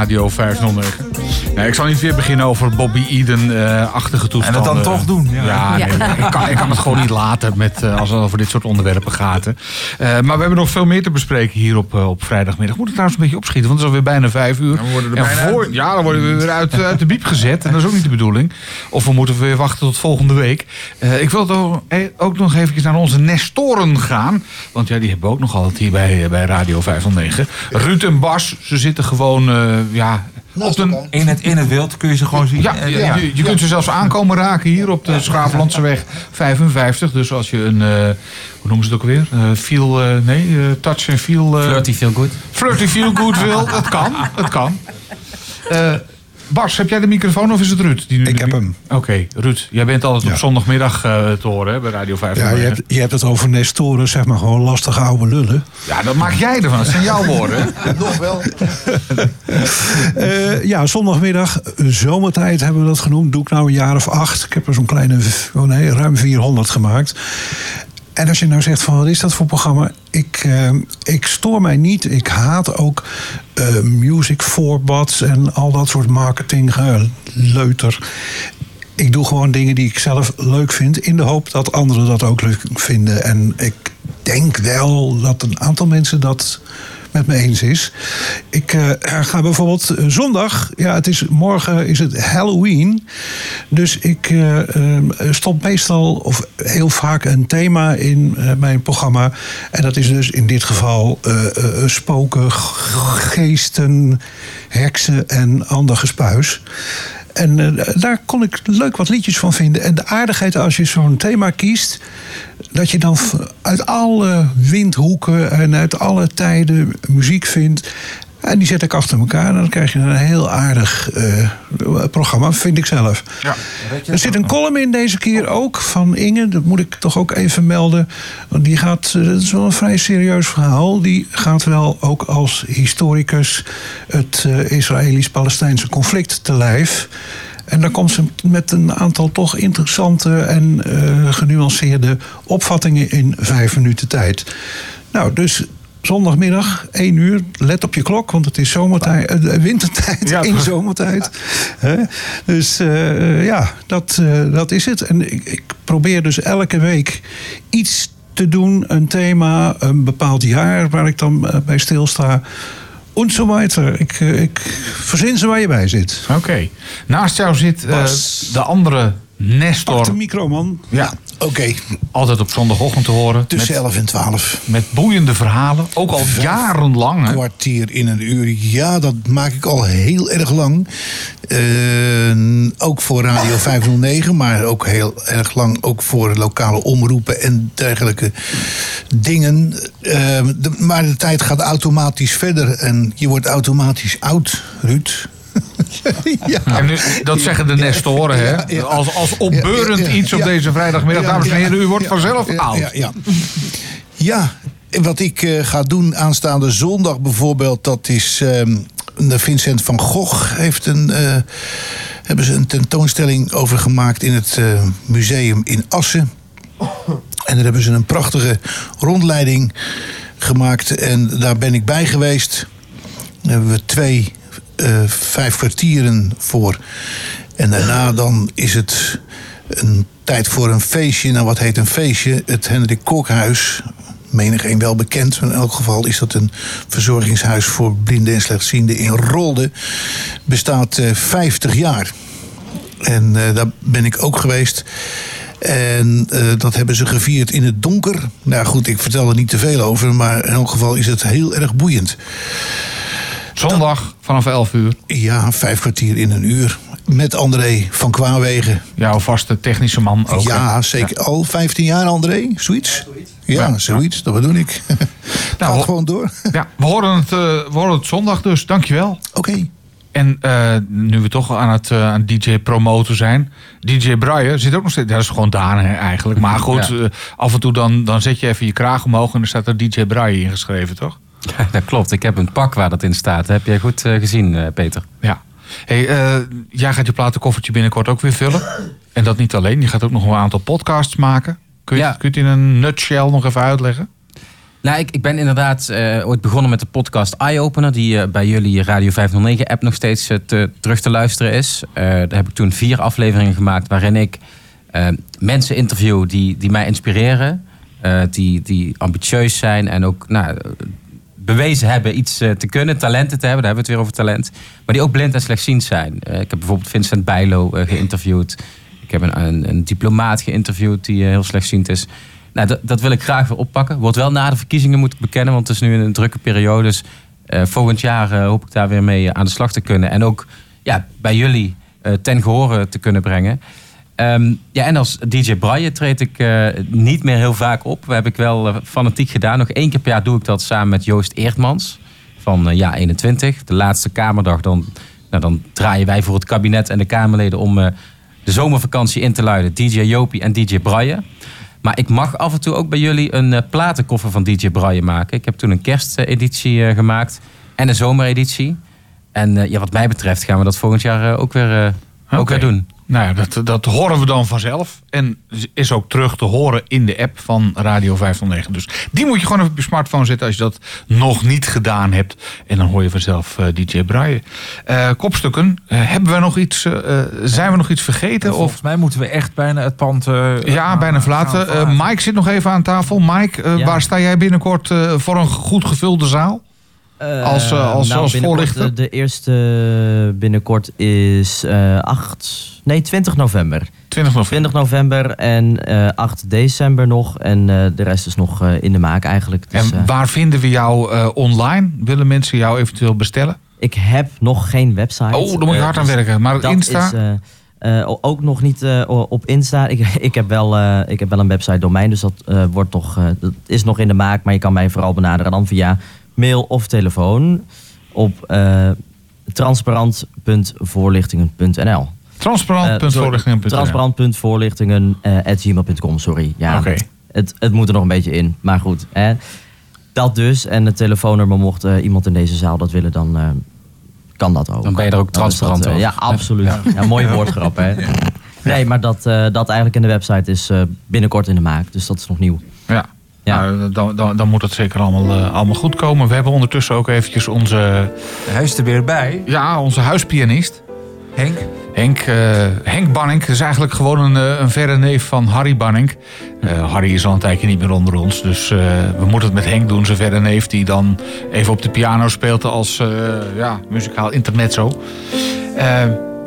Radio 509. Nee, ik zal niet weer beginnen over Bobby Eden-achtige toestanden. En het dan toch doen, ja. Ja, nee, Ja. Ik, kan, ik kan het gewoon niet laten met, eh, als het over dit soort onderwerpen gaat. hè. Eh, maar we hebben nog veel meer te bespreken hier op, eh, op vrijdagmiddag. Moet het trouwens een beetje opschieten, want het is alweer bijna vijf uur. Dan worden we En bijna voor- uit. Ja, dan worden we weer uit, uit de biep gezet. En dat is ook niet de bedoeling. Of we moeten weer wachten tot volgende week. Eh, ik wil toch, eh, ook nog even naar onze Nestoren gaan. Want ja, die hebben we ook nog altijd hier bij, bij Radio 509. Ruud en Bas, ze zitten gewoon... eh, ja, op de, In het, in het wild kun je ze gewoon zien. ja, Eh, je, je, je kunt ze zelfs aankomen raken hier op de Schaaflandseweg 55. Dus als je een, eh, hoe noemen ze het ook weer? Eh feel, eh, nee, eh, touch en feel. eh, Flirty feel good. Flirty feel good wil, dat kan, dat kan. Bas, heb jij de microfoon of is het Ruud? Die nu Ik heb hem. Oké, Ruud. Jij bent altijd op zondagmiddag eh, te horen hè, bij Radio 5. Ja, je hebt, je hebt het over Nestoren, zeg maar gewoon lastige oude lullen. Ja, dat maak jij ervan. Dat zijn jouw woorden. Nog wel. Eh, ja, zondagmiddag, eh, zomertijd hebben we dat genoemd. Doe ik nou een jaar of acht. Ik heb er zo'n kleine, oh nee, ruim 400 gemaakt. En als je nou zegt van wat is dat voor programma? Ik, eh, ik stoor mij niet. Ik haat ook eh, music forbats en al dat soort marketing eh, leuter. Ik doe gewoon dingen die ik zelf leuk vind. In de hoop dat anderen dat ook leuk vinden. En ik denk wel dat een aantal mensen dat met me eens is. Ik eh, ga bijvoorbeeld eh, zondag, ja, het is, morgen is het Halloween. Dus ik eh, stop meestal of heel vaak een thema in mijn programma. En dat is dus in dit geval spoken, geesten, heksen en ander gespuis. En eh, daar kon ik leuk wat liedjes van vinden. En de aardigheid als je zo'n thema kiest, dat je dan uit alle windhoeken en uit alle tijden muziek vindt. En die zet ik achter elkaar en dan krijg je een heel aardig eh, programma, vind ik zelf. Er zit een column in deze keer ook van Inge, dat moet ik toch ook even melden. Want die gaat, eh, dat is wel een vrij serieus verhaal. Die gaat wel ook als historicus het eh, Israëlisch-Palestijnse conflict te lijf. En dan komt ze met een aantal toch interessante en genuanceerde opvattingen in vijf minuten tijd. Nou, dus zondagmiddag, 1 uur, let op je klok, want het is zomertijd, eh, wintertijd in zomertijd. Dus eh, ja, dat, eh, dat is het. En ik, ik probeer dus elke week iets te doen, een thema, een bepaald jaar waar ik dan eh, bij stilsta. En zo weiter. Ik, eh, ik verzin ze waar je bij zit. Oké. Naast jou zit eh, de andere Nestor. Pak de micro, man. Ja. Oké. Altijd op zondagochtend te horen. Tussen met, 11 en 12. Met boeiende verhalen. Ook al jarenlang. hè? kwartier in een uur. Ja, dat maak ik al heel erg lang. Eh, ook voor Radio 509, maar ook heel erg lang ook voor lokale omroepen en dergelijke dingen. Eh, de- maar de tijd gaat automatisch verder en je wordt automatisch oud, Ruud. ja. En nu, dat zeggen de Nestoren, hè? Ja, ja. Als, als opbeurend iets op deze vrijdagmiddag. Dames en heren, u wordt vanzelf oud. Ja, ja. ja, en wat ik eh, ga doen aanstaande zondag bijvoorbeeld, dat is. ehm, de Vincent van Gogh heeft een. eh, hebben ze een tentoonstelling over gemaakt in het eh, museum in Assen. En daar hebben ze een prachtige rondleiding gemaakt. En daar ben ik bij geweest. Daar hebben we twee, eh, vijf kwartieren voor. En daarna dan is het een tijd voor een feestje. Nou, wat heet een feestje? Het Hendrik Kokhuis. Menig een wel bekend. In elk geval is dat een verzorgingshuis voor blinden en slechtzienden in Rolde. Bestaat eh 50 jaar. En eh, daar ben ik ook geweest. En dat hebben ze gevierd in het donker. Nou goed, ik vertel er niet te veel over. Maar in elk geval is het heel erg boeiend. Zondag vanaf 11 uur. Ja, vijf kwartier in een uur. Met André van Kwaawegen. Jouw vaste technische man ook. Ja, hè? zeker. Al 15 jaar, André? Zoiets? Ja, Ja, zoiets. Dat bedoel ik. Nou, Gaat gewoon door. Ja, we horen het, eh, we horen het zondag dus. Dankjewel. Oké. En eh, nu we toch aan het eh, aan DJ promoten zijn. DJ Brian zit ook nog steeds. Dat is gewoon Daan hè, eigenlijk. Maar goed, Ja. af en toe dan, dan zet je even je kraag omhoog. En dan staat er DJ Brian ingeschreven, toch? Ja, dat klopt. Ik heb een pak waar dat in staat. Heb jij goed eh, gezien, eh, Peter. Ja. Hey, eh, jij gaat je platenkoffertje binnenkort ook weer vullen. En dat niet alleen. Je gaat ook nog een aantal podcasts maken. Kun je, het in een nutshell nog even uitleggen? Nou, ik, ik ben inderdaad ooit begonnen met de podcast Eye Opener, die bij jullie Radio 509-app nog steeds te, terug te luisteren is. Daar heb ik toen vier afleveringen gemaakt waarin ik mensen interview die, die mij inspireren, die, die ambitieus zijn en ook nou, bewezen hebben iets eh, te kunnen, talenten te hebben, daar hebben we het weer over talent, maar die ook blind en slechtziend zijn. Eh, ik heb bijvoorbeeld Vincent Bijlo eh, geïnterviewd. Ik heb een, een, een diplomaat geïnterviewd die heel slechtziend is. Nou, dat, dat wil ik graag weer oppakken. Wordt wel na de verkiezingen, moet ik bekennen, want het is nu een drukke periode. Dus volgend jaar hoop ik daar weer mee aan de slag te kunnen. En ook ja, bij jullie ten gehore te kunnen brengen. Ehm, ja, en als DJ Braille treed ik eh, niet meer heel vaak op. Dat heb ik wel eh, fanatiek gedaan. Nog één keer per jaar doe ik dat samen met Joost Eertmans van eh, Ja 21. De laatste Kamerdag, dan Nou, dan draaien wij voor het kabinet en de Kamerleden om de zomervakantie in te luiden. DJ Jopie en DJ Braille. Maar ik mag af en toe ook bij jullie een platenkoffer van DJ Braille maken. Ik heb toen een kersteditie gemaakt en een zomereditie. En ja, wat mij betreft gaan we dat volgend jaar ook, weer, ook weer doen. Nou ja, dat, dat horen we dan vanzelf. En is ook terug te horen in de app van Radio 509. Dus die moet je gewoon even op je smartphone zetten als je dat nog niet gedaan hebt. En dan hoor je vanzelf eh, DJ Braille. Eh, kopstukken, eh, hebben we nog iets, zijn we nog iets vergeten? Of, Volgens mij moeten we echt bijna het pand... ja, bijna verlaten. Mike zit nog even aan tafel. Mike, Ja. waar sta jij binnenkort voor een goed gevulde zaal? Als, eh, als, nou, als voorlichter? De, de eerste binnenkort is eh 8... Nee, 20 november. 20 november. 20 november en eh 8 december nog. En eh, de rest is nog eh, in de maak eigenlijk. Dus, En eh, waar vinden we jou eh, online? Willen mensen jou eventueel bestellen? ik heb nog geen website. Oh, daar moet je Eh, hard aan dus werken. Maar dat Insta? is, eh, eh, ook nog niet eh, op Insta. Ik, ik, heb wel, eh, ik heb wel een website domein, dus dat, eh, wordt nog, eh, dat is nog in de maak. Maar je kan mij vooral benaderen dan via mail of telefoon op eh transparant.voorlichtingen.nl. Transparant.voorlichtingen.nl. Eh, Transparant.voorlichtingen eh, sorry. Ja, het, het moet er nog een beetje in. Maar goed, hè. dat dus. En het telefoonnummer, mocht eh, iemand in deze zaal dat willen, dan eh, kan dat ook. Dan ben je er ook transparant over. Ja, absoluut. Ja. mooie woordgrap, hè. Nee, maar dat, eh, dat eigenlijk in de website is eh, binnenkort in de maak. Dus dat is nog nieuw. Ja. Nou, dan, dan, dan moet het zeker allemaal, eh, allemaal goed komen. We hebben ondertussen ook eventjes onze... Er weer bij. Ja, onze huispianist. Henk. Henk, eh, Henk Banning. Is eigenlijk gewoon een, eh, een verre neef van Harry Banning. Harry is al een tijdje niet meer onder ons. Dus we moeten het met Henk doen. Zijn verre neef die dan even op de piano speelt als ja, muzikaal intermezzo.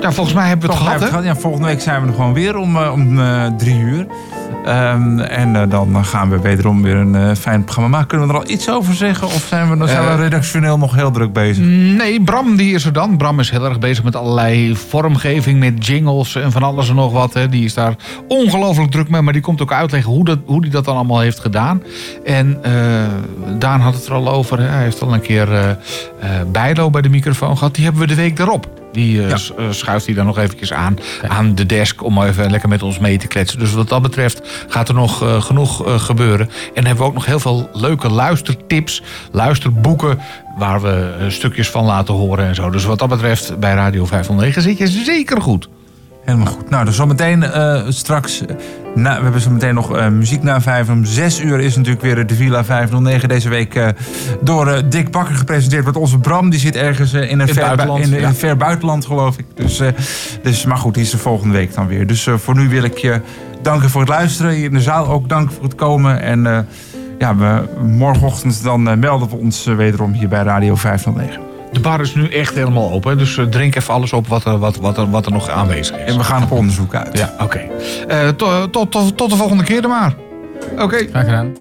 Ja, volgens mij hebben we het gehad, het gehad. Ja, volgende week zijn we er gewoon weer om, eh, om eh, drie uur. Ehm, en eh, dan gaan we wederom weer een fijn programma maken. Kunnen we er al iets over zeggen? Of zijn we, dan zijn we redactioneel nog heel druk bezig? Nee, Bram die is er dan. Bram is heel erg bezig met allerlei vormgeving, met jingles en van alles en nog wat. Hè. Die is daar ongelooflijk druk mee, maar die komt ook uitleggen hoe hij hoe die dat dan allemaal heeft gedaan. En Daan had het er al over. Hè. Hij heeft al een keer Bijlo bij de microfoon gehad. Die hebben we de week daarop. Die eh, eh, schuift hij dan nog eventjes aan, aan de desk om even lekker met ons mee te kletsen. Dus wat dat betreft gaat er nog eh, genoeg gebeuren. En hebben we ook nog heel veel leuke luistertips, luisterboeken waar we stukjes van laten horen en zo. Dus wat dat betreft bij Radio 509 zit je zeker goed. Helemaal goed. Nou, dus zometeen eh straks. eh, Na, we hebben zometeen nog eh, muziek na vijf. Om zes uur is natuurlijk weer de Villa 509 deze week door Dick Bakker gepresenteerd. Met onze Bram. Die zit ergens in, een ver, buitenland, in, in ja. een ver buitenland, geloof ik. Dus, dus, maar goed, die is er volgende week dan weer. Dus voor nu wil ik je danken voor het luisteren. Hier in de zaal ook dank voor het komen. En ja, we, morgenochtend dan melden we ons wederom hier bij Radio 509. De bar is nu echt helemaal open. Dus eh, drink even alles op wat er, wat, wat er, wat er nog aanwezig is. En we gaan op onderzoek uit. Ja, oké. Eh, tot, tot, tot de volgende keer dan maar. Oké. Graag gedaan.